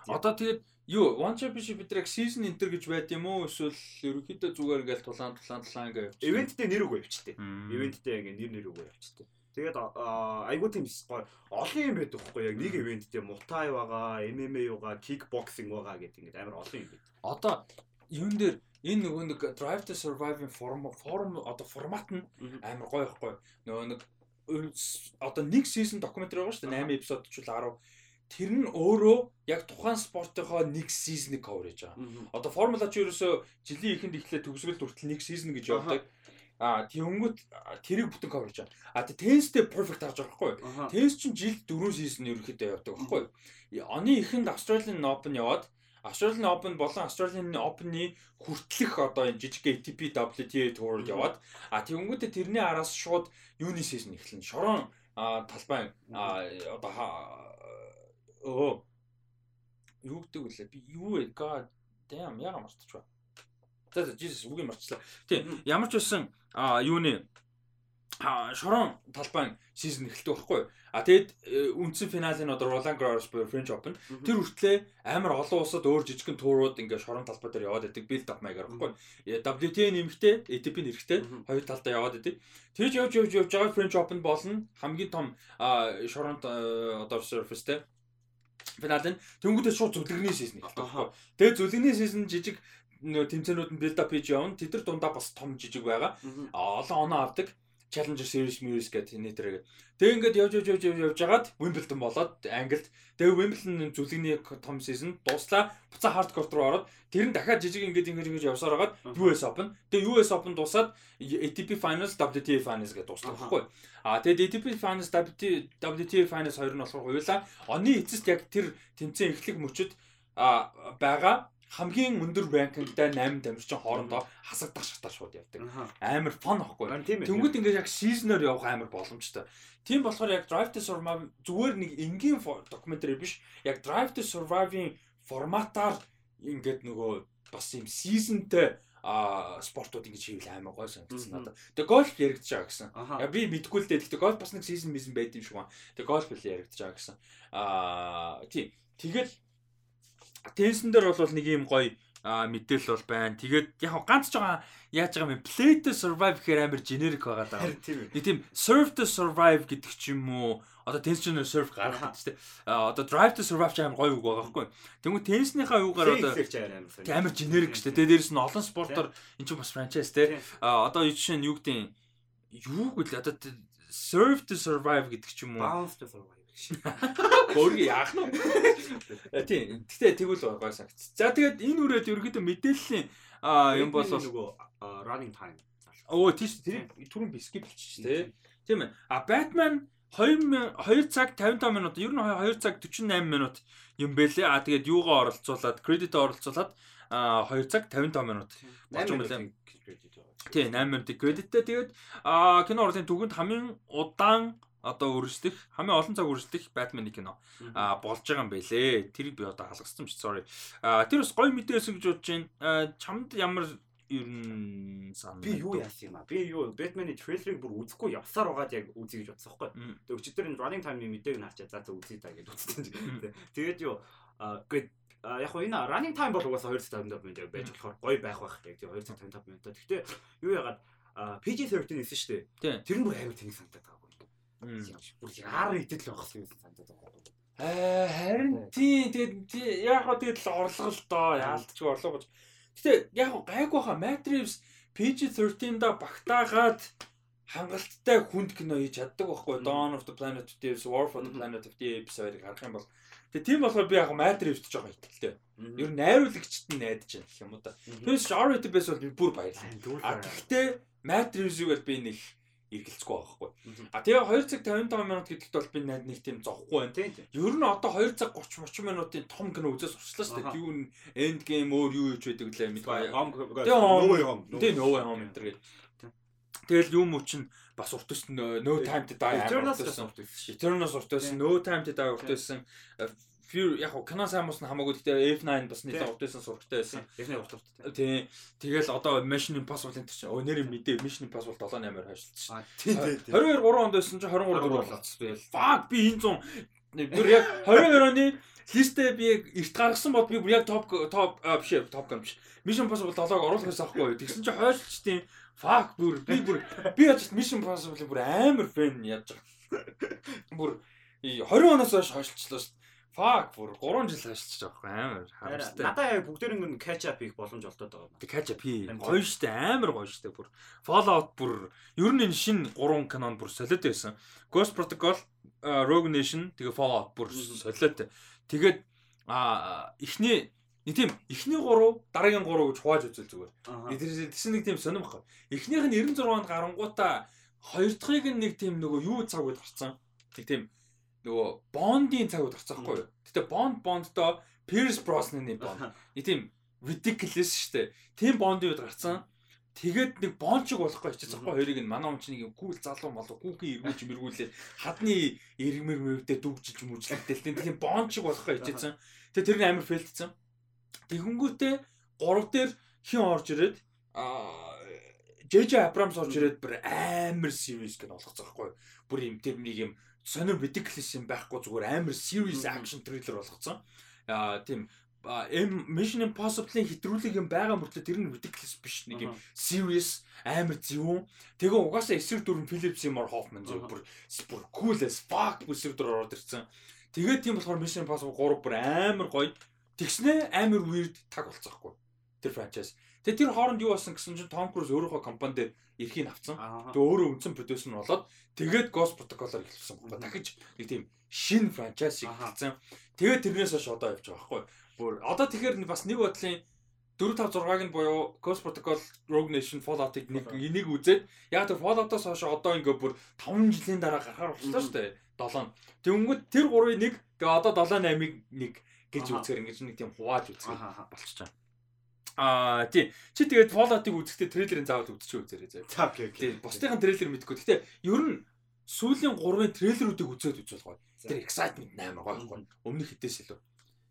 Одоо тэгээд юу One Championship бидрэг season enter гэж байд юм уу эсвэл ерөнхийдөө зүгээр ингээл тулаан тулаан тулаан гэж ивенттэй нэр үгүй явчихдээ. Ивенттэй ингээ нэр нэр үгүй явчихдээ. Тэгээд айгуу тийм гоё олон юм байдаг хгүй яг нэг ивенттэй мутай байгаа, MMA байгаа, kickboxing байгаа гэдэг ингээд амар олон юм байдаг. Одоо юун дээр энэ нөгөө нэг Drive to Survive форм форм одоо формат нь амар гоё ихгүй. Нөгөө нэг одоо нэг season докюментари байгаа шүү дээ 8 эпизод ч үл 10 тэр нь өөрөө яг тухайн спортынхоо нэг сизнийг cover хийж байгаа. Одоо формула ч ерөөсөө жилийн эхэнд эхлээд төгсгөл хүртэл нэг сизон гэж явдаг. А тэгэнгүүт тэрийг бүтэн cover хийж байгаа. А тенстэй perfect тааж байгаа байхгүй. Тенс чинь жилд 4 сизон ерөөхдөө явдаг байхгүй. Оны эхэнд Australian Open яваад Australian Open болон Australian Open-ы хүртэлх одоо энэ жижиг ATP WTA Tour яваад а тэгэнгүүтээ тэрний араас шууд юуны сизон эхэлнэ. Шорон талбай одоо өө юу гэдэг вүлээ би юу вэ? God damn яга мартчихва за за Jesus үгүй марцлаа тийм ямар ч а юуны шорон талбайн сизон эхэлдэг байхгүй а тэгэд э, үндсэн финалийн одоо Roland Garros буюу French Open. Тэр хүртлээ амар олон улсад өөр жижигхэн туурууд ингээ шорон талбай дээр яваад байдаг build up маягаар байхгүй э, WTA нэмэгтэй ATP нэрхтэй хоёр талдаа яваад байдаг тэгж явж явж явж байгаа French Open болно хамгийн том шоронт э, одоо surface те финалын тэнгуүдээ шууд зүлгэрний сизон эхэлдэг. Тэгээ зүлгэрний сизон жижиг нөө тэмцээнүүд нь build up хийж явна. Тэд нар дундаа бас том жижиг байгаа. Олон оноо авдаг. Challenger Series Series гэдэг нэтэрэг. Тэгээ ингээд явж явж явж явж жагаад Wimbledon болоод Англид тэгээ Wimbledon зүлэгний том season дуслаа. Буцаа hardcourt руу ороод тэр нь дахиад жижиг ингээд ингэж ингэж явсаар хагаад US Open. Тэгээ US Open дуусаад ATP Finals, WTA Finals гэдэг дуслаа байхгүй. А тэгээд ATP Finals, WTA Finals хоёр нь болохоор хуйлаа. Оны эцэст яг тэр тэмцээн эхлэх мөчөд байгаа хамгийн өндөр ранкингтай 8 тамирчин хоорондоо хасагдах шатаар шууд явдаг. Амар фон ахгүй. Тэнгүүд ингээд яг сизнээр явах амар боломжтой. Тийм болохоор яг Drive to Survive зүгээр нэг энгийн докюментари биш. Яг Drive to Survive-ийн форматаар ингээд нөгөө бас юм сизонтэй а спортууд ингэж хийвэл амар гой санагдсан надад. Тэгээ гольф яригдж байгаа гэсэн. Я би мэдгүй л дээ. Тэгтээ гольф бас нэг сизон мизэн байд юм шиг байна. Тэгээ гольф л яригдж байгаа гэсэн. Аа тийм. Тэгэл Тенсэн дээр бол нэг юм гоё мэдээлэл бол байна. Тэгээд яг ганц ч байгаа яаж байгаа юм play to survive гэхээр амар generic байгаа даа. Нэг тийм serve to survive гэдэг ч юм уу. Одоо tension serve гаргах гэдэг чинь одоо drive to survive ч амар гоё үг байгаа байхгүй. Тэгмээ tension-ийнхаа юугаар одоо амар generic шүү дээ. Дээрээс нь олон спортоор эн чинь бас franchise те. Одоо жишээ нь юу гэдэг юу гэл одоо serve to survive гэдэг ч юм уу. Bounce to survive Өөргөө яах нь вэ? Тийм. Гэтэ тэгвэл гой санагц. За тэгээд энэ үрээд ерөөдөө мэдээллийн юм бол нөгөө running time. Оо тийш тэр түрүүн бискип болчих тээ. Тийм ээ. А Batman 2 2 цаг 55 минут ер нь 2 цаг 48 минут юм бэлээ. А тэгээд юугаа оролцуулаад кредит оролцуулаад 2 цаг 55 минут болж юм бэлээ. Тийм 8 минутын кредиттэй тэгээд кино урлын түгэнд хамгийн удаан одоо үргэлжлэх хамгийн олон цаг үргэлжлэх Batman-ы кино а болж байгаа юм бэлээ. Тэрийг би одоо халгассан ч sorry. А тэр бас гоё мэдээсэн гэж бодож байна. Чамд ямар ер нь сан би юу яасан юм а би юу Batman-ы трейлерыг бүр үзэхгүй явсаар байгаад яг үзье гэж бодсон байхгүй. Тэгээ өчигдөр энэ running time-ийн мэдээг нарчаа за за үзье та гэж үзсэн. Тэгээд юу гээд яг энэ running time бол угаасаа 255 минут байж болохоор гоё байх байх яг тийм 255 минут. Гэхдээ юу ягаад PG-13 нэсэн шүү дээ. Тэр нь бүр амар тэнэг санагдаад бүр яар идэл байх юм санагдаад байгаа. Аа харин тий тэгээд яг хоо тэгээд л орлого л доо яалтч орлого гэж. Гэтэ яг хоо гайг баха Matrix PG-13 да багтаагаад хангалттай хүнд кино хийж чаддаг байхгүй Dawn of the Planet of the Apes, War for the Planet of the Apes хоёрыг харах юм бол Тэгээ тийм болохоор би яг Matrix-т жоохон итгэлтэй. Ер нь найруулагчд нь найдаж байна гэх юм уу та. Тэрс R-rated байсан бол би бүр баярлалаа. Гэхдээ Matrix-ийг бол би нэг эргэлцэхгүй байхгүй. А тэгээ 2 цаг 55 минут гэдэгт бол би нэг тийм зовхгүй байна тийм. Ер нь одоо 2 цаг 30 30 минутын том кино үзээс урчлаа шүү дээ. Юу н энд гейм өөр юу хийж байдаг лээ мэдгүй. Тэгээ нөө юм энэ төр гэдэг. Тэгэл юм уу чин бас урт no time to die. Eternals урт өссөн. Eternals урт. No time to die урт өссөн. Fury яг хоо кино сайн мус нь хамаагүй гэхдээ F9 бас нэг уртайсан сурагтай байсан. F9 урт урттай. Тий. Тэгэл одоо Mission Impossible-ын тэр чинь өө нэр мэдээ Mission Impossible 7-8-аар хойшлсон. Тий, тий. 22 3 онд байсан чинь 23 4 болчихсон. Fuck би энэ 100 бүр яг 22 оны листээ би эрт гаргасан бод би бүр яг топ топ биш топ биш. Mission Impossible 7-ыг оруулах гэсэн аахгүй. Тэгсэн чинь хойшлчтیں۔ Fuck бүр би бүр би яаж Mission Impossible бүр амар фэн яаж байгаа. Бүр 20 оноос хойш хойшлчлаа шүү Fuck бүр 3 жил ажиллаж байгаа байхгүй амар харамстай. Надаа яг бүгдээр ингэ catch up хийх боломж олдоод байгаа. Тэг catch up хий. Гоё штэ амар гоё штэ бүр. Fallout бүр ер нь энэ шин 3 канон бүр солиод байсан. Ghost Protocol, Rogue Nation тэгээ Fallout бүр солиод. Тэгээд эхний нэг тийм эхний 3 дараагийн 3 гэж хувааж үзэл зүгээр. Тэс нэг тийм баггүй. Эхнийх нь 96-нд гарангуудаа хоёр дахьыг нэг тийм нөгөө юу цаг үед гарцсан. Тэг тийм нөгөө Бондын цаг үед гарсан байхгүй юу? Гэтэ Бонд Бонддоо Pierce Brosnan-ы Бонд. Нэг тийм ridiculous штэ. Тийм Бондын үед гарсан. Тэгээд нэг бончиг болохгүй хичээсэн байхгүй хоёрыг нь манай чинь нэг гүүл залуу молоо гүүхийн эргүүлж мэргүүлээд хадны эргмэр мөвдө дүгжилж мүжлэгдэл тийм бончиг болохгүй хичээсэн. Тэгээд тэр нь амар фейлдсэн. Тэгэнгүүтээ 3 дээр хин орж ирээд аа JJ Abrams орж ирээд бүр амар serious гэж болгоцсон байхгүй? Бүр юм тэр нэг юм сонир ridiculous юм байхгүй зүгээр амар serious action thriller болгоцсон. Аа тийм Mission Impossible-ийн хэтрүүлэг юм байгаа мөртлөө тэр нь ridiculous биш нэг юм serious амар зөвүүн. Тэгээ угаасаа эсрэг дүрм Philip Seymour Hoffman зөв бүр бүр cool as fuck эсрэг дүр ороод ирсэн. Тэгээд тийм болохоор Mission Impossible 3 бүр амар гоё. Тэгснэ амар weird таг болцоохгүй. Тэр franchise. Тэгээ тэр хооронд юу болсон гэсэн чинь Tom Cruise өөрийнхөө компани дээр эрхийг авцсан. Тэгээ өөрөө үндсэн продюсер нь болоод тэгээд Ghost Protocol-оор эхлүүлсэн байна. Дахиж нэг тийм шинэ франчайз эхэлсэн. Тэгээд тэрнээс хойш одоо явж байгаа байхгүй. Бүр одоо тэгэхээр бас нэг бодлын 4 5 6-ыг нь буюу Ghost Protocol, Rogue Nation, Fallout-ыг нэг энийг үзээд яг тэр Fallout-оос хойш одоо ингээ бүр 5 жилийн дараа гарахаар болчихлоо шүү дээ. 7. Тэнгүүд тэр 3-ыг нэг тэгээ одоо 7 8-ыг нэг гэж үзэхээр ингэж нэг тийм хувааж үзэх байгаа. Аа тий. Чи тэгээд Fallout-ыг үзэхдээ трейлерын заавал үзчихөө үзээрэй заа. За окей. Тий. Бусдын трейлер мэдгүй. Гэтэ ер нь сүүлийн 3-ын трейлеруудыг үзээд үзвэл гоё. Тэр excitement амар гоё байхгүй. Өмнөх хэдээс илүү.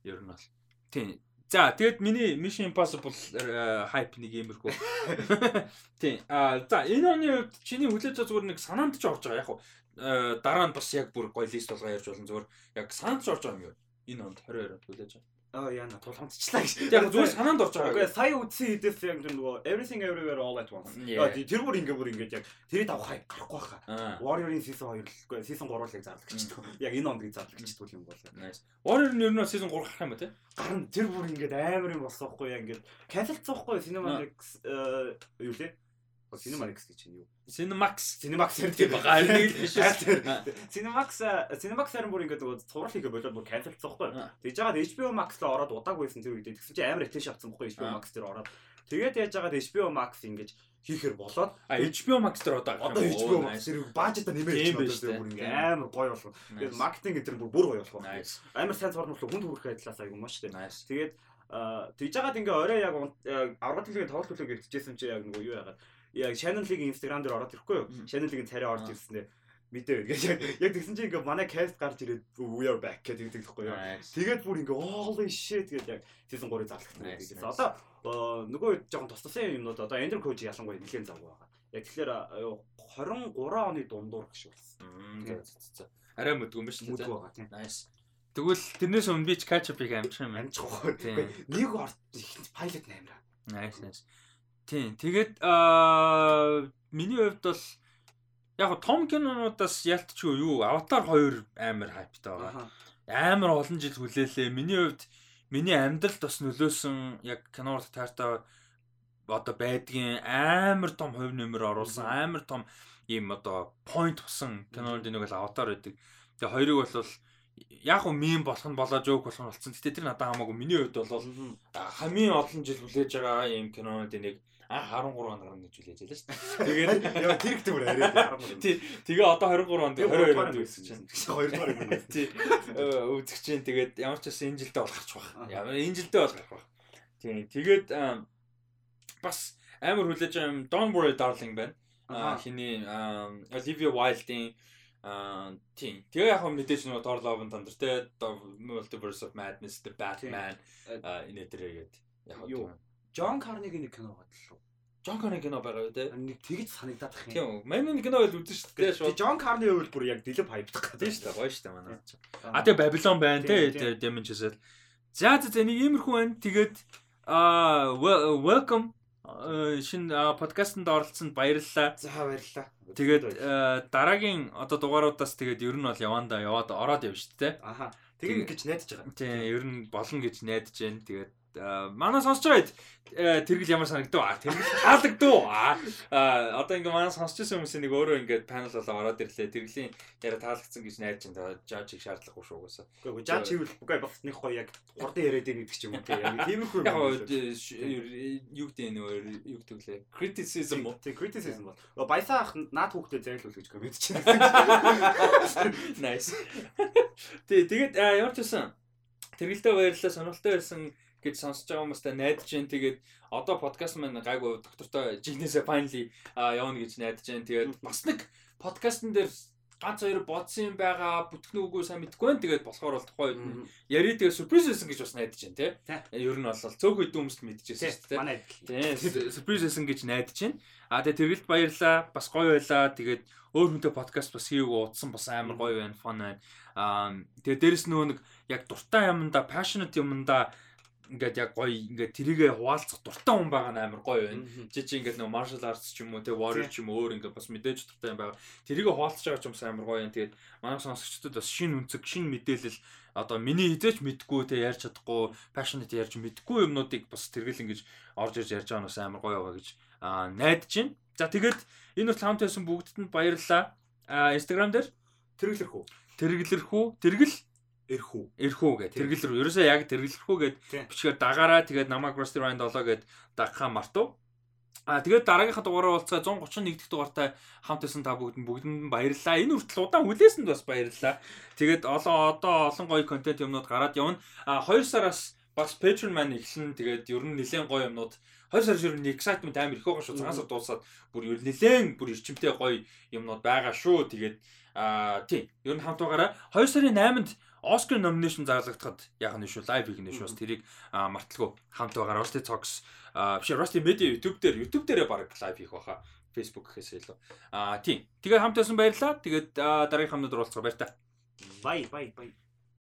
Ер нь бол. Тий. За тэгээд миний Mission Impossible hype нэг иймэрхүү. Тий. Аа за энэ оны хувьд чиний хүлээж байгаа зүгээр нэг санаанд ч орж байгаа яг хуу дараа нь бас яг бүр гоё лист болгоо ярьж болно зүгээр яг санаанд ч орж байгаа юм юу? Энэ онд 22-нд хүлээж байгаа. Аа яна тулгамдчлаа гэж. Яг зүгээр санаанд орж байгаа. Үгүй сая үдсэн хэдээс яг нөгөө everything everywhere all at once. Тэр бүр ингээ бүр ингээ яг тэрийг авах хай гарахгүй хаа. Warrior-ийн season 2 л үгүй season 3 л гэж байна. Яг энэ онд зарлах гэж байна юм бол. Warrior нь ер нь season 3 гарах юм ба тий? Гарна тэр бүр ингээ амар юм болсон хгүй яг ингээ cancel-цахгүй Cinemax юу лээ? Cinemax гэж чинь юу? Cinemax. Cinemax тийм байгаа. Нэг л биш. Cinemax Cinemax харин бүр ингээд нөгөө цуврал хийгээ болоод бүр cancelцсахгүй. Тэгж жагаад HBO Max л ороод удаагүйсэн тэр үедээ. Тэгсэн чинь амар attention авсан бохгүй HBO Max дээр ороод. Тэгээд яаж жагаад HBO Max ингэж хийхэр болоод HBO Max дээр одоо одоо HBO Max зэрэг бажета нэмээд чинь бүр ингээ амар гоё болох. Тэгээд маркетинг энэ бүр бүр гоё болох. Амар сайн цорнол хүнд хүрэх байдлаас аягүй маш тийм. Тэгээд тэгж жагаад ингээ орой яг аврал төлөгийн тоглолт төлөг ирчихсэн чи яг нөгөө юу яагаад яг Channel-ыг Instagram дээр ороод ирэхгүй юу? Channel-ыг царай орж ирсэнээ мэдээ гэж яг тэгсэн чинь ингээ манай cast гарч ирээд we are back гэдэг тэгэхгүй юу. Тэгээд бүр ингээ holy shit гэдэг яг season 3-ыг зарлахсан гэсэн. Одоо нөгөө жоохон тусдсан юмнууд одоо Ender Coach ялангуяа нэлээд зав байгаа. Яг тэгэхээр 23 оны дундуур гэж болсон. Арай мэдгүй юм үү? Мэдгүй байгаа. Nice. Тэгвэл тэрнээс өмнө би ч catch up-ыг амжих юм. Амжих уу. Нэг орд pilot наймраа. Nice nice. Тийм. Тэгээд аа миний хувьд бол яг том кинонуудаас ялтчгүй юу Аватар 2 амар хайптай байгаа. Амар олон жил хүлээлээ. Миний хувьд миний амьдралд бас нөлөөсөн яг киноор таартай одоо байдгийн амар том хувь нэмэр оруулсан амар том ийм одоо point тусан кинонд нэг л аватар байдаг. Тэгээ хоёрыг бол яг уу мим болох нь болоо жоок болох нь болсон. Гэтэ тэр надад хамаагүй миний хувьд бол хамгийн олон жил хүлээж байгаа ийм кинонууд нэг а 13 онд гарна гэж үлээж байлаа шүү дээ. Тэгээд яа тэр ихтэй бүр арай 13. Тий. Тэгээ одоо 22 онд 22 онд үзэж байна. 2 дугаар юм байна. Тий. Үзэж чинь тэгээд ямар ч байсан энэ жилдээ бол гарч байгаа. Ямар энэ жилдээ бол гарах байх. Тий. Тэгээд бас амар хүлээж байгаа юм Don't Worry Darling байна. А хиний Olivia Wilde-ийн Аа тийм. Тэгээ яг мэдээж нөгөө Thor Love and Thunder те Multiverse of Madness, The Batman энэ төрөйгээд яг хөө Джон Карнигийн нэг кино шүү. Джон Карни кино байгаа үү те? Нэг тэгж санагдаад бах юм. Тийм. Манайны кино бол үзэн шүү дээ шүү. Джон Карни үйл бүр яг дэлгэв хайпдах гэдэг шүү дээ. Гоё шүү дээ манай. А тэгээ Babylon байна те. Demon Chazelle. За за нэг иймэрхүү байна. Тэгээд аа welcome шин подкастт оролцсонд баярлалаа. За баярлалаа. Тэгээд дараагийн одоо дугааруудаас тэгээд ер нь бол яванда яваад ороод явж дээ. Аха. Тэгээ гэж найдаж байгаа. Тийм, ер нь болно гэж найдаж байна. Тэгээд манай сонсож байгаад тэргэл ямар санагдав? Аа тэргэл таалагдав аа одоо ингээ манай сонсож байсан хүмүүсийн нэг өөрөө ингээ панел болоо ороод ирлээ. Тэргэлийн яриа таалагдсан гэж найдаж байна жаж их шаардлагагүй шүү угаасаа. Үгүй жаж хийвэл үгүй бас нэг гоё яг гурдын яриад ирэх гэдэг ч юм уу тийм тиймэрхүү яг юу гэдэг нөө юу гэдэг лээ criticism тийм criticism бол. Баясаах наад хүүхдэд зайлуул гэж комент чинь. Nice. Тий тэгээд ямар ч байсан тэргэлдээ баярлалаа сонирхолтой байсан гэж сонсож байгаа хүмүүстэй найдаж जैन тэгээд одоо подкаст маань гайгүй доктортой жигнэсээ finally явна гэж найдаж जैन тэгээд бас нэг подкастн дээр ганц хоёр бодсон юм байгаа бүтгэн үгүй сайн мэдэхгүй байна тэгээд болохоор бол тухайн үед яри тэгээ сюрприз байсан гэж бас найдаж जैन тий ер нь бол цөөх үед хүмүүст мэдчихсэн шүү дээ манай тий сюрприз байсан гэж найдаж जैन а тэгээ тэргэлд баярлаа бас гоё байлаа тэгээд өөр хүнтэй подкаст бас хийв утсан бас амар гоё байна фон байна а тэгээ дээрэс нөгөө нэг яг дуртай юмда passionate юмда ингээд яг гоё ингээд тэрийгэ хуваалцах дуртай хүн байгаа нь амар гоё байна. Жи чи ингээд нөгөө martial arts ч юм уу те warrior ч юм өөр ингээд бас мэдээж дуртай юм байгаа. Тэрийгэ хуваалцаж байгаа ч юмсан амар гоё юм. Тэгээд манай сонсогчдод бас шин үнцэг, шин мэдээлэл одоо миний хизээч мэдгүй те ярьж чадахгүй, passionate ярьж мэдгүй юмнуудыг бас тэргэл ингэж орж ирж ярьж байгаа нь бас амар гоё байгаа гэж найдаж байна. За тэгээд энэ хүртэл хамт байсан бүгдд нь баярлалаа. Instagram дээр тэргэлэрх үү? Тэргэлэрх үү? Тэргэл эрхүү. Эрхүү гэх. Тэргэл рүү. Ерөөсөө яг тэргэлэрхүү гэд бичгээр дагаараа тэгээд намайг Rusty Ryan 7 гэд дагхаа мартав. А тэгээд дараагийнхаа дугаараа болцоо 131 дэх дугаартай хамт исэн та бүгд бүгдэнд баярлалаа. Энэ хүртэл удаан хүлээсэнд бас баярлалаа. Тэгээд олон одоо олон гоё контент юмнууд гараад явна. А 2 сараас бас Patreon маань эхлэн тэгээд ер нь нэлээд гоё юмнууд 2 сар шир нэг excitement амар их байгаа шүү. Цагаасаа дуусаад бүр ер нь нэлээд бүр эрчимтэй гоё юмнууд байгаа шүү. Тэгээд а тий ер нь хамт байгаараа 2 сарын 8-нд Оскар номинашн зарлагдахад яг нь шүү? Лайв хийх нь шүү? Бас тэрийг марталгүй хамт байгаа Rusty Talks. Биш Rusty Media YouTube дээр YouTube дээрээ баг лайв хийх баха. Facebook гэхээс илүү. Аа тийм. Тэгээ хамт байсан баярлаа тэгээд дараагийн хамнууд уулзгаа баяр та. Бай бай бай